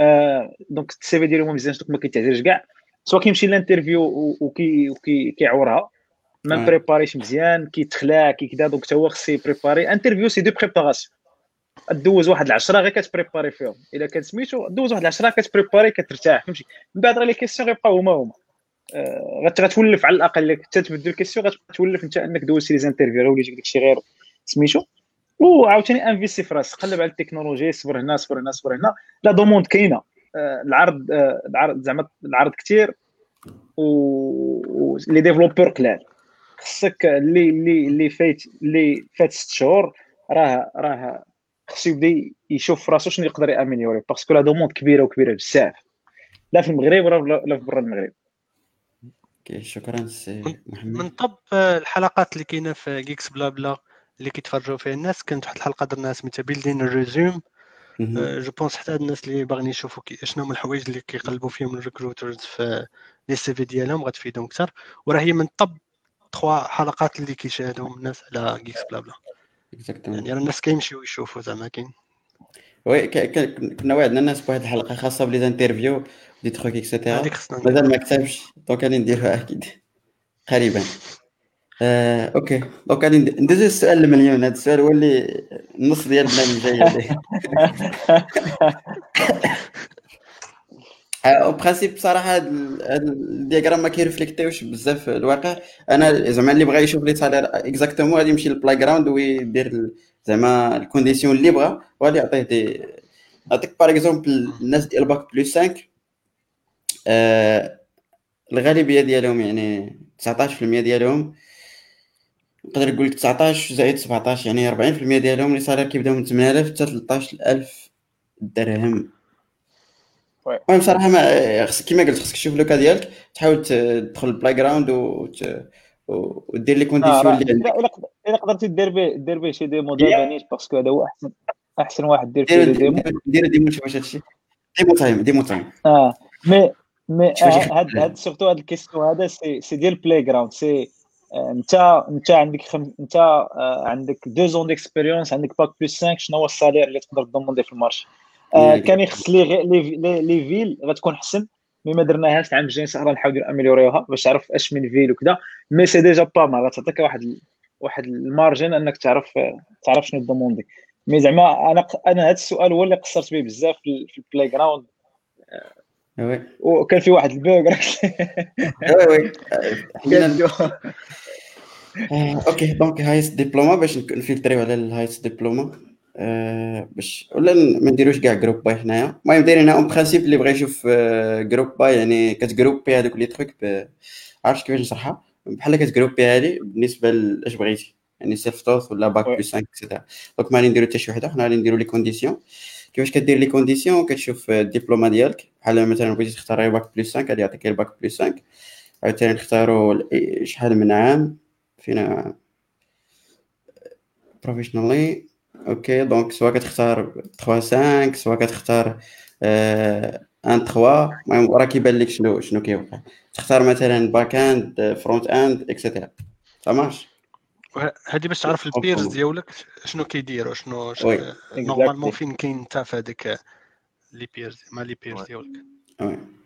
آه donc ال CV ديالو ما مزيانش donc ما كيتعزلش كاع. سواء كيمشي لل interview وكي وكي كيعورها. ما préparéش مزيان كيتخلع كي كذا donc حتى هو خصو ي préparer interview c'est de préparation دوز واحد العشرة غير كت préparer فيهم الا كان سميتو دوز واحد العشرة كت préparer كترتاح فهمتي من بعد راه les questions غيبقاو هما هما آه غتولف على الاقل حتى تبدل ال questions غتولف انت انك دوزتي les interviews راه وليتي داكشي غير سميتو وعاوتاني investis في راسك. قلب على التكنولوجي صبر هنا صبر هنا صبر هنا. la demande كاينة. آه العرض آه العرض زعما العرض كثير و les développeurs قلال خصك اللي اللي اللي فايت اللي فات ست شهور راه راه خصو يبدأ يشوف راسو شنو يقدر ي améliorer parce que la demande كبيرة وكبيرة بزاف لا في المغرب ولا في برا المغرب. شكرا سي محمد. من top الحلقات اللي كاينة في Geeks Blabla اللي كيتفرجوا فيها الناس كانت واحد الحلقة درناها سميتها building ال résumé جو بونس حتى الناس اللي باغيين يشوفوا شنو هما الحوايج اللي كيقلبوا فيهم ال recruiters في les CV ديالهم غتفيدهم أكثر. وراه هي من top trois حلقات اللي كيشاهدوهم الناس على Geeks Blabla. يعني الناس كيمشيو يشوفوا زعما كاين. oui كنا وعدنا الناس بواحد الحلقة خاصة ب les interviews des trucs et cetera مازال ما كتبش donc غادي نديرها أكيد. قريبا. آه، OK. donc غادي ندوزو السؤال المليون. هذا السؤال هو اللي النص ديال البرنامج جاي en principe بصراحة هاد ال diagramme ما كيرفليكتيوش بزاف الواقع. أنا زعما اللي بغى يشوف les salaires exactement غادي يمشي لل playground ويدير زعما ال conditions اللي بغا وغادي يعطيه des نعطيك par exemple الناس ديال bac plus 5 آه الغالبية ديالهم يعني 19% ديالهم نقدر نقول لك 19 زائد 17 يعني 40% ديالهم les salaires كيبداو من 8000 حتى 13000 درهم. المهم صراحة ما خصك كيما قلت خصك تشوف le cas ديالك تحاول تدخل ال playground ودير les conditions اللي عندك الا قدرتي دير به دير به شي démo دابا parce que هذا هو احسن احسن واحد دير فيه démo دير démo شوف هادشي demo time demo time آه مي مي هاد هاد surtout هاد ال question هذا سي سي ديال ال playground si انت انت عندك خم... انت عندك deux ans d'expérience عندك bac plus 5 شنو هو ال salaire اللي تقدر تضمن في ال marché كان يخص لي لي لي فيل غتكون حسن mais ما درناهاش العام الجاي ان شاء الله نحاولوا اميليوريوها باش تعرف أش من ville وكذا mais c'est déjà pas mal غتعطيك واحد واحد ال margin أنك تعرف تعرف شنو demander mais زعما أنا أنا هذا السؤال هو اللي قصرت به بزاف في ال playground وكان في واحد ال bug oui oui. OK donc highest diploma باش نفلتريو على ال highest diploma. أه باش ولا ما نديروش كاع group by حنايا المهم دايرين en principe اللي بغى يشوف group by يعني كتجروبي هذوك les trucs عرفت كيفاش نشرحها؟ بحال كتجروبي هذه بالنسبة لاش بغيتي؟ يعني self taught ولا bac plus 5 et cetera donc ما غادي نديرو حتى شي وحدة حنا غادي نديرو les conditions كيفاش كدير les conditions كتشوف الدبلومه ديالك. بحال مثلا بغيتي تختار bac plus 5 غادي يعطيك ال bac plus 5 عاوتاني نختارو شحال من عام؟ فينا professionally OK donc سواء كتختار 3 5 سواء كتختار ان 3 المهم راه كيبان لك شنو شنو كيوقع تختار مثلا back end front end et cetera ça marche هذه باش تعرف ال peers ديالك شنو كيديروا شنو normalement فين كاين انت في هذيك les peers مع les peers ديالك؟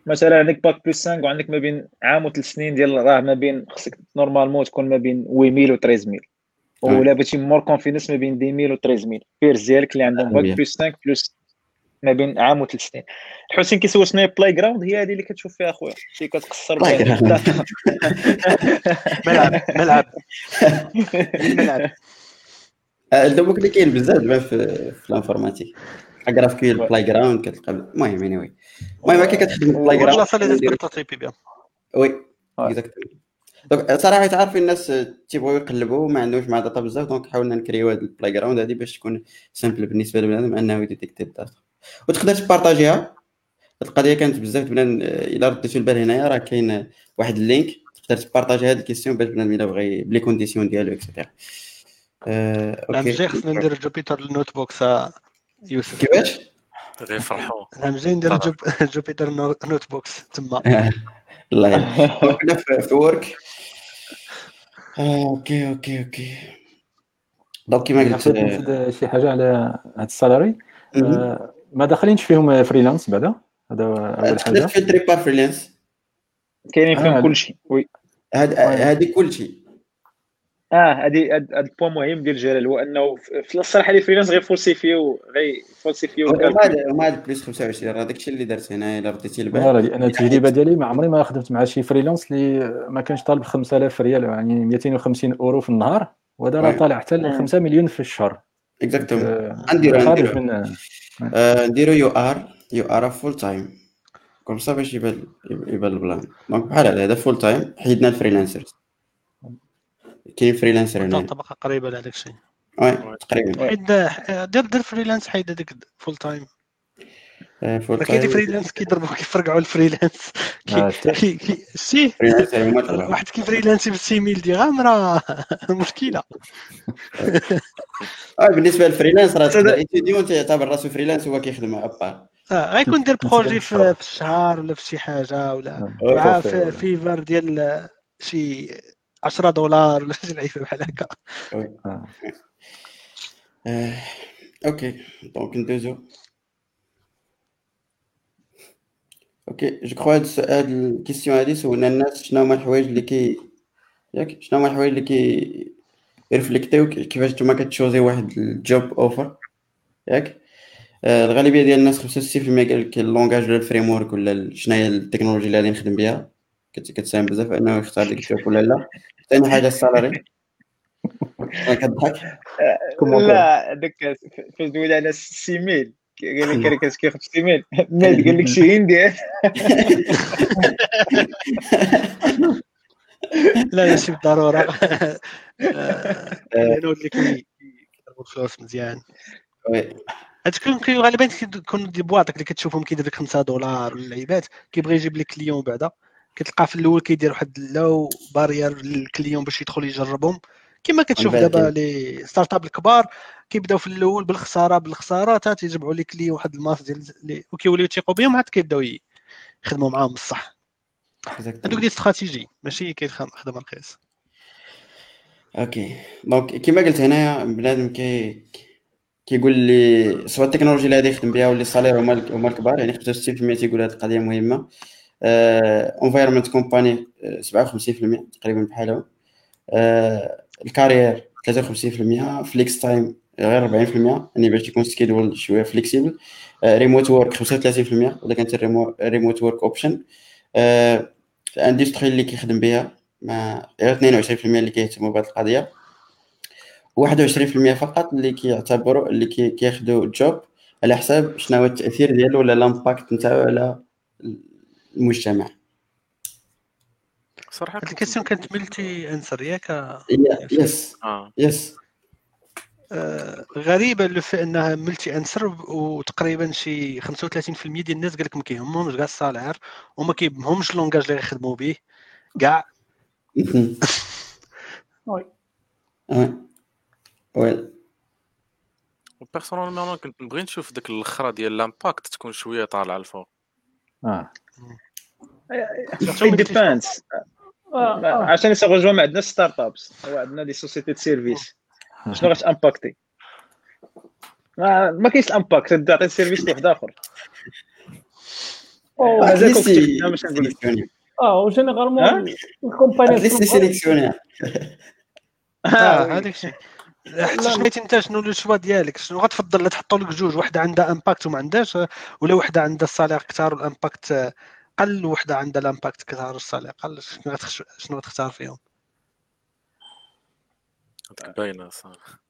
مثلا عندك bac plus 5 وعندك ما بين عام وثلاث سنين ديال راه ما بين خصك normalement تكون ما بين 8000 و 13000 ولا بغيتي more confidence ما بين 10000 و 13000 peers ديالك اللي عندهم bac plus 5 plus ما بين عام وثلاث سنين حسين كيسول شنو هي playground هي هذه اللي كتشوف فيها اخويا شي كتقصر ملعب ملعب الملعب donc اللي كاين بزاف في, في ال informatique GraphQL playground كتلقى المهم anyway المهم كي كتخدم playground والله صافي تبروتوتيبي بها oui exactement donc صراحة تعرف الناس تيبغيو يقلبوا ما عندهمش مع data بزاف donc حاولنا نكريو هاد ال playground هادي باش تكون simple بالنسبة لبنادم أنه يديتيكتي ال data وتقدر تبارطاجيها. القضية كانت بزاف بنادم إلا رديتو البال هنايا راه كاين واحد ال link تقدر تبارطاجي هاد ال question باش بنادم إلا بغى ب les conditions ديالو et cetera OK. جاي خصنا ندير Jupyter ال notebooks يوسف. كيفاش؟ غير فرحوا جاي ندير جوبيتر نوت بوكس تما. الله يعين كنا في ورك أوكي أوكي أوكي. دونك كيما قلت نزيد شي حاجة على هاد السالاري. ما داخلينش فيهم فريلانس بعدا؟ هذا أول حاجة. في تريبار فريلانس كاينين فيهم كل شيء وي. هذه كل شيء آه هذه هذا البوان مهم ديال جلال هو أنه في الصراحة لي فريلانس غير فولسيفيو غير فولسيفيو ما هذا بليس 25 راه داك الشيء اللي درت هنا إلا رديتي البال لأن التجربة ديالي ما عمري ما خدمت مع شي فريلانس اللي ما كانش طالب 5000 ريال يعني 250 أورو في النهار وهذا راه طالع حتى ل 5 مليون في الشهر. اكزاكتومون نديرو خارج من نديرو يو ار يو ار فول تايم كوم سا باش يبان يبان البلان. دونك بحال هذا فول تايم حيدنا الفريلانسرز كاين freelancer هنا. طبقة قريبة لهذاك الشيء oui تقريبا حيد دير دير freelance حيد هذاك full time full كاين freelance كيضربوا كيفرقعوا ال freelance. كي كي سي واحد كيفريلانسي ب 6000 درهم راه مشكلة. آه بالنسبة لل freelance راه étudiant تيعتبر راسو freelance هو كيخدم à part. آه غيكون دير projet في الشهر ولا في شي حاجة ولا مع Fiverr ديال شي 10 دولار ولا شي لعيبة بحال هكا OK. donc ندوزو OK je crois هاد هاد ال question هادي سولنا الناس شنو هما الحوايج اللي كي ياك شنو هما الحوايج اللي كي ريفليكتيو كيفاش نتوما كتشوزي واحد ال job offer ياك الغالبيه ديال الناس 65% قال لك ال langage ولا ال framework ولا شنو هي التكنولوجي اللي غادي نخدم بها كتساهم بزاف انه يختار لك ال job ولا لا. ثاني حاجة ال salaire كضحك. لا داك فاش دويت على ال similaire قال لك كاين كياخذ ال similaire mal قال لك شي هندي. لا ماشي بالضروره لأنه اللي كيضربوا الفلوس مزيان. هادشي غالبا كيكون des boîtes ك اللي كتشوفهم كيدير لك 5 دولار ولا لعيبات كيبغي يجيب لك client بعدا. كتلقى في الأول كيدير واحد le barrière لل client باش يدخل يجربهم. كما كتشوف دابا les startups الكبار كيبداو في الأول بالخسارة بالخسارة حتى تيجمعوا لي واحد ال masse ديال وكيوليو يثيقوا بهم عاد كيبداو يخدموا معاهم الصح هذوك des stratégies ماشي كيخدم رخيص. okay donc كيما قلت هنايا بنادم كي كيقول لي سواء التكنولوجيا اللي غادي يخدم بها ولا ال salaire هما الكبار يعني 65% تيقول هذه القضية مهمة. environment company 57% تقريبا بحالهم ال career 53% flex time غير 40% يعني باش يكون schedule شوية flexible remote work 35% ولا كانت remote work option ال industry اللي كيخدم بها ما غير 22% اللي كيهتموا بهذه القضية. 21% فقط اللي كيعتبروا اللي كياخذوا job على حساب شنو هو التأثير ديالو ولا l'impact نتاعو على المجتمع. صراحة ال question كانت multi answer ياك yes. yes. غريبة لو في أنها multi answer وتقريبا شي 35% ديال الناس قال لك ما كيهمهمش كاع ال salaire وما كيهمهمش ال langage اللي غيخدموا به كاع oui. oui. personnellement كنت نبغي نشوف ديك الأخرى ديال l'impact تكون شوية طالعة الفوق. آه. dépense عشان يسوغوا ما عندنا startups. عندنا des sociétés de service شنو غاش impacter ما, ما كاينش ال impact تعطي ال service لواحد آخر. آه و généralement ال company at least sélectionner آه. هذاك الشيء حتى شنيتي انت شنو le choix ديالك؟ شنو غتفضل لا تحطوا لك جوج؟ وحدة عندها impact وما عندهاش ولا وحدة عندها ال salaire كثار وال impact قل وحده عندها ال impact كثار وال salaire قل شنو غتخش... شنو غتختار فيهم؟ باينة صراحة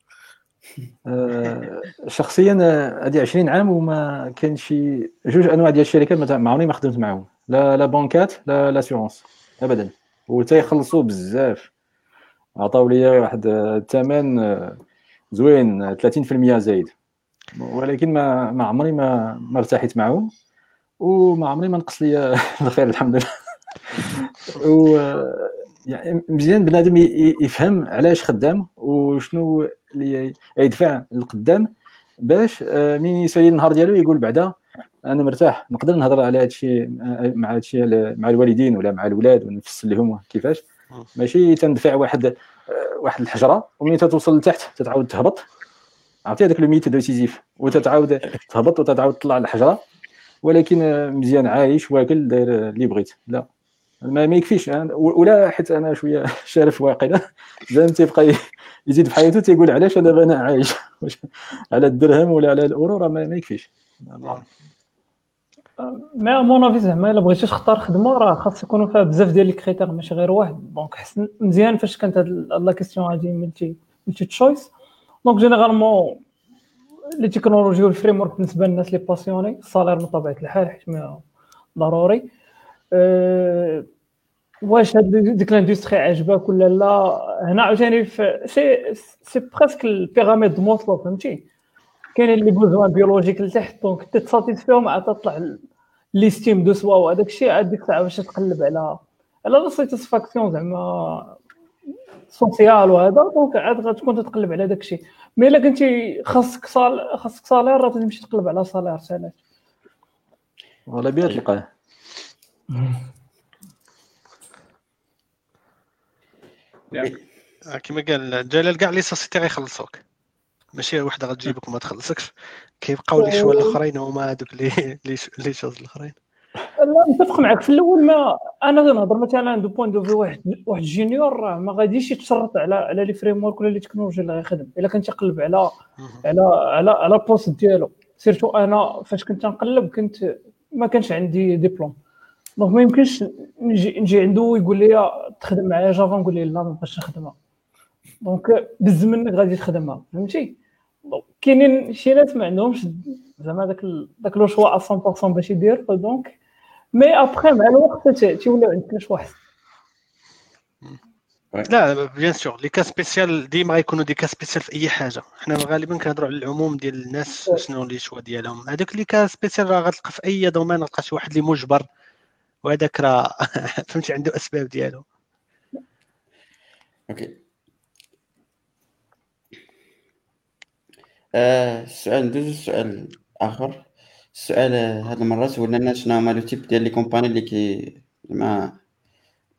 آه، شخصيا هذه 20 عام وما كان شي جوج أنواع ديال الشركات ما عمرني ما خدمت معاهم. لا لا بانكات لا l'assurance ابدا. وتيخلصوا بزاف. عطاو لي واحد الثمن آه، زوين 30% زايد. ولكن ما ما عمري ما ما ارتحيت معهم وما عمري ما نقص لي الخير الحمد لله. و يعني مزيان بنادم يفهم علاش خدام وشنو اللي يدفع للقدام باش آه، من يسالي النهار ديالو يقول بعدا أنا مرتاح نقدر نهضر على آه، مع هذا الشيء مع الوالدين ولا مع الاولاد ونفسر لهم كيفاش. ماشي تندفع واحد آه، واحد الحجرة ومن توصل لتحت تتعاود تهبط. عرفتي؟ هذاك le mythe de Sisyphe. وتتعاود تهبط وتتعاود تطلع الحجرة. ولكن مزيان عايش واكل داير اللي بغيت. لا. ما, ما يكفيش. ولا حيت أنا شوية شارف واقيلا زعما تيبقى يزيد في حياته تيقول علاش أنا أنا عايش؟ على الدرهم ولا على الأورو راه ما يكفيش. à mon avis زعما الا بغيتي تختار خدمة راه خاص يكونوا فيها بزاف ديال les critères ماشي غير واحد. donc حسن مزيان فاش كانت هاد la question هادي multi multi choice donc généralement les technologies وال framework بالنسبة للناس les passionnés ال salaire من طبيعة الحال حيت ضروري. أه واش هاد ديك l'industrie عجبك ولا لا؟ هنا عاوتاني c'est c'est presque ال pyramide Maslow فهمتي؟ كاينين les besoins biologiques لتحت donc ت satisfaire هم عاد تطلع l'estime de soi وهذاك الشيء عاد ديك الساعة باش تقلب على على la satisfaction زعما sociale وهذا donc عاد غتكون تتقلب على داك الشيء. mais إلا كنتي خاصك sal خاصك salaire راه تمشي تقلب على salaire سالات ولا بيا تلقاه كما قال جلال كاع les sociétés غيخلصوك. ماشي وحده غتجيبك وما تخلصك كيبقاو لي شوية الاخرين هما هذوك les les choses الاخرين. لا متفق معك في الأول ما أنا غنهضر مثلا de point de في واحد واحد junior ما غاديش يتشرط على على les frameworks ولا les technologies اللي غيخدم. إلا كان تيقلب على على على على ال poste ديالو. surtout أنا فاش كنت نقلب كنت ما كانش عندي diplôme donc ما يمكنش نجي نجي عنده ويقول لي تخدم معايا جافا نقول ليه لا ما بغيتش نخدمها donc بز منك غادي تخدمها فهمتي؟ donc كاينين شي ناس ما عندهمش زعما داك داك le choix 100% باش يدير donc mais après مع الوقت تيوليو عندك choix احسن لا bien sûr les cas spéciaux ديما غيكونوا des cas spéciaux في أي حاجة. حنا غالبا كنهضروا على العموم ديال الناس شنو les choix ديالهم. هذوك les cas spéciaux راه غتلقى في أي domaine غتلقى شي واحد اللي مجبر. وهذاك راه فهمتي عنده أسباب ديالو. okay آه السؤال ندوز السؤال آخر. السؤال هاد المره سولنا شنو هما le type ديال les compagnies اللي كي مع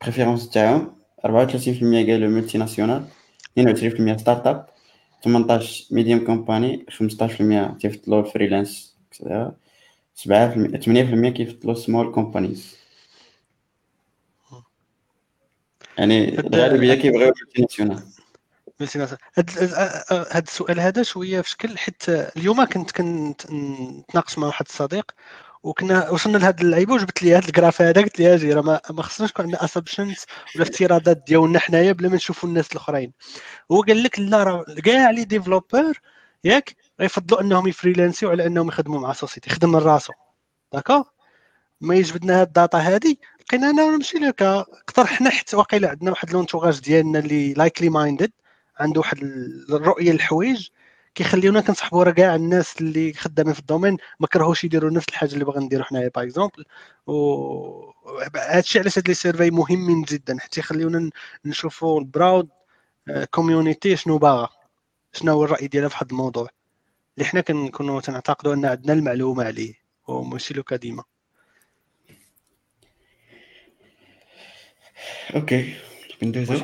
préférence تاعهم. 34% قالوا multinationale 22% startup 18 medium company 15% كيفضلوا ال freelance 7% 8% كيفضلوا small companies يعني الغالبية كيبغيو fr: multinationales هذا السؤال هذا شوية في شكل حيت اليوم كنت كنت نتناقش مع واحد الصديق وكنا وصلنا لهذا اللعيبة وجبت لي هذا ال graphe هذا قلت لي أجي راه ما, ما خصناش يكون عندنا assumptions ولا افتراضات ديالنا حنايا بلا ما نشوفوا الناس الأخرين. هو قال لك لا راه كاع les développeurs ياك غيفضلوا أنهم يفريلانسيو على أنهم يخدموا مع سوسيتي يخدم من راسو داكوغ ما يجبدنا هاد الداتا هادي لقينا أنا ماشي لك اقترحنا حتى واقيلا عندنا واحد لونتوغاج ديالنا اللي لايكلي مايندد عنده واحد الرؤية للحوايج كيخليونا كنصحبوا راه كاع الناس اللي خدامين في الدومين ما كرهوش يديروا نفس الحاجة اللي باغي نديرو حنايا باغ اكزومبل و هادشي علاش هاد لي سيرفي مهمين جدا حتى يخليونا نشوفوا ال broad community شنو باغا شنو هو الرأي ديالها في هذا الموضوع. اللي حنا كنكونوا تنعتقدوا أن عندنا المعلومة عليه وماشي لوكا ديما okay. ندوزو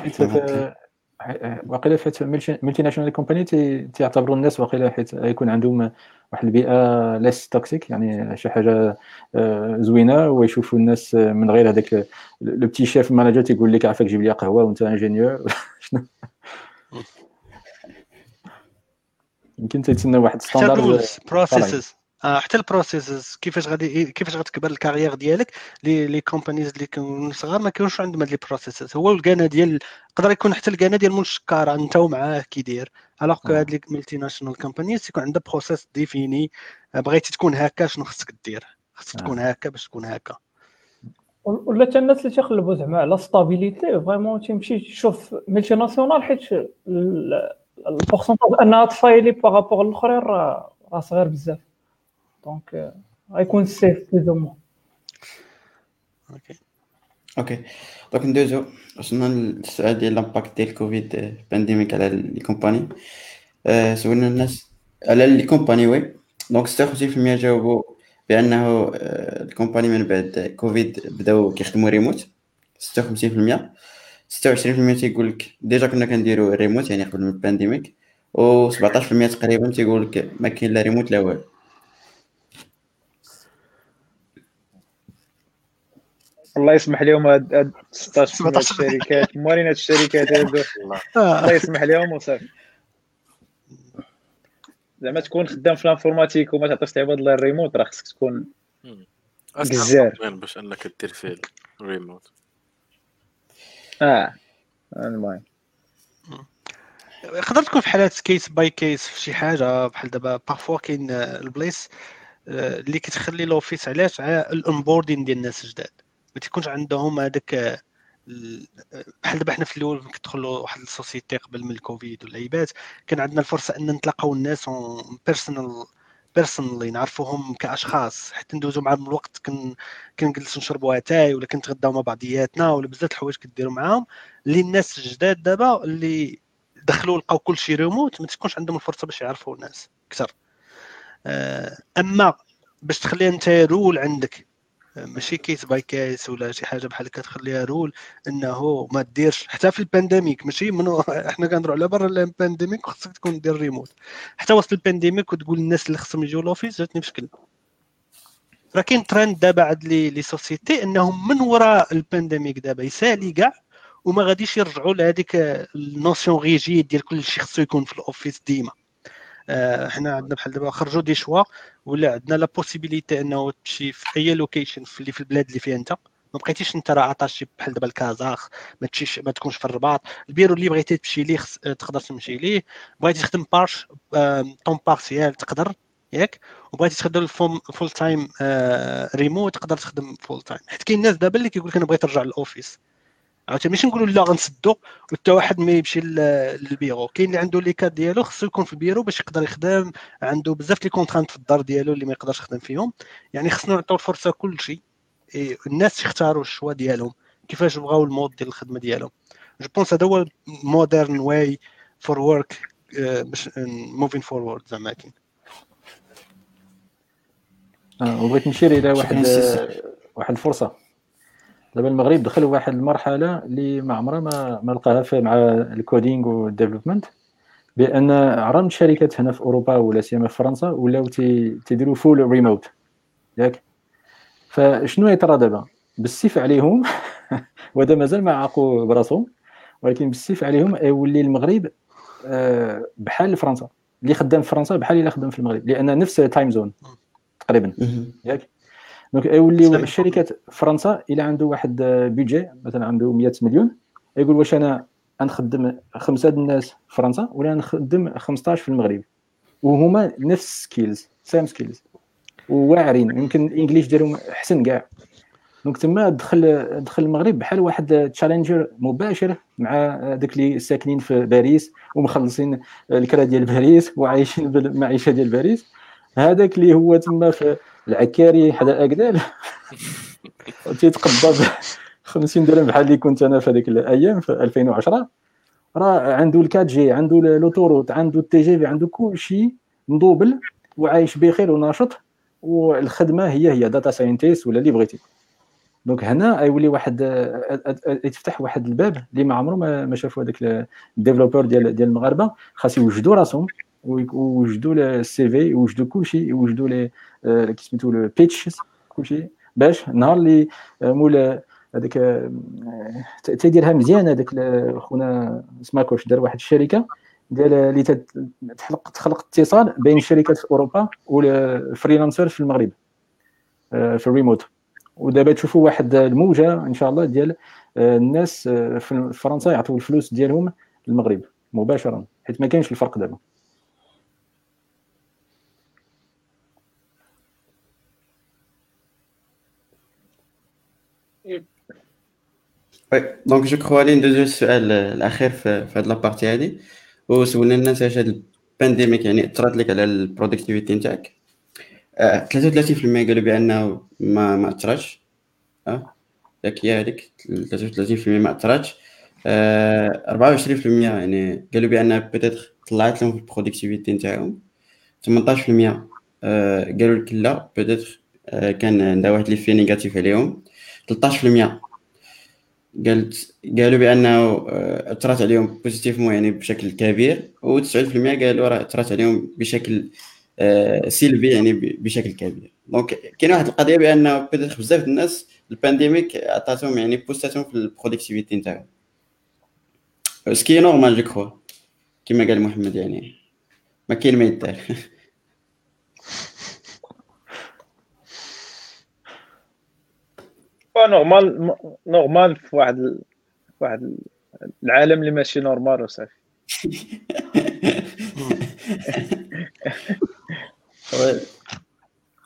واقيلا فات multinational company تيعتبروا الناس واقيلا حيت يكون عندهم واحد البيئة ليس toxic يعني شي حاجة آه، زوينة ويشوفوا الناس من غير هذاك لو بتي شيف مانجر تيقول لك عافاك جيب لي قهوة وانت انجينيور يمكن تيتسنى واحد ستاندرد بروسيسز حتى البروسيسز كيفاش غادي كيفاش غتكبر الكارير ديالك لي لي كومبانيز اللي كانوا صغار ما كانوش عندهم هاد لي بروسيسز. هو الكانا ديال يقدر يكون حتى الكانا ديال مول الشكاره أنت ومعاه كي داير. ألوغ كو هاد لي ملتي ناشونال كومبانيز تيكون عندها بروسيس ديفيني بغيتي تكون هكا شنو خصك دير. خصك تكون آه. هكا باش تكون هكا. ولا حتى الناس اللي تيقلبوا زعما على stabilité vraiment تيمشي تشوف multinationale حيت ال pourcentage أنها ت faillir par rapport الاخرين راه صغير بزاف. donc غيكون safe plus ou moins okay okay donc ندوزو وصلنا للسؤال ديال l'impact ديال Covid pandemic على les companies سولنا الناس على les companies oui donc 56% جاوبوا بانه ال companies من بعد كوفيد بداو كيخدموا ريموت 56% 26% تيقول لك déjà كنا كنديروا ريموت يعني قبل من ال pandemic و 17% تقريبا تيقول لك ما كاين لا ريموت لا والو الله يسمح لهم هاد 16 الشركات موالين هاد الشركات هادو. الله. يسمح لهم وصافي. زعما تكون خدام في ال informatique وما تعطيش العباد الله الريموت راه خصك تكون جزار باش أنك دير فيه الريموت. آه. المهم. يقدر تكون في حالات case by case في شي حاجة بحال دابا parfois كاين البلايص آه، اللي كتخلي l'office علاش على ال onboarding ديال الناس الجداد ما تيكونش عندهم هذاك بحال دابا حنا في الأول كتدخلوا واحد ال société قبل من الكوفيد والعيبات كان عندنا الفرصة أن نتلاقاو الناس personnel personally نعرفوهم كأشخاص حتى ندوزو معاهم الوقت كن كنجلسوا نشربوا اتاي ولا كنتغداو مع بعضياتنا ولا بزاف الحوايج كديروا معاهم اللي الناس الجداد دابا اللي دخلوا لقاو كل شيء ريموت ما تكونش عندهم الفرصة باش يعرفوا الناس أكثر. آه، أما باش تخليها أنت rule عندك ماشي case by case ولا شي حاجة بحال هكا تخليها rule إنه ما ديرش حتى في ال pandemic ماشي من إحنا كنهضروا على برا ال pandemic خصك تكون دير ريموت حتى وسط ال pandemic وتقول للناس اللي خصهم يجيو l'office جاتني بشكل راه كاين ترند دابا عند les les sociétés إنهم من وراء ال pandemic دابا يسالي كاع وما غاديش يرجعوا لهذيك ال notion rigide ديال كل شيء خصو يكون في ال office ديما. حنا عندنا بحال دابا خرجوا دي شوا ولا عندنا لا بوسيبيليتي انه تمشي في أي لوكيشن في اللي في البلاد اللي فيها انت. ما بقيتيش انت راه عطاشي بحال دابا الكازاخ ما تمشيش ما تكونش في الرباط. البيرو اللي بغيتي تمشي ليه خص... تقدر تمشي ليه. بغيتي تخدم بارش طون بارسيال تقدر ياك؟ وبغيتي تخدم فول تايم ريموت تقدر تخدم فول تايم حيت كاين ناس دابا اللي كيقول لك أنا بغيت نرجع للاوفيس عاوتاني ماشي نقولوا لا غنسدو وحتى واحد ما يمشي للبيرو. كاين اللي عنده لي كاد ديالو خصو يكون في البيرو باش يقدر يخدم عنده بزاف لي كونترانت في الدار ديالو اللي ما يقدرش يخدم فيهم. يعني خصنا نعطيو الفرصة كل شيء الناس يختاروا الشوا ديالهم كيفاش بغاو المود ديال الخدمة ديالهم. جو بونس هذا هو مودرن واي فور ورك باش موفين فورورد زعما كاين. آه، وبغيت نشير إلى واحد واحد الفرصة. دابا المغرب دخل واحد المرحلة اللي ما عمرها ما, ما لقاها مع ال coding وال development بأن عرض الشركات هنا في أوروبا ولا سيما في فرنسا ولاو تيديروا full remote ياك؟ فشنو يطرى دابا؟ بالسيف عليهم وهذا مازال ما عاقوا براسهم ولكن بالسيف عليهم يولي المغرب آه، بحال فرنسا. اللي خدام في فرنسا بحال اللي خدام في المغرب لأن نفس time zone تقريبا. ياك؟ donc يوليو الشركات فرنسا إلى عنده واحد budget مثلا عنده 100 مليون يقول واش أنا نخدم خمسة الناس في فرنسا ولا نخدم 15 في المغرب؟ وهما نفس skills same skills وواعرين يمكن ال English ديالهم أحسن كاع. donc تما دخل دخل المغرب بحال واحد challenger مباشر مع داك اللي ساكنين في باريس ومخلصين الكرا ديال باريس وعايشين بالمعيشه ديال باريس. هذاك اللي هو تما في العكاري حدا اكدال تيتقبض. 50 درهم بحال اللي كنت أنا في هذيك الأيام في 2010 راه عنده ال quatre G عنده l'autoroute عنده ال TGV عنده كل شيء مدوبل وعايش بخير وناشط. والخدمة هي هي data scientist ولا اللي بغيتي. donc هنا يولي واحد يتفتح واحد الباب اللي ما عمره ما شافوا هذاك ال développeur ديال ديال المغاربة. خاص يوجدوا راسهم ويوجدوا ال CV يوجدوا كلشي يوجدوا كي سميتو ال pitches كلشي. باش النهار اللي مول هذاك تيديرها مزيان هذاك خونا سماكوش دار واحد الشركة ديال اللي تخلق تخلق اتصال بين الشركات في أوروبا وال freelancer في المغرب آه، في الريموت ودابا تشوفوا واحد الموجة إن شاء الله ديال آه، الناس آه، في فرنسا يعطوا الفلوس ديالهم للمغرب مباشرة حيت ما كاينش الفرق دابا. oui donc je crois غادي ندوزو السؤال الاخير في هاد la partie هادي وسولنا الناس واش هاد ال pandemic يعني اثرت لك على ال productivity نتاعك 33% قالوا بانه ما ما اثرتش آه هي هذيك 33% ما اثرتش 24% يعني قالوا بان peut-être طلعت لهم في ال productivity نتاعهم 18% قالوا لك لا peut-être كان عندها واحد l'effet négatif عليهم 13% قالت قالوا بأنه أثرت عليهم positivement يعني بشكل كبير و9% قالوا راه أثرت عليهم بشكل آه، سلبي يعني بشكل كبير. donc كاين واحد القضية بأنه peut-être بزاف الناس ال pandemic عطاتهم يعني بوستاتهم في ال productivity نتاعهم. ce qui est normal je crois كيما قال محمد يعني. ما كاين ما يدار normal normal في واحد في واحد العالم اللي ماشي normal وصافي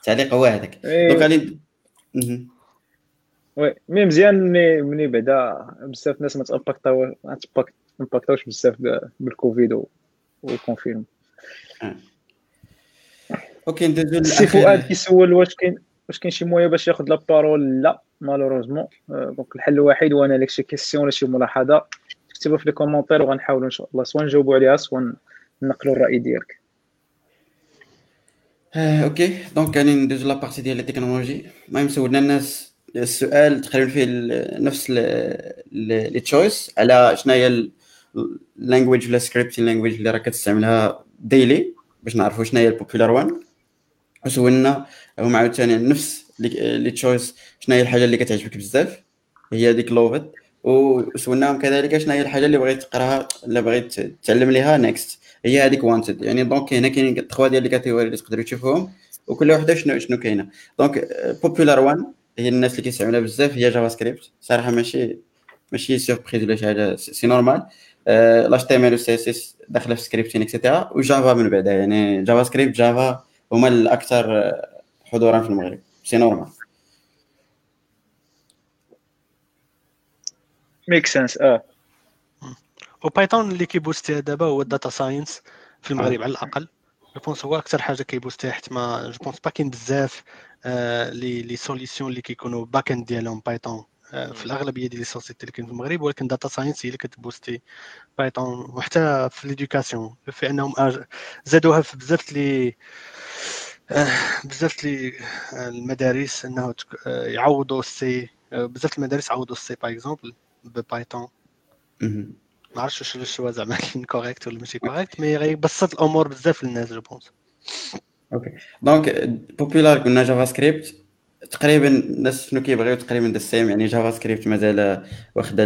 تعليق هو هذاك. donc غادي oui mais مزيان ملي ملي بعدا بزاف الناس ما تامباكتاو ما تامباكتاوش بزاف بالكوفيد وال confinement آه. OK ندوزو سي فؤاد كيسول واش كاين واش كاين شي moyen باش ياخذ la parole؟ لا malheureusement. donc الحل الوحيد هو أنا لك شي question ولا شي ملاحظة. تكتبها في les commentaires وغنحاولوا إن شاء الله. سواء نجاوبوا عليها سواء نقلوا الرأي ديالك. آه، OK donc غادي ندوزو la partie ديال التكنولوجي المهم سولنا الناس السؤال تقريبا فيه نفس les choices على شنو هي ال language ولا scripting language اللي راك كتستعملها daily باش نعرفوا شنو هي ال popular one وسولنا هما عاوتاني نفس les choices شنو هي الحاجة اللي كتعجبك بزاف هي ديك loved وسولناهم كذلك شنو هي الحاجة اللي بغيت تقراها ولا بغيت تتعلم ليها next هي هذيك wanted يعني donc هنا كاينين تخوا ديال les catégories اللي تقدروا تشوفوهم وكل وحدة شنو شنو كاينة. donc popular one هي الناس اللي كيستعملوها بزاف هي JavaScript صراحة ماشي ماشي surprise ولا شي حاجة c'est normal لاش تي ام ال سي اس اس داخلة في scripting et cetera و Java من بعدها يعني JavaScript Java هما الأكثر حضورا في المغرب. c'est normal. makes sense آه. و Python اللي كيبوستيها دابا هو ال data science في المغرب على الأقل. je pense هو أكثر حاجة كيبوستيها حيت ما je pense pas كاين بزاف آه، les les solutions اللي كيكونوا back end ديالهم Python آه، في الأغلبية ديال les sociétés اللي كاين في المغرب ولكن data science هي اللي كتبوستي Python وحتى في l'éducation في انهم زادوها في بزاف لي بزاف لي المدارس إنه يعوضوا ال C بزاف المدارس عوضوا ال C par exemple ب Python ما عرفتش واش ال choix زعما كاين correct ولا ماشي correct mais غيبسط الأمور بزاف للناس je pense OK donc popular قلنا JavaScript تقريبا الناس شنو كيبغيو؟ تقريبا the same يعني JavaScript مازال واخدة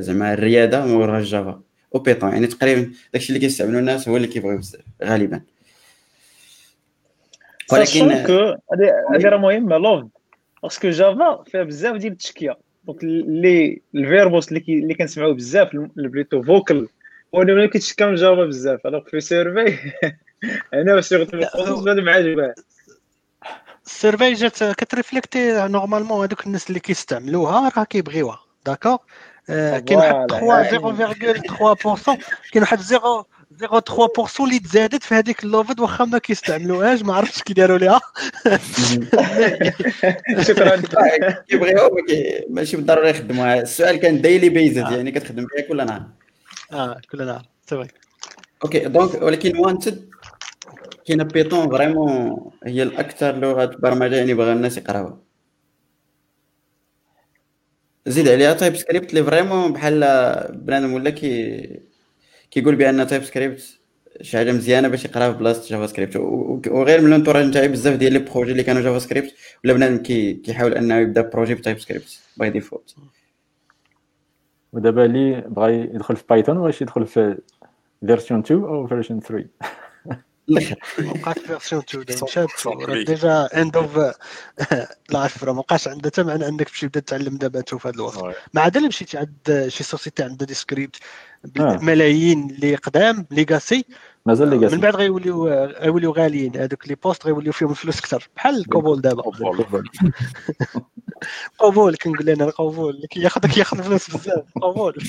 زعما الريادة من وراء Java و Python يعني تقريبا داكشي اللي كيستعملوا الناس هو اللي كيبغيو بزاف غالبا. ولكن هذه راه مهمة لوف باسكو جافا فيها بزاف ديال التشكيه دونك اللي الفيربوس اللي اللي كنسمعوا بزاف بليتو فوكل هو اللي كيتشكى من جافا بزاف. الوغ في سيرفي أنا باش غادي مع جبال. السيرفي جات كتريفليكتي نورمالمون هذوك الناس اللي كيستعملوها راه كيبغيوها. داكور كاين واحد 3 0.3% كاين واحد 0 0.3% اللي تزادت في هذيك ال loved واخا ما كيستعملوهاش ما عرفتش كي داروا ليها. شكرا. كيبغيو ماشي بالضروره يخدموها. السؤال كان daily based يعني كتخدم فيها كل نهار. آه كل نهار c'est OK donc ولكن wanted كاينة Python vraiment هي الأكثر لغة برمجة يعني بغا الناس يقراوها. زيد عليها TypeScript اللي vraiment بحال بنادم ولا كي كيقول بأن TypeScript شي حاجة مزيانة باش يقراها بلاصة JavaScript وغير من l'entourage نتاعي بزاف ديال les projets اللي كانوا JavaScript ولا بنادم كي كيحاول أنه يبدأ projet ب TypeScript by default ودابا اللي بغى يدخل في Python واش يدخل في version 2 أو version 3 بقات version 2 مشات. déjà end of life راه مابقاش عندها حتى معنى انك تمشي تبدا تعلم دابا انت في هذا الوقت ما عاد الا مشيتي عند شي société عندها des scripts ملايين اللي قدام ليغاسي مازال ليغاسي من بعد غيوليو غيوليو غاليين. هذوك لي بوست غيوليو فيهم الفلوس أكثر بحال الكوبول دابا. قبول كنقول أنا القبول اللي كياخذ كياخذ فلوس بزاف. قبول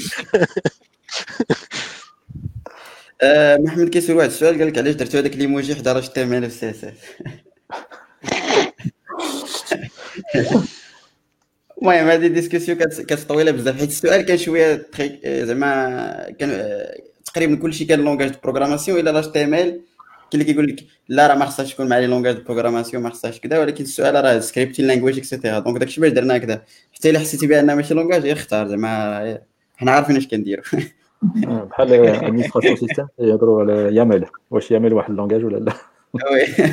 آه، محمد كيسول واحد السؤال قال لك علاش درتو هذاك ليموجي حدا راه شتي في سي اس اس المهم هذه discussion كانت طويله بزاف حيت السؤال كان شوية زعما كان آه، تقريبا كلشي كان langage de programmation إلا l'HTML كاين اللي كيقول لك لا راه ما خصهاش تكون مع les langages de programmation ما خصهاش كذا ولكن السؤال راه scripting language et cetera donc داكشي باش درنا هكذا حتى إلا حسيتي بان ماشي langage غير اختار زعما حنا عارفين اش كنديروا بحال administration système يهضروا على YAML واش YAML واحد ال langage ولا لا. oui.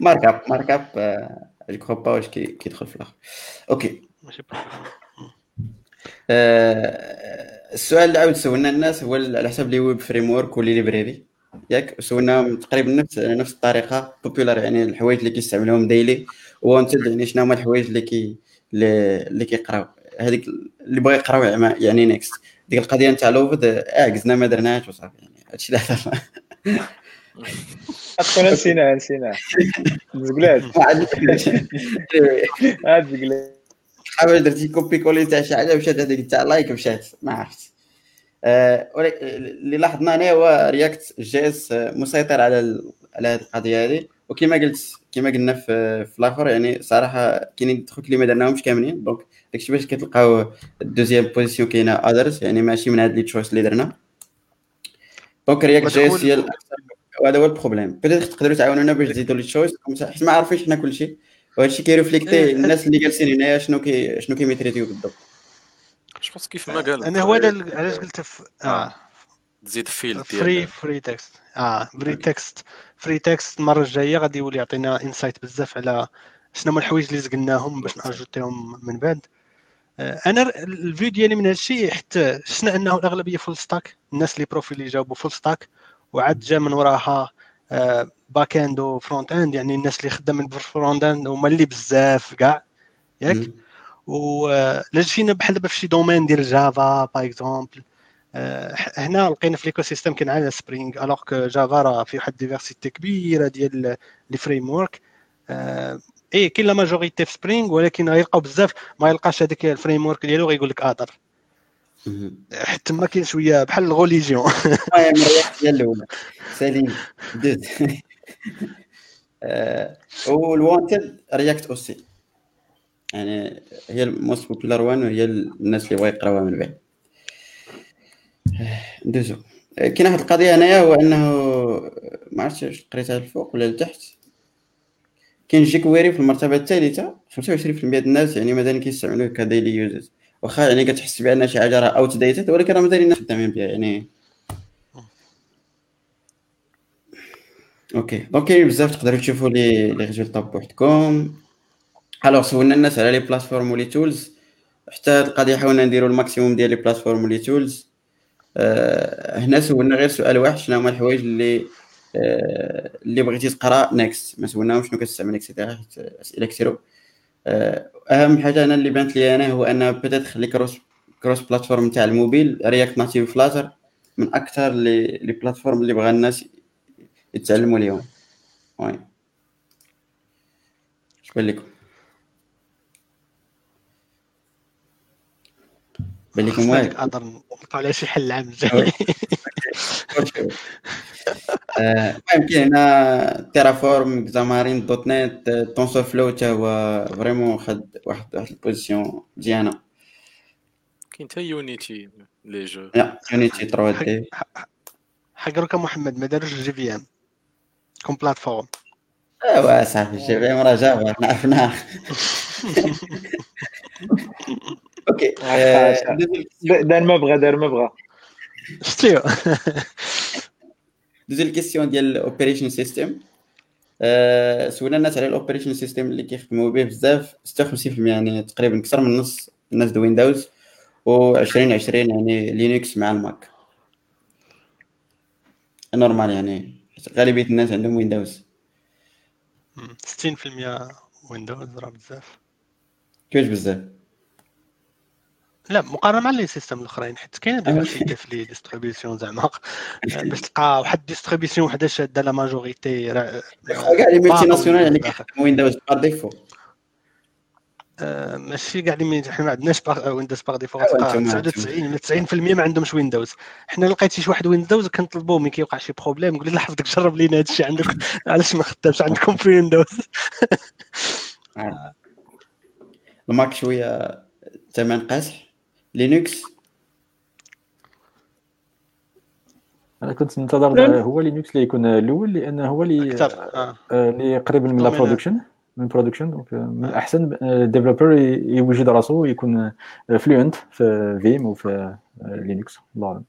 مارك اب مارك اب جو كخوا با واش كيدخل في الآخر. أوكي السؤال اللي عاود سولنا الناس هو على حسب لي ويب فريم ورك ولي ليبراري ياك؟ سولناهم تقريبا نفس نفس الطريقة بوبولار يعني الحوايج اللي كيستعملوهم ديلي وانتد يعني شنو هما الحوايج اللي كي اللي كيقراو. هذيك اللي بغا يقراو يعني نيكست ديك القضية نتاع لوفد اعكزنا ما درناهاش وصافي يعني هادشي اللي هضرنا. أصلا نسيناه نسيناه زقلات. هاد زقلات. حاول درتي كوبي كولي تاع شي حاجة مشات هذيك تاع لايك مشات ما عرفت. آه، اللي لاحظنا أنا هو رياكت جي اس مسيطر على على هذه القضية هذه. وكما قلت كما قلنا في, في الآخر يعني صراحة كاينين التخوك اللي ما درناهمش كاملين دونك داكشي باش كتلقاو الدوزيام بوزيسيون كاينة ادرس يعني ماشي من هاد لي تشويس اللي درنا. donc React JS هي وهذا هو le problème peut-être تقدروا تعاونونا باش تزيدوا les choices حيت ما عارفينش حنا كلشي وهادشي كيرفليكتي إيه. الناس اللي جالسين هنايا شنو كي شنو كيميتريتيو بالضبط. جو بونس كيف ما قال أنا هو هذا علاش قلت في آه. تزيد fil free free text آه free text free text المرة الجاية غادي يولي يعطينا insight بزاف على شنو هما الحوايج اللي زقناهم باش ن ajouter هم من بعد. آه، أنا ال view ديالي من هذا الشيء حتى شفنا أنه الأغلبية full stack الناس اللي profil اللي جاوبوا full stack وعاد جا من وراها back end و front end يعني الناس اللي خدامين بال front end هما اللي بزاف كاع ياك؟ ولا جينا بحال دابا في شي domaine ديال Java par exemple هنا لقينا في l'écosystème كان على Spring alors que Java راه في واحد diversité كبيرة ديال les frameworks et كاين la majorité في Spring ولكن غيلقاو بزاف. ما يلقاش هذاك ال framework ديالو غيقول لك other. حتى ما كاين شوية بحال الغوليجيون ديال الأولى. سليم دوز. والوانتد رياكت أوسي. يعني هي الموست بوبولار وان وهي الناس اللي بغا يقراوها من بعد ندوزو كاين واحد القضية هنايا هو إنه ما عرفتش قريتها الفوق ولا لتحت. كاين جي كويري في المرتبة الثالثة 25% ديال الناس يعني مازال كيستعملوه كديلي يوزز. واخا يعني كتحس بأن شي حاجة راه outdated ولكن راه مازال الناس خدامين بها يعني. OK. donc كاين بزاف تقدروا تشوفوا les les résultats بوحدكم. alors سولنا الناس على les plateformes و les tools. حتى هاد القضية حاولنا نديرو le maximum ديال les plateformes و les tools. أه هنا سولنا غير سؤال واحد شنو هما الحوايج اللي أه اللي بغيتي تقرا next ما سولناهم شنو كتستعمل et cetera اسئله كثيرو أه أهم حاجة أنا اللي بانت لي أنا هو أن peut-être خلي cross cross platform تاع ال mobile React Native Flutter من أكثر les les plateformes اللي بغا الناس يتعلموا اليوم. oui. بان لكم. بان لكم واحد نقدر نلقاو على شي حل العام الجاي المهم كاين هنا Terraform Xamarin .NET TensorFlow حتى هو vraiment خد واحد واحد ال position مزيانة. كاين حتى Unity les jeux. لا Unity 3D حق محمد ما داروش JVM comme plateforme. ايوا صاحبي JVM راه Java عرفناه. OK دار ما بغى دار ما بغى شتيو دوزي ال question ديال ال operating system سولنا الناس على ال operating system اللي كيخدموا به بزاف. 56% يعني تقريبا أكثر من نص الناس de Windows و 20 20 يعني Linux مع ال Mac. normal يعني غالبية الناس عندهم ويندوز 60% ويندوز راه بزاف. كيفاش بزاف؟ لا مقارنة مع les systèmes الأخرين حيت كاين diversité في les distributions زعما باش تلقى واحد distribution وحدة شادة la majorité كاع les multinationales يعني Windows par défaut آه، ماشي كاع اللي حنا ما عندناش Windows par défaut 99 من 90% ما عندهمش Windows. حنا لقيتي شي واحد Windows كنطلبوه ملي كيوقع شي problème نقول له حفظك جرب لينا هذا الشيء عندك. علاش ما خدامش عندكم في Windows؟ ال Mac شوية ثمن قاصح لينكس أنا كنت ننتظر هو Linux اللي يكون الأول لأن هو اللي آه. اللي قريب من la production من production donc من الاحسن ال developer يوجد راسو ويكون fluent في Vim وفي Linux الله أعلم.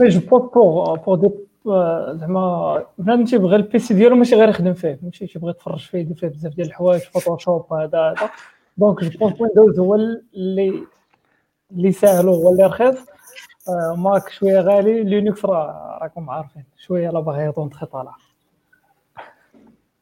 mais je pense pour pour des زعما بنادم تيبغي ال PC ديالو ماشي غير يخدم فيه. ماشي تيبغي يتفرج فيه يدير فيه بزاف ديال الحوايج Photoshop هذا هذا. donc je pense Windows هو اللي اللي ساهل هو اللي رخيص. Mac شوية غالي. Linux راه راكم عارفين. شوية la barrière d'entrée طالع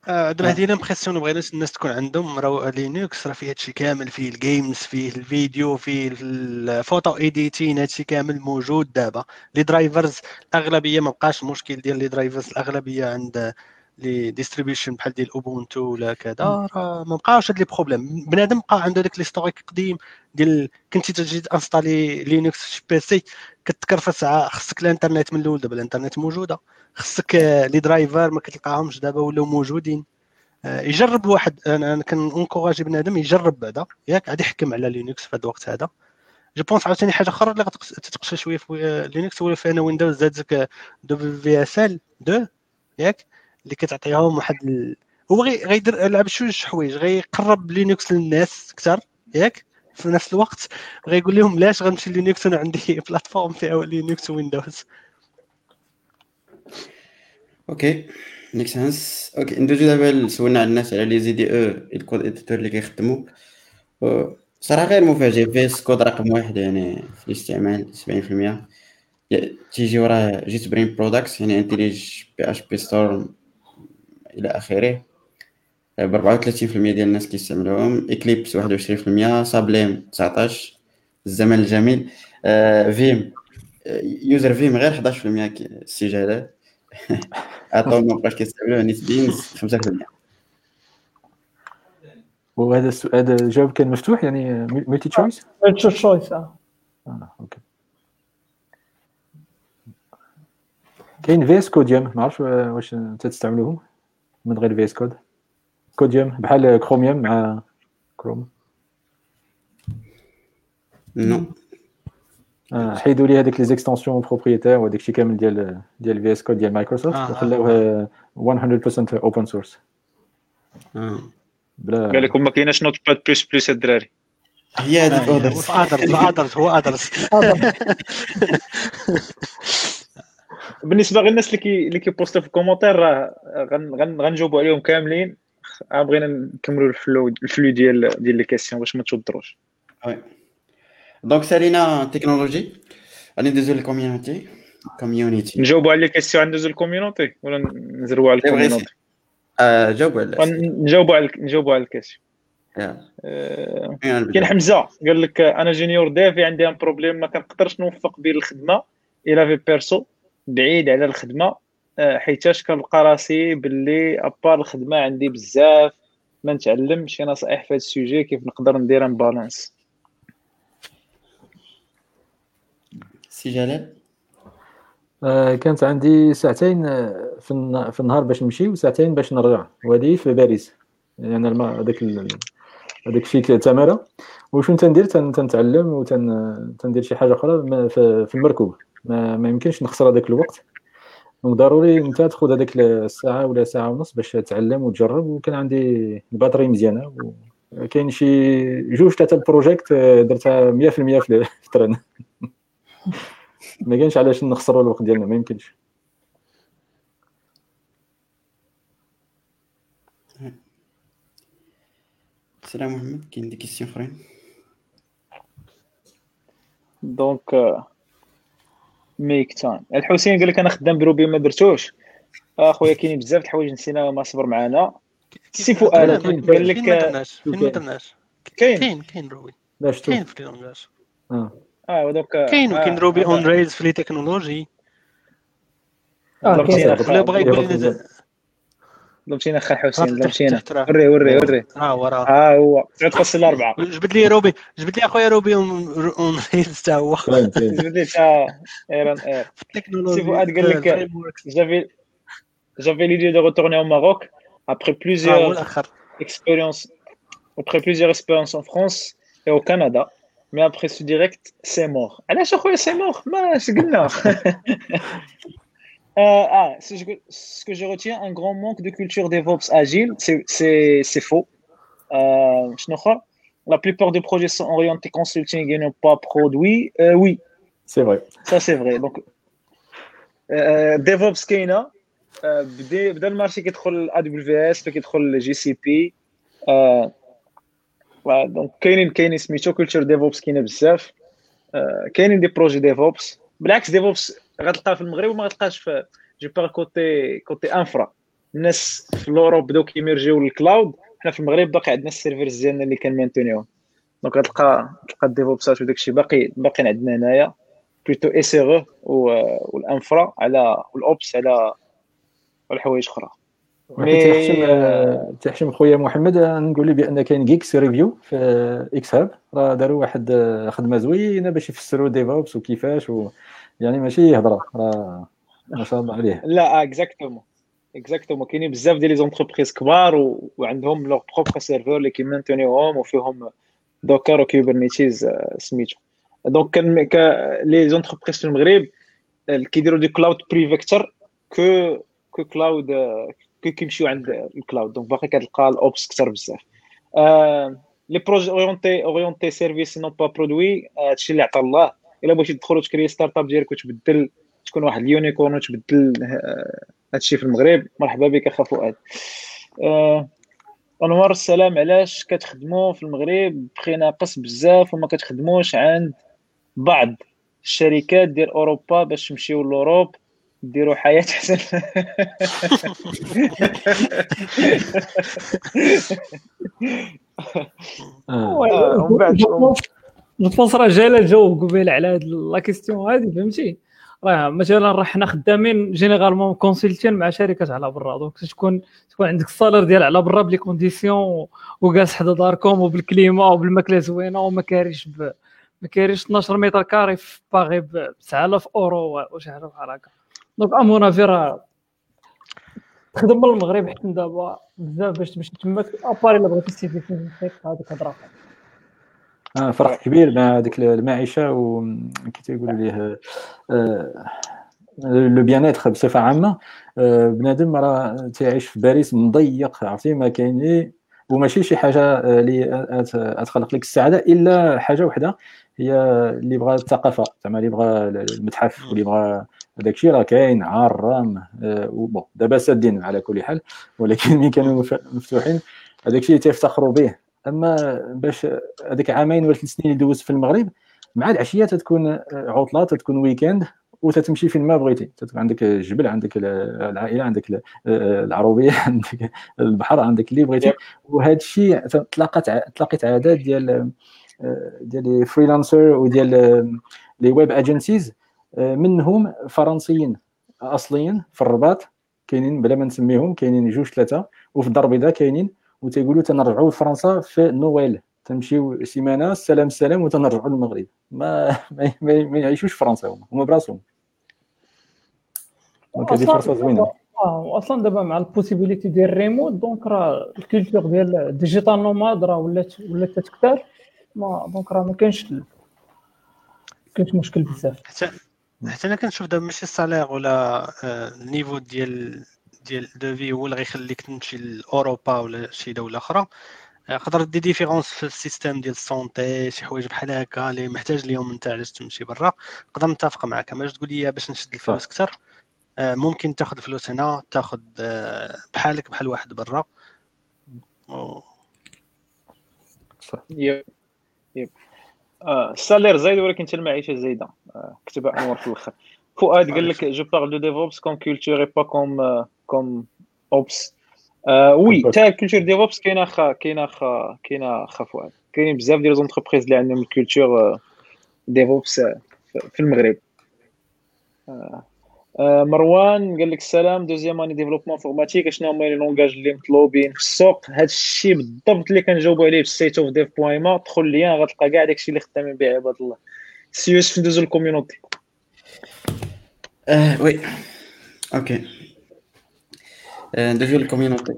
عندنا هذه l'impression بغينا الناس تكون عندهم. راه Linux راه فيه هادشي كامل. فيه ال games فيه الفيديو فيه ال photo editing. هادشي كامل موجود دابا. les drivers الأغلبية ما بقاش المشكل ديال les drivers الأغلبية عند les distributions بحال ديال Ubuntu ولا كذا راه ما بقاوش هاد les problèmes. بنادم بقى عنده داك l'historique قديم ديال كنتي تجي انستالي Linux في PC كتكرفس خصك الانترنت من الأول دابا الانترنت موجودة. خصك les drivers ما كتلقاهمش دابا ولاو موجودين. آه، يجرب الواحد أنا كنكوراجي بنادم يجرب بعدا ياك غادي يحكم على Linux في هذا الوقت هذا. je pense عاوتاني حاجة أخرى اللي غتقشى شوية في Linux هو في أنا Windows زادك WSL 2 ياك. اللي كتعطيهم واحد ال... هو غيدير لعب شوية حوايج؟ غيقرب Linux للناس أكثر ياك؟ في نفس الوقت غيقول لهم لاش غنمشي Linux أنا عندي plateforme فيها Linux Windows OK make sense OK ندوزو دابا سولنا على الناس على les IDE أو ال code editor اللي كيخدموا صراحة غير مفاجئ. VS Code رقم واحد يعني في الاستعمال 70% تيجي وراه جيت برين برودكتس يعني انتليج بي اش بي ستورم إلى آخره. ب 34% ديال الناس كيستعملوهم إكليبس 21% سابليم 19 الزمن الجميل. فيم. يوزر فيم غير 11% استجابه عطاو ما بقاش كيستعملوه نسبيا 5% وهذا السؤال هذا الجواب كان مفتوح؟ يعني ملتي تشويس؟ multi choice آه. OK. كاين VSCodium ما عرفتش واش انت تستعملوهم من غير VS Code Codium بحال كروميوم مع Chrome non حيدوا لي هذيك les extensions propriétaires وهذاك الشيء كامل ديال ديال VS Code ديال مايكروسوفت وخلاوه 100% open source بلا قال لكم ما كايناش Notepad++ الدراري. هي هذيك others others others هو others بالنسبة للناس اللي كي اللي كيبوستو في ال commentaires راه غنجاوبوا عليهم كاملين. بغينا نكملوا ال flow ال flow ديال ديال les questions باش ما توضروش oui. donc سالينا تكنولوجي غادي ندوزو لل community community نجاوبوا على les questions ندوزو لل community ولا نزربوا على ال community آه جاوبوا على نجاوبوا على نجاوبوا على ال question آه، كاين حمزة قال لك أنا junior dev عندي un problème ما كنقدرش نوفق بين الخدمة et la vie perso بعيد على الخدمة آه، حيتاش كنلقى راسي باللي à part الخدمة عندي بزاف ما نتعلم شي نصائح في هذا ال sujet كيف نقدر ندير une balance. سي جلال؟ آه كانت عندي ساعتين آه، في في النهار باش نمشي وساعتين باش نرجع. وهذه في باريس. يعني هذاك هذاك الشيء تمارة. وشنو تندير؟ تنتعلم وتندير شي حاجة أخرى في المركوب ما, ما يمكنش نخسر هذاك الوقت. donc ضروري انت تاخذ هذيك الساعة ولا ساعة ونص باش تعلم وتجرب وكان عندي ال batterie مزيانة كاين شي جوج ثلاثة ال projets درتها 100% في ال train. ما كاينش علاش نخسروا الوقت ديالنا ما يمكنش. سلام محمد كاين des questions أخرين؟ donc make time. الحسين قال لك أنا خدام ب Ruby ما درتوش. أخويا كاينين بزاف د الحوايج نسينا ما صبر معانا. سي فؤاد قال لك فين ما درناش؟ فين ما درناش؟ كاين. كاين كاين Ruby. كاين في لونجاج آه. آه ودوك كاين وكاين روبي اون ريلز في لي تكنولوجي. آه بغى يقول ضربتينا خا تحت راه. وري وري وري. آه وراه ها هو. 9 فاصل 4 جبد لي روبي جبد لي أخويا روبي اون اون ريلز تا هو. كاين كاين جبد لي تا إيران اير سي فؤاد قال لك في frameworks. j'avais j'avais l'idée de retourner au Maroc après آه، هو plusieurs الأخر. expériences après plusieurs expériences en France et au Canada. Mais après ce direct c'est mort. علاش اخويا c'est mort. ما اش قلنا ah, ce que, ce que je retiens, un grand manque de culture DevOps agile, c'est- c'est c'est faux. Euh, شنو آخر؟ la plupart des projets sont orientés consulting et non pas produits. Euh, oui, سي فري ça c'est vrai. Donc, euh, DevOps كاينه آه، بدا بدا المارشي كيدخل ا دبليو اس كيدخل جي سي بي دونك كاينين كاينين سميتو كولتور ديفوبس كاينه بزاف آه، كاينين دي بروجي ديفوبس بالعكس ديفوبس غتلقاه في المغرب وما غتلقاش في جو بار كوتي كوتي انفرا. الناس في الاوروب بداو كيميرجيو للكلاود. حنا في المغرب باقي عندنا السيرفرز ديالنا اللي كنمانتونيوهم دونك غتلقى تلقى الديفوبسات وداك الشيء باقي باقيين عندنا هنايا بلوتو اس ار والانفرا على والاوبس على الحوايج أخرى. تحشم مي- آه، تحشم خويا محمد. نقول لي بأن كاين جيكس ريفيو في إكس هاب راه داروا واحد خدمة زوينة باش يفسروا ديفوبس وكيفاش و يعني ماشي هضره راه ما شاء الله عليه. لا اكزاكتومون اكزاكتومون كاينين بزاف ديال لي زونتربريز كبار. وعندهم لوغ بروبر سيرفور اللي كيمانتونيوهم وفيهم دوكر وكيبرنيتيز آه، سميتو. دونك كان. لي زونتربريز في المغرب كيديروا دي كلاود بريفيكتور كو كو كلاود كو كيمشيو عند الكلاود دونك باقي كتلقى الاوبس كثر بزاف. آه، لي بروجي اورينتي اورينتي سيرفيس نون با برودوي هادشي اللي عطا الله. إلا بغيتي تدخل وتكري ستارت أب ديالك وتبدل تكون واحد اليونيكورن وتبدل آه، هادشي في المغرب. مرحبا بك اخا فؤاد. آه، أنوار السلام علاش كتخدموا في المغرب؟ بخي ناقص بزاف وما كتخدموش عند بعض الشركات ديال أوروبا باش تمشيو لأوروب ديروا حياة أحسن. آه. ومن بعد بونس راه جاله جاوب قبيله على هاد لا كيستيون هادي فهمتي؟ راه مثلا راه حنا خدامين جينيرالمون كونسلتين مع شركات على برا دونك تكون تكون عندك الصالير ديال على برا بلي كونديسيون وجالس حدا داركم وبالكليما وبالماكلة زوينة وما كاريش ب... ما كاريش 12 متر كاري في باغي ب 9000 أورو وشي حاجة بحال هكا. دونك امون افي راه تخدم من المغرب حتى دابا بزاف باش تمشي تماك اباري الا بغيتي السي في هذيك هضره آه فرق كبير مع ديك المعيشة و كي تيقولوا ليه آه، لو بيان اتر بصفة عامة آه، بنادم راه تيعيش في باريس مضيق عرفتي؟ ما كاين وماشي شي حاجة آه، اللي أت- تخلق لك السعادة إلا حاجة وحدة هي اللي بغى الثقافة. زعما اللي بغى المتحف واللي بغى هذاك الشيء راه كاين عرام آه، وبون دابا سادين على كل حال ولكن ملي كانوا مف- مفتوحين هذاك الشيء تيفتخروا به. أما باش هذيك عامين ولا ثلاث سنين اللي دوزت في المغرب مع العشيه تتكون عطلة تتكون weekend وتتمشي فين ما بغيتي. تتكون عندك الجبل عندك العائلة عندك ال- العروبية عندك البحر عندك اللي بغيتي. وهذا الشيء تلاقت تلاقيت عدد ديال ديال les freelancers وديال les web agencies منهم فرنسيين أصليين في الرباط كاينين بلا ما نسميهم كاينين جوج ثلاثة وفي الدار البيضاء كاينين وتيقولوا تنرجعوا لفرنسا في نويل. تمشيو سيمانة سلام سلام وتنرجعوا للمغرب ما ما, ما, ما يعيشوش في فرنسا هما. هما براسهم. donc هذه فرصة زوينة. آه واصلا دابا مع ال possibilité ديال ال remote donc راه ال culture ديال ال digital nomad راه ولات ولات تكثر ما donc راه ما كاينش ما كاينش مشكل بزاف. حتى حتى أنا كنشوف دابا ماشي ال salaire ولا آه، ال niveau ديال ديال de vie هو اللي غيخليك تمشي لأوروبا ولا شي دولة أخرى. يقدر des différences في ال système ديال ال santé شي حوايج بحال هكا اللي محتاج ليهم أنت علاش تمشي برا. نقدر نتفق معك أما تقول لي باش نشد الفلوس أكثر آه، ممكن تاخذ فلوس هنا تاخذ آه، بحالك بحال واحد برا. yep. yep. آه ال salaire زايد ولكن حتى المعيشة زايدة. كتب انور في الأخر. فؤاد قال لك je parle de DevOps comme culture et pas comme comme ops oui حتى ال culture DevOps كاينة خا كاينة خا كاينة خا فؤاد كاينين بزاف ديال entreprises اللي عندهم ال culture DevOps في المغرب مروان قال لك السلام deuxième année développement informatique شنو هما les langages اللي مطلوبين. في السوق هذا الشيء بالضبط اللي كنجاوبوا عليه في ال State of Dev point ma دخل ليا غتلقى كاع داكشي اللي خدامين به عباد الله. سي يوسف ندوزو ال community آه oui OK ندوزو لل community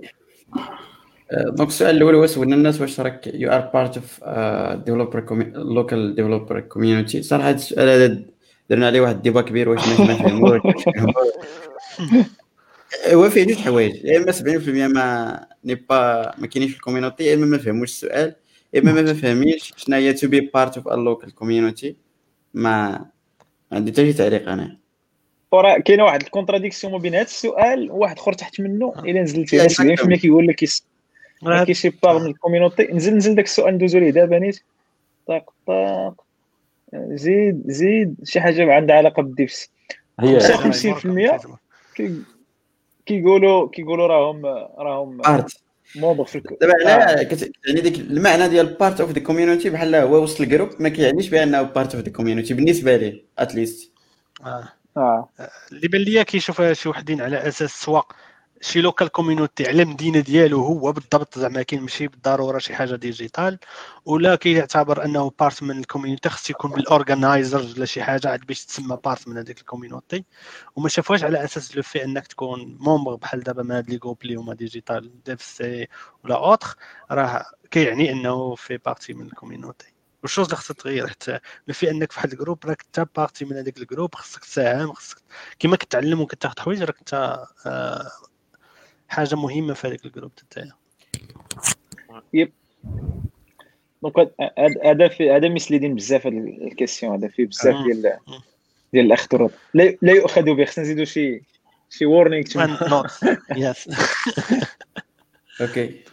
donc السؤال الأول هو سولنا الناس واش راك you are part of developer local developer community صراحة السؤال هذا درنا عليه واحد ال débat كبير واش الناس ما فهموش هو فيه جوج حوايج. يا إما 70% ما n'est pas ما كاينينش في ال community يا إما ما فهموش السؤال يا إما ما فاهمينش شنو هي to be part of a local community ما عندي حتى شي تعليق أنا. وراه كاينة واحد ال contradiction ما بين هذا السؤال وواحد اخر تحت منه الا نزلتي 70% كيقول لك كي شي بار من الكوميونيتي نزل نزل داك السؤال ندوزو ليه دابا نيت طاق طاق زيد زيد شي حاجة عندها علاقه بالديفس هي 55% كيقولوا كيقولوا راهم راهم بارت موضوع في دابا على يعني ديك المعنى ديال بارت اوف ذا كوميونيتي بحال هو وسط الجروب ما كيعنيش بانه بارت اوف ذا كوميونيتي بالنسبة ليه اتليست آه اللي بان ليا كيشوف شي وحدين على أساس سواء شي local community على المدينة ديالو هو بالضبط زعما كاين ماشي بالضرورة شي حاجة digital ولا كيعتبر أنه part من ال community خص يكون بال organizer ولا شي حاجة عاد باش تسمى part من هذيك ال community وما شافوهاش على أساس le fait أنك تكون membre بحال دابا من هاد les groupes اللي هما digital DevC ولا autre راه كيعني أنه fait partie من ال community وال chose اللي خصها تغير حتى fait أنك في واحد ال groupe راك أنت partie من هذاك ال groupe خصك تساهم خصك كيما كتعلم وكتاخذ حوايج راك أنت آه حاجة مهمة في هذاك ال groupe تاعي yep donc هذا في هذا misleading بزاف هذا ال question هذا فيه بزاف آه. ديال ديال الاخطارات لا, يؤخذ به خصنا نزيدوا شي شي warning yes OK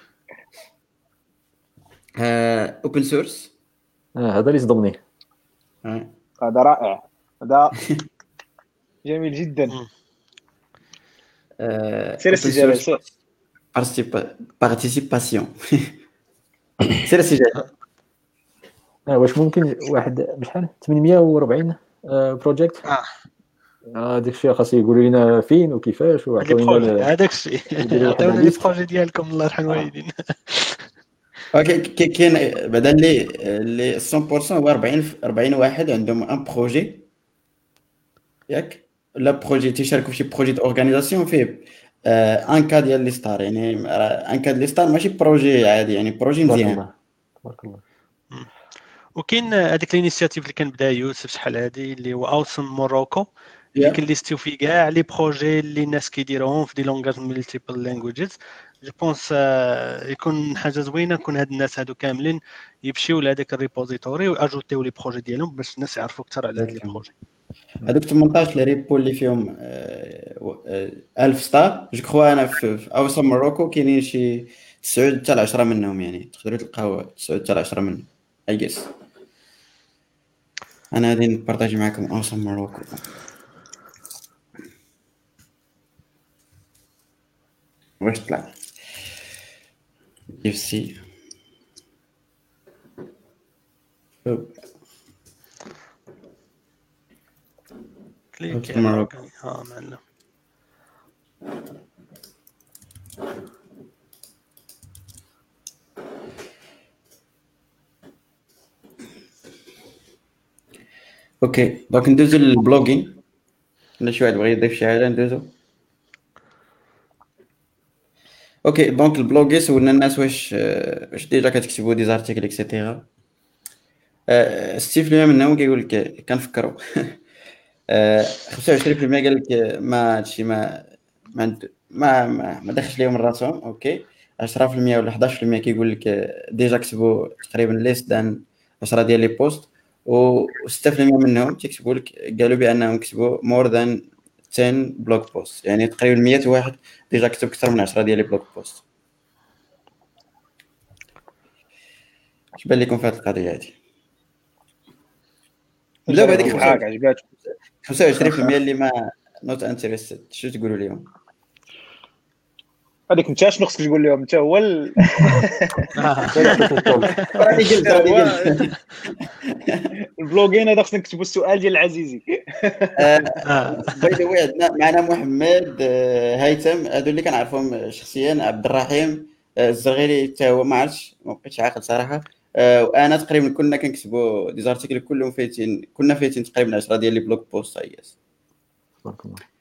open source هذا اللي صدمني. هذا رائع. هذا جميل جدا. c'est déjà la participation c'est déjà la واش ممكن واحد بشحال؟ 840 project آه داك الشيء خاص يقولوا لنا فين وكيفاش هذاك الشيء. عطيونا les projets ديالكم الله يرحم الوالدين. OK كاين بعدا اللي اللي 100% هو 40 40 واحد عندهم un projet ياك لا projet تيشاركوا في شي projet d'organisation فيه un K ديال les stars يعني un K ديال les stars ماشي projet عادي يعني projet مزيان تبارك الله. وكاين هذيك ال initiative اللي كان بدا يوسف شحال هذه اللي هو Awesome Morocco اللي كنليستيو فيه كاع les projets اللي الناس كيديروهم في des langages multiple languages je pense يكون حاجة زوينة يكون هاد الناس هادو كاملين يمشيو لهذاك ال repository ويأجوتيو les projets ديالهم باش الناس يعرفوا أكثر على هاد les projets. هذوك 18 repo اللي فيهم 1000 star. je crois أنا في Awesome Morocco كاينين شي 9 حتى 10 منهم يعني. تقدروا تلقاو 9 حتى 10 منهم I guess أنا غادي نبارطاجي معكم Awesome Morocco واش طلع؟ اف سي كليك آه معنا أوكي دونك ندوزو للبلوغين شي واحد بغى يضيف شي حاجة ندوزو OK donc ال blogging سولنا الناس واش واش déjà كتكتبوا des articles et cetera ستيف ليا منهم كيقول لك كنفكروا 25% قال لك ما هادشي ما ما ما ما, ما دخلش ليهم راسهم OK 10% ولا 11% كيقول لك déjà كتبوا تقريبا less than 10 ديال les posts و 6% منهم تيكتبوا لك قالوا بانهم كتبوا more than 10 blog posts. يعني تقريبا 100 واحد déjà كتب أكثر من 10 ديال les blog posts. اش بان لكم في هذه القضية هذه نبداو بهذيك عجباتك. 25% اللي ما not interested شو تقولوا لهم هذيك انت شنو خصك تقول لهم؟ انت هو ال... ال blogging هذا خصنا نكتبوا السؤال ديال العزيزي. by the way عندنا معنا محمد آه، هيثم. هادو اللي كنعرفهم شخصيا عبد الرحيم آه، الزرغيري حتى هو ما عرفتش ما بقيتش عاقل صراحة. آه، وأنا تقريبا كنا كنكتبوا des articles كلهم فايتين كنا فايتين تقريبا 10 ديال les blog posts yes تبارك الله.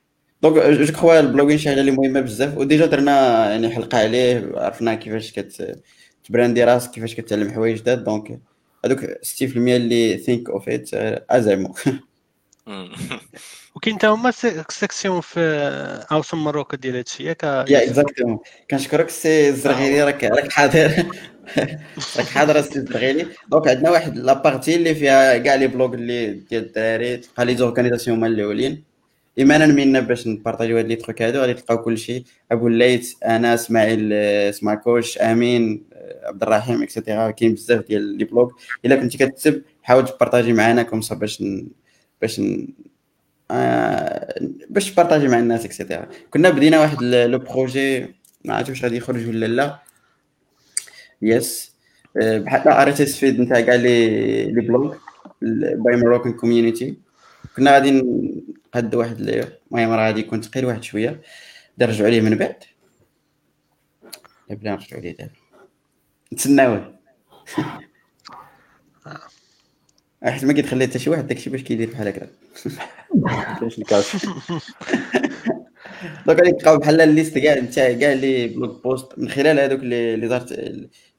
donc je crois ال blogging شي حاجة اللي مهمه بزاف. و déjà درنا يعني حلقة عليه عرفنا كيفاش كت تبراندي راسك كيفاش كتعلم حوايج جداد. donc هذوك 60% اللي think of it زعما وكاين حتى هما سي- section في Awesome Morocco ديال هادشي. ياك يا exactement كنشكرك سي الزرغيلي راك راك حاضر. راك حاضر السي الزرغيلي donc عندنا واحد la partie اللي فيها كاع les blogs اللي ديال الدراري تلقى les organisations هما الأولين. ايمانا منا باش نبارطاجيو هاد les trucs هادو. غادي تلقاو كلشي. أبو الليث أنا إسماعيل آه، سماكوش أمين آه، عبد الرحيم et cetera كاين بزاف ديال les blogs إلا كنتي كتكتب حاول تبارطاجي معنا comme ça باش ن... باش ن... آه، باش تبارطاجي مع الناس et cetera كنا بدينا واحد le projet ما عرفتش واش غادي يخرج ولا لا. yes آه، بحال RSS feed نتاع كاع les les blogs by Moroccan community كنا غادي نقاد واحد ال- المهم راه غادي يكون ثقيل واحد شوية. نرجعوا عليه من بعد. لا بلا نرجعوا عليه دابا. نتسناوه. حيت ما كيتخلي حتى شي واحد داكشي باش كيدير بحال هكا كاينش ال cache donc غادي تلقاو بحال ال liste كاع نتاع كاع les blog posts. من خلال هذوك اللي اللي دارت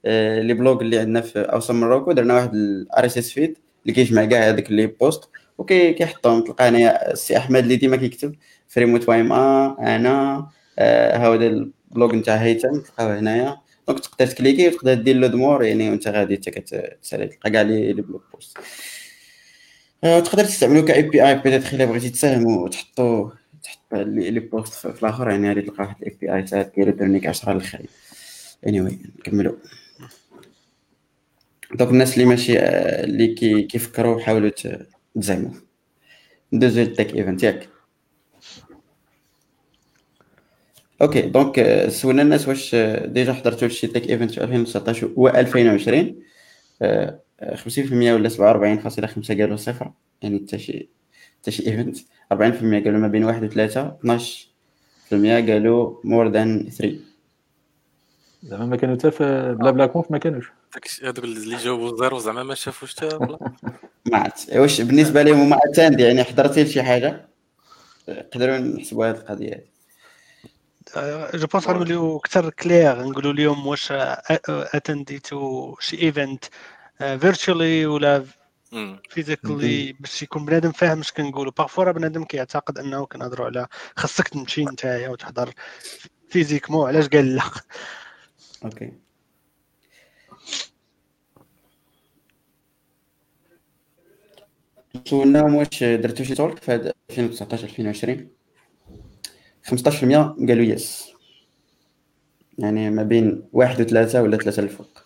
آه، les blogs اللي عندنا في Awesome Morocco درنا واحد ال RSS feed اللي كيجمع كاع هذوك les posts. وكي كيحطهم تلقى هنايا السي أحمد اللي ديما كيكتب فريموت وايم ا أنا آه، ها البلوغ نتاع هيثم تلقاوه هنايا. دونك تقدر تكليكي وتقدر دير لود مور يعني وانت غادي حتى كتسالي تلقى كاع لي بلوك بوست. آه، تقدر تستعملو كاي بي آي بيتيتر الا بغيتي تساهموا وتحطوا تحط لي بوست في الآخر يعني غادي تلقى واحد الاي بي آي تاع كيريترنيك 10 للخير anyway, نكملوا دونك الناس اللي ماشي آه، اللي كي كيفكروا حاولوا تزعموا ندوزو لل tech event ياك. okay donc سولنا الناس واش آه، déjà حضرتوا لشي tech event في 2019 و 2020 آه، آه، 50% ولا 47.5 قالوا صفر. يعني حتى شي حتى شي event 40% قالوا ما بين واحد و 3 12% قالوا more than 3 زعما ما كانوا حتى في بلا بلا conf ما كانوش. هذوك اللي جاوبوا زيرو زعما ما شافوش حتى ما عرفت واش بالنسبة لهم هما اتاند يعني حضرتي لشي حاجة؟ نقدروا نحسبوا هذه القضية هذه جو بونس غنوليو أكثر كلير نقولوا لهم واش اتنديتو شي ايفنت فيرتشوالي ولا مم. فيزيكالي باش يكون بنادم فاهم اش كنقولوا بارفوا راه بنادم كيعتقد أنه كنهضروا على خاصك تمشي نتايا وتحضر physiquement علاش قال لا؟ okay سولناهم واش درتو شي talk في هاد 2019 2020 15% قالوا yes يعني ما بين واحد وثلاثة ولا ثلاثة الفوق.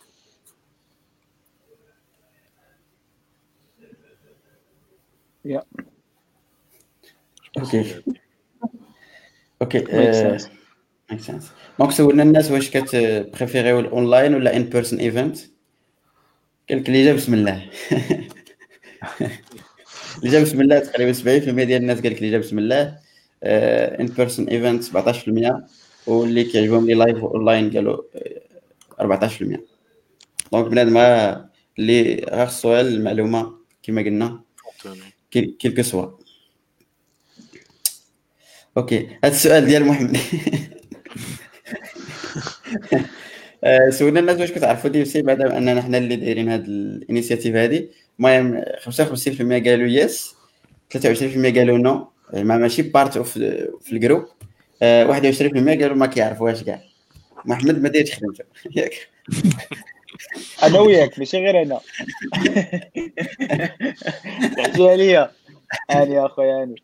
يا. okay. okay. make sense donc سولنا الناس واش كتبريفيريو الاونلاين ولا in-person event لك اللي جا بسم الله. اللي جا بسم الله تقريبا 70% ديال الناس قال لك اللي جا بسم الله in-person event 17% واللي كيعجبهم les live online قالوا آه، 14% donc بنادم اللي غا خصو المعلومة كما قلنا quel quelque soit. okay هذا السؤال ديال محمد. آه، سولنا الناس واش كتعرفوا DC بعد أننا حنا اللي دايرين هاد ال initiative هادي. المهم 55% قالوا yes 23% قالوا no ما ماشي part of في ال group آه، 21% قالوا ما كيعرفوهاش كاع محمد ما دايرش خدمته ياك أنا وياك ماشي غير أنا. تحكي عليا. هاني أخويا هاني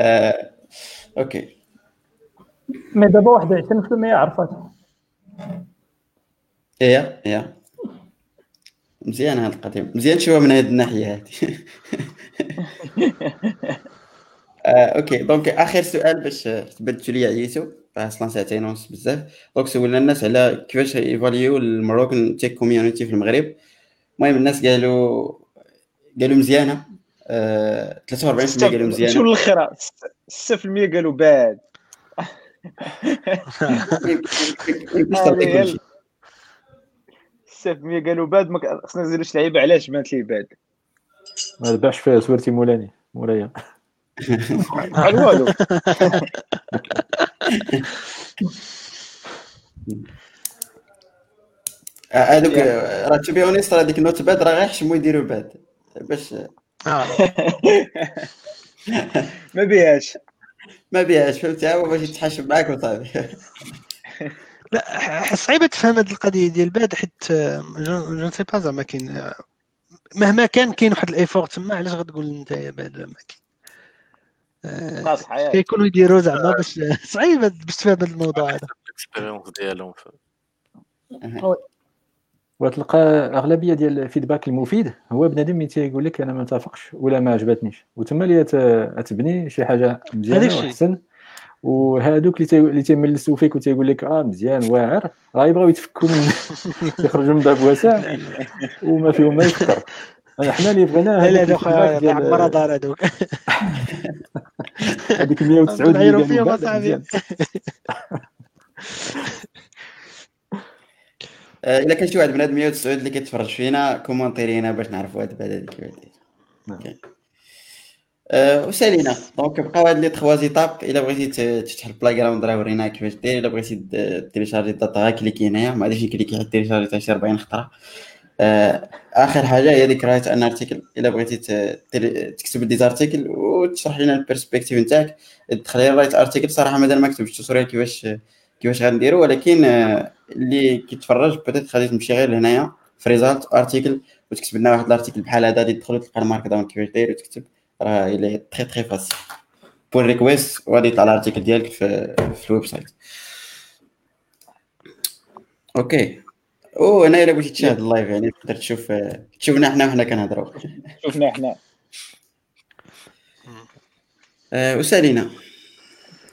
آه، okay. mais دابا واحد 20% عرفات هي هي مزيان هاد القضية مزيان شوية من هاد الناحية هادي. آه، okay. donc آخر سؤال باش تبدلوا لي عييتو. أصلا ساعتين ونص بزاف. دونك سولنا الناس على كيفاش ايفاليو المروكن تيك كوميونيتي في المغرب. المهم الناس قالوا قالوا مزيانة. آه 43% قالوا شو مزيانه الآخر 6% قالوا باد يمكنش تعطي هذه هي كلشي 6% قالوا باد ما خصنا نزيدو شي لعيبة علاش بانت لي باد ما باعش فيها سورتي مولاني مولايا بحال والو. آه، هذوك آه، راه تو بي اونيست راه ديك النوت باد راه غير يحشموا يديروا باد باش ما بيهاش. ما بيهاش فهمتي؟ هو باش يتحاشم معاك وصافي لا ح- صعيبة تفهم هذه القضية ديال بعد حيت جو سي با زعما كاين آه، مهما كان كاين واحد ال effort تما علاش غتقول انت يا بعد ما كاين آه، ناقص حياه كيكونوا يديروا زعما باش صعيبة باش تفهم هذا الموضوع هذا. ال expérience ديالهم وتلقى أغلبية ديال ال feedback المفيد هو بنادم اللي تيقول لك أنا ما متفقش ولا ما عجبتنيش. وتما اللي تبني شي حاجة مزيانة. وأحسن. وهادوك اللي اللي تيملسوا فيك وتيقول لك آه مزيان واعر. راه يبغيو يتفكوا من يخرجوا من باب واسع وما فيهم ما يفكر. حنا اللي بغينا لا هذاك لا الفيدباك خويا عمر ديال دار هذوك. هذيك 109 اللي نعيروا قالوا فيهم أصاحبي. إلا كان شي واحد بنادم 109 اللي كيتفرج فينا كومونتيرينا باش نعرفوا هاد بعد هذيك كيفاش داير. آه، وسالينا. دونك بقاو هاد لي تخوا زيتاب إلا بغيتي تفتح البلاي جراوند راه ورينا كيفاش داير إلا بغيتي téléchargerي ال data غير cliquي هنايا ما غاديش نcliquي حتى télécharger حتى شي 40 خطرة. آه، آخر حاجة هي ديك write an article إلا بغيتي تكتب des articles وتشرح لنا ال perspective نتاعك. دخلي write article صراحة مازال ما كتبتش tutorial كيفاش كيفاش غنديرو ولكن آه، اللي كيتفرج peut-être غادي تمشي غير لهنايا. في result article وتكتب لنا واحد ال article بحال هذا غادي تدخل تلقى ال markdown كيفاش داير وتكتب. راه إلى très très facile pull request وغادي يطلع ال article ديالك في في ال website okay أو أنا إلا بغيتي تشاهد ال live يعني تقدر تشوف تشوفنا حنا وحنا كنهضروا. شفنا إحنا آه، وسالينا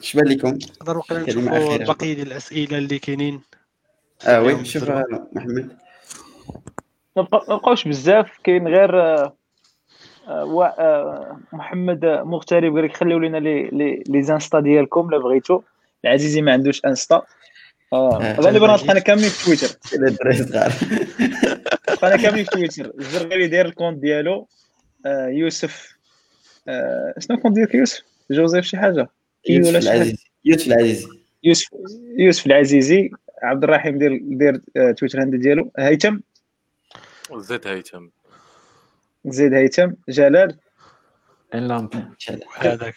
اش بان لكم؟ نقدر وقيلا نشوفوا. البقيه ديال الأسئلة اللي كاينين. آه oui شوف. آه، محمد. ما بقا- ما بقاوش بزاف كاين غير آه، آه، آه، محمد مغترب قال لك خليو لنا les les les Insta ديالكم لا بغيتو. العزيزي ما عندوش انستا. آه، آه، غالبا العزيز. غنلقانا كاملين في تويتر. إلى الدراري صغار. بقانا كاملين في تويتر. الزرغالي داير ال compte ديالو آه، يوسف آه، شنو ال compte ديالك يوسف؟ جوزيف شي حاجة؟ كي يوسف ولا شي حاجة؟ العزيز يوسف يوسف يوسف العزيزي. عبد الرحيم دير دير آه، تويتر handle ديالو. هيثم؟ زيد هيثم. زيد هيثم جلال. إن لامب ان شاء الله هذاك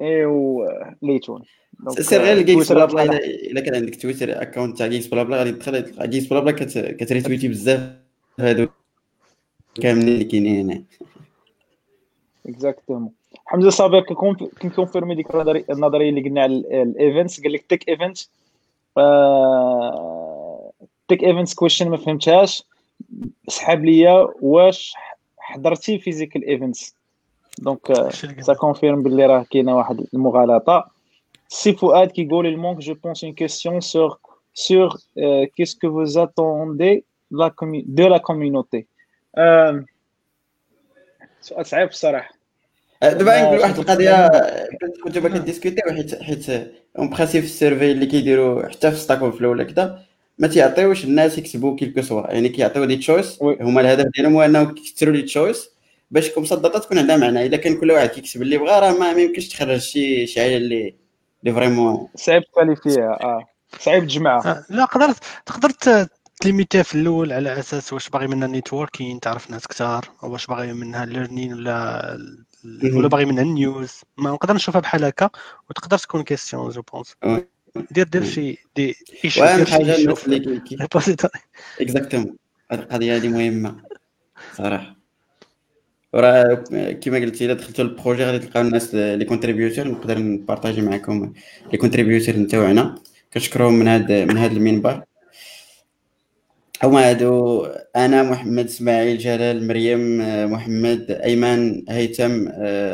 ايوا ليتون. دونك، سير غير آه، الجيكس بلا بلا الا كان عندك تويتر اكونت تاع جيكس بلا بلا غادي تدخل تلقى جيكس بلا بلا كت- كتريتويتي بزاف. هادو كاملين اللي كاينين هنا. اكزاكتومون حمزة صابر كنكونفيرمي ديك النظريه النظرية اللي قلنا على الايفنتس قال لك تيك ايفنت tech events question ما فهمتهاش. سحاب ليا واش حضرتي physical events donc هادشي اللي سا قلنا. confirme باللي راه كاينة واحد المغالطة. سي فؤاد كيقول il manque je pense une question sur sur euh, qu'est-ce que vous attendez de la commu- de la communauté. آم، سؤال صعيب الصراحه آه، دابا ما نقول واحد شفت القضية كنت دابا كنديسكوتيو حيت حيت en principe في ال survey اللي كيديروا حتى في Stack Overflow ولا كذا ما تيعطيوش الناس يكتبوا quel que soit. يعني كيعطيو des choices oui. هما الهدف ديالهم هو انهم كيكثروا les choices باش comme ال data تكون عندها معنى. إلا كان كل واحد كيكتب اللي بغا راه ما يمكنش تخرج شي شي حاجة اللي اللي vraiment صعيب تكاليفيها آه. صعيب تجمعها آه، لا قدرت تقدر تليميتيها في الأول على أساس واش باغي منها networking تعرف ناس كثار واش باغي منها learning ولا ولا باغي منها ال news ما نقدر نشوفها بحال هكا وتقدر تكون question je pense دير دير شي des issues وأهم حاجة الناس اللي exactement هذه القضية هذه مهمة. صراحة. وراه كما قلتي إلا دخلتوا ال projet غادي تلقاو الناس les contributeurs نقدر نبارطاجي معكم les contributeurs نتاوعنا. كنشكرهم من هذا من هذا المنبر. هما هادو أنا محمد إسماعيل جلال مريم محمد أيمن هيثم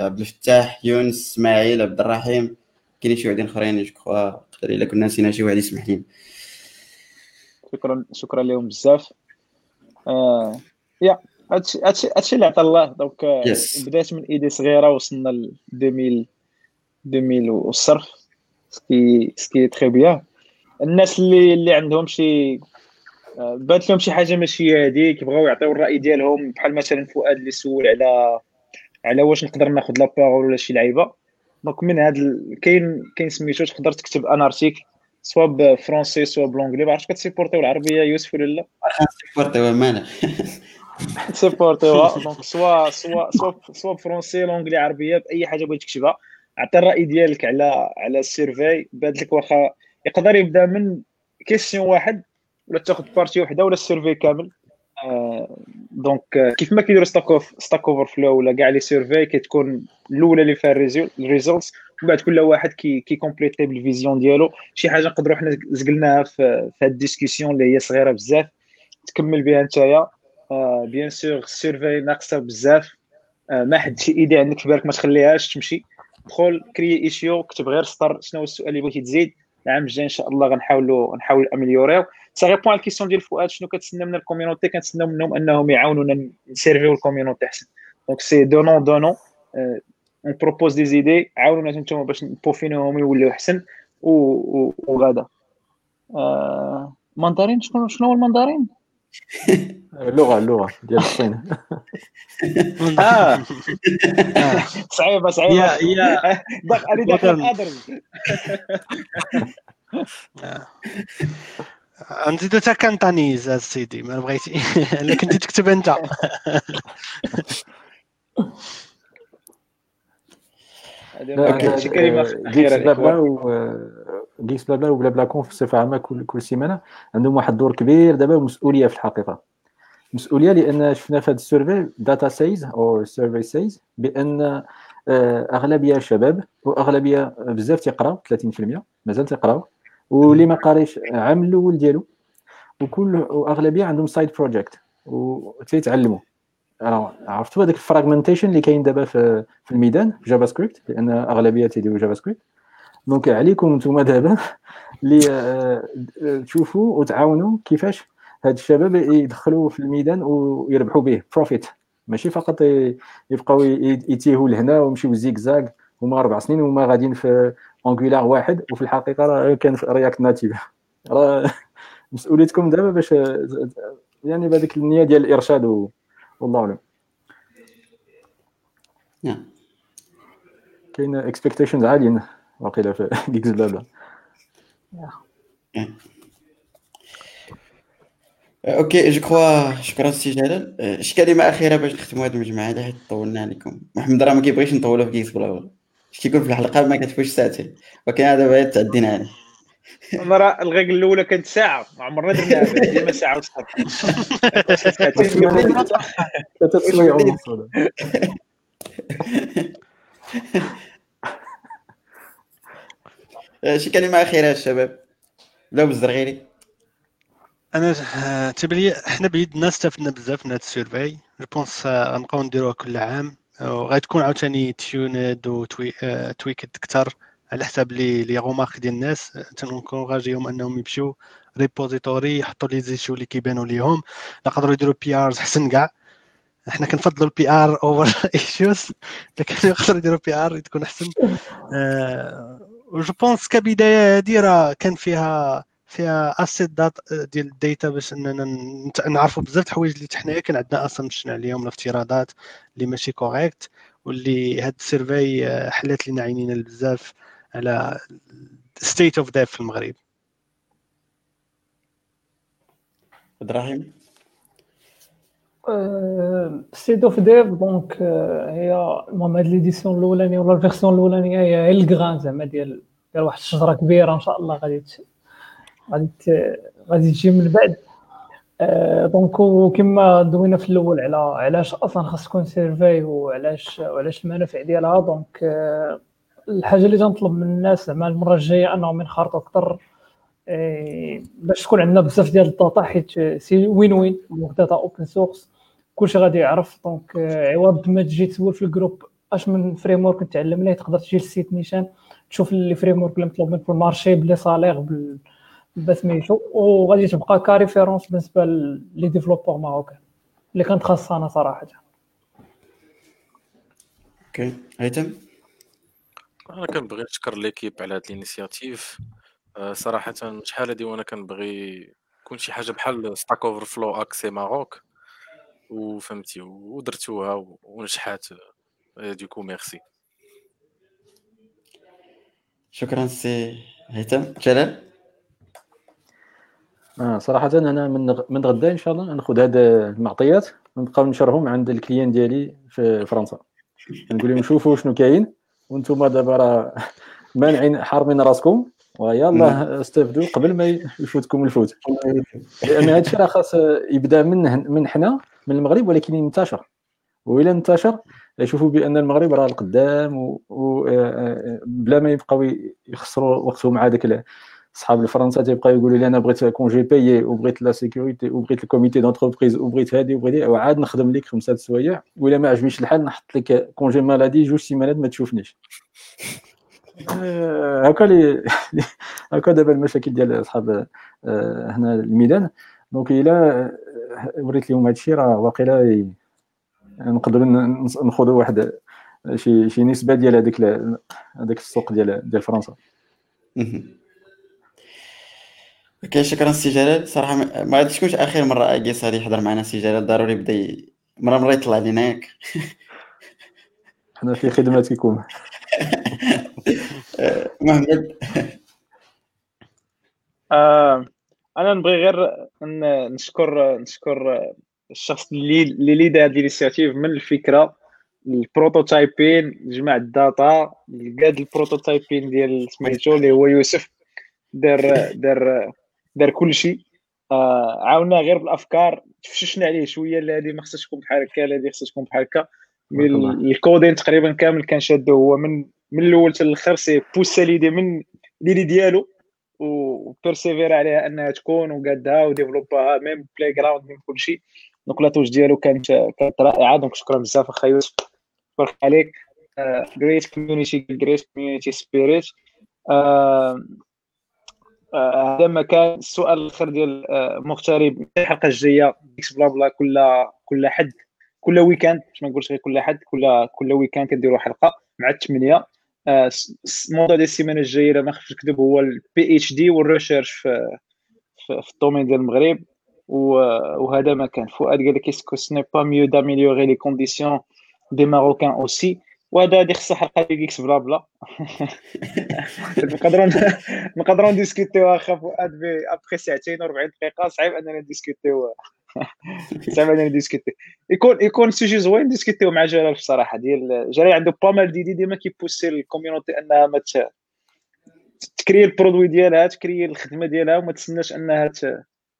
عبد الفتاح يونس إسماعيل عبد الرحيم. كاينين شي وحدين أخرين جو إلا كنا نسينا شي واحد يسمح لينا. شكرا شكرا لهم بزاف. آه يا هادشي هادشي اللي عطا الله. donc yes. بدات من idée صغيرة وصلنا ل 2000 2000 والصرف ce qui ce qui très bien الناس اللي اللي عندهم شي بانت لهم شي حاجة ماشي هذيك بغاو يعطيو الرأي ديالهم بحال مثلا فؤاد اللي سول على على واش نقدر ناخذ la parole ولا شي لعيبة. donc من ال... كاين كاين سميتو تقدر تكتب un article soit ب français soit ب l'anglais ما عرفتش كتسيبورتيو العربية يوسف ولا لا؟ سيبورتيو مانا. سيبورتيو دونك سوا سوا سوا سوا بفرونسي لونجلي عربية بأي حاجة بغيت تكتبها. عطي الرأي ديالك على على ال survey بان لك واخا يقدر يبدأ من question واحد ولا تاخذ partie وحدة ولا ال survey كامل؟ donc آه كيف ما كيديروا Stack Over Stack Overflow ولا كاع les surveys كتكون الأولى اللي فيها ال results ومن بعد كل واحد كي كي كومبليتي بال vision ديالو. شي حاجة نقدروا حنا زقلناها في, هاد ال discussion اللي هي صغيرة بزاف تكمل بها نتايا. bien sûr ال survey ناقصة بزاف. آه ما حد شي idée عندك في بالك ما تخليهاش تمشي. دخل crée issue كتب غير سطر شنو هو السؤال اللي بغيتي تزيد. العام الجاي إن شاء الله غنحاولوا نحاول améliorer ça réponds على ال question ديال فؤاد شنو كتسنى من ال community كنتسنى منهم انهم يعاونونا نسيرفيو ال community احسن donc c'est donnant donnant on propose des idées عاونونا نتوما باش نبوفينوهم يوليو احسن وغادا ماندارين شنو شنو هو الماندارين اللغة اللغة ديال الصين آه صعيبه صعيبه يا يا أنا داخل ادرز نزيدو حتى كانتانيز سيدي ما بغيتي الا كنتي تكتب انت جيكس بلا بلا وبلا بلا كونف بصفه عامه كل كل سيمانه عندهم واحد الدور كبير دابا ومسؤوليه في الحقيقة مسؤوليه لأن شفنا في هذا ال survey data says أو survey says بان اغلبيه شباب واغلبيه بزاف تيقراو 30% مازال تيقراو واللي ما قاريش عام الأول ديالو وكل وأغلبية عندهم side project وتيتعلموا. عرفتوا هذاك ال fragmentation اللي كاين دابا في في الميدان في JavaScript لأن أغلبية تيديروا JavaScript donc عليكم نتوما دابا اللي تشوفوا وتعاونوا كيفاش هاد الشباب يدخلوا في الميدان ويربحوا به profit ماشي فقط يبقاو يتيهوا لهنا ويمشيو زيكزاك هما أربع سنين وهما غاديين في Angular واحد وفي الحقيقة راه كان في React Native راه مسؤوليتكم دابا باش يعني بهذيك النية ديال الإرشاد والله أعلم. نعم. كاين expectations عاليين واقيلا في GeeksBlabla okay je crois شكرا سي جلال. شي كلمه اخيره باش نختموا هذه المجموعة هذه حيت طولنا عليكم. محمد راه ما كيبغيش نطولوا في GeeksBlabla اش كيكون في الحلقة ما كتفوتش ساعتين. ولكن هذا بعد تعدينا عليه أنا راه الغيق الأولى كانت ساعة. ما عمرنا ديما ساعة ونص شي كلمة أخيرة الشباب لا بالزرغيري أنا تبان لي حنا بيدنا استفدنا بزاف من هذا ال survey je pense غنبقاو نديروها كل عام. وغتكون عاوتاني tuned و tweaked أكثر على حساب les les remarques ديال الناس. تنكونغاجيهم أنهم يمشيو repository يحطوا les issues اللي كيبانوا ليهم. يقدروا يديروا PRs حسن كاع. إحنا كنفضلوا ال PR over issues لكن يقدروا يديروا PR تكون أحسن. je pense كبداية هذه راه كان فيها فيها a set دات ديال ال data باش إننا نعرفوا بزاف د الحوايج اللي حنايا كان عندنا assumption عليهم الافتراضات اللي ماشي correct واللي هاد ال survey حلات لنا عينينا بزاف على State of Dev في المغرب. إبراهيم؟ State of Dev donc هي المهم هاد l'édition الأولانية ولا ال version الأولانية هي ال graine زعما ديال ديال واحد الشجرة كبيرة إن شاء الله غادي غادي غادي تجي من بعد. آه، donc وكما دوينا في الأول على علاش أصلا خاص تكون survey وعلاش وعلاش المنافع ديالها. donc آه، الحاجة اللي تنطلب من الناس زعما المرة الجاية أنهم ينخرطوا أكثر آه، باش تكون عندنا بزاف ديال ال data حيت c'est win win data open source كلشي غادي يعرف. donc عوض ما تجي تسول في ال groupe أش من framework نتعلم ليه؟ تقدر تجي لل site نيشان تشوف les framework اللي مطلوب منك في ال marché ب les salaires بسميتو وغادي تبقى ك référence بالنسبة les développeurs marocains اللي كانت خاصة أنا صراحة. okay. هيثم؟ أنا كنبغي نشكر l'équipe على هاد ال initiative. آه، صراحة شحال هادي وأنا كنبغي يكون شي حاجة بحال Stack Overflow ici Maroc وفهمتي ودرتوها ونجحات. donc merci شكرا سي هيثم. جلال؟ آه صراحة أنا من من غدا إن شاء الله ناخذ هاد المعطيات ونبقاو ننشرهم عند ال clients ديالي في فرنسا. نقول لهم شوفوا شنو كاين وأنتم دابا راه مانعين حارمين راسكم. ويلا استفدوا قبل ما يفوتكم الفوت. لأن هذا الشيء راه خاص يبدا من من حنا من المغرب ولكن ينتشر. والى انتشر يشوفوا بأن المغرب راه القدام وبلا ما يبقاو يخسروا وقتهم مع هذاك صحاب الفرنسا تيبقاو يقولوا لي أنا بغيت congé payé وبغيت la sécurité وبغيت ال comité d'entreprise وبغيت هادي وبغيت وعاد نخدم لك خمسه سوايع ولا ما عجبنيش الحال نحط لك congé maladie جوج سيمانات ما تشوفنيش آه، هكا لي هكا دابا المشاكل ديال اصحاب آه، هنا الميدان donc الا وريت لهم هادشي راه واقيلا نقدروا ناخذوا واحد شي شي نسبه ديال هذاك هذاك السوق ديال ديال فرنسا okay شكرا سي جلال. صراحة ما غادي تكونش آخر مرة اجيس غادي يحضر معنا سي جلال. ضروري بدا ي... مرة مرة يطلع لينا ياك حنا في خدمتكم محمد. آه أنا نبغي غير نشكر نشكر الشخص اللي اللي lead هذه ال initiative من الفكرة ال prototyping جمع ال data قاد ال prototyping ديال سميتو اللي هو يوسف دار دار دار كل شيء آه عاونا غير بالأفكار تفششنا عليه شوية لا هذه ما خصهاش تكون بحال هكا لا هذه خصها تكون بحال هكا. الكودين تقريبا كامل كان شادو هو من من الأول حتى الآخر سي بوسا ليدي من ليدي ديالو وبيرسيفير عليها أنها تكون وقادها وديفلوباها ميم بلاي جراوند ميم كل شيء دونك لاتوش ديالو كانت كانت رائعة. دونك شكرا بزاف اخا يوسف. بارك عليك. جريت كوميونيتي جريت كوميونيتي سبيريت هذا ما كان السؤال الآخر ديال آه، مغترب الحلقة الجاية إكس بلا بلا كل كل حد كل weekend باش ما نقولش غير كل حد كل كل weekend كنديروا حلقة مع الثمانيه الموضوع ديال السيمانة الجاية ما خفتش نكذب هو ال PhD وال research في في ال domaine ديال المغرب. وهذا ما كان فؤاد قال لك est-ce que ce n'est pas mieux d'améliorer les conditions des Marocains aussi وهذا هذه خصها حلقة ديال GeeksBlabla. نقدروا نقدروا ن discut يو اخا فؤاد ابخي ساعتين و40 دقيقة صعيب اننا ن discut يو صعيب اننا ن discuter يكون يكون sujet زوين ن discut يو مع جلال بصراحه ديال جلال عنده pas mal d'idées ديما كي pousser ال community أنها ما ت créer ال produit ديالها ت créer الخدمة ديالها وما تسناش أنها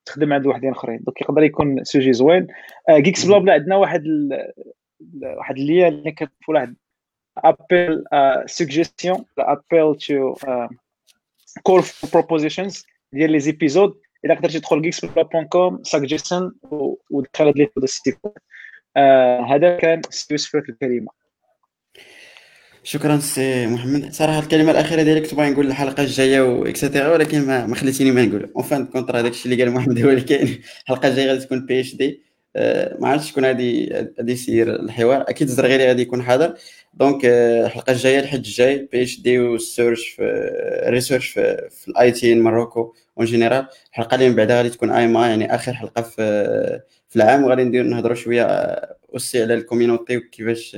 تخدم عند واحدين آخرين. donc يقدر يكون sujet زوين. GeeksBlabla عندنا واحد واحد اللي اللي كتشوف واحد appel uh, suggestion appel to uh, call for propositions ديال les épisodes الا قدرتي تدخل geeksblabla.com suggestion ودخل هاد les sites هذا كان يوسف في الكلمة شكرا سي محمد. صراحة الكلمة الأخيرة ديالك تبغي نقول الحلقة الجاية و extra ولكن ما, ما خليتيني ما نقول. en fin de compte هذاك الشيء اللي قال محمد هو اللي كاين. الحلقة الجاية غادي تكون PhD ما عرفتش شكون غادي غادي يسير الحوار. أكيد الزرغيري غادي يكون حاضر. donc الحلقة الجاية الحد الجاي PhD وال search في research في, في ال IT en Maroc ou en général الحلقة اللي من بعدها غادي تكون AMA يعني آخر حلقة في في العام. وغادي ندير نهضروا شوية aussi على ال community وكيفاش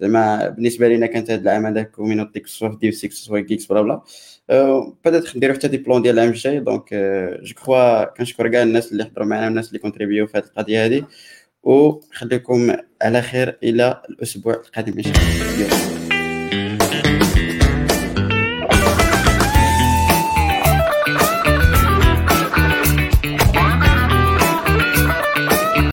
زعما بالنسبة لنا كانت هذا العام هذا community soit في DevC soit Geeks Bla. Bla بدات نديرو حتى des plans ديال العام الجاي. donc je crois كنشكر كاع الناس اللي حضروا معنا والناس اللي contribué في هذه القضية هذه وخليكم على خير إلى الأسبوع القادم إن شاء الله.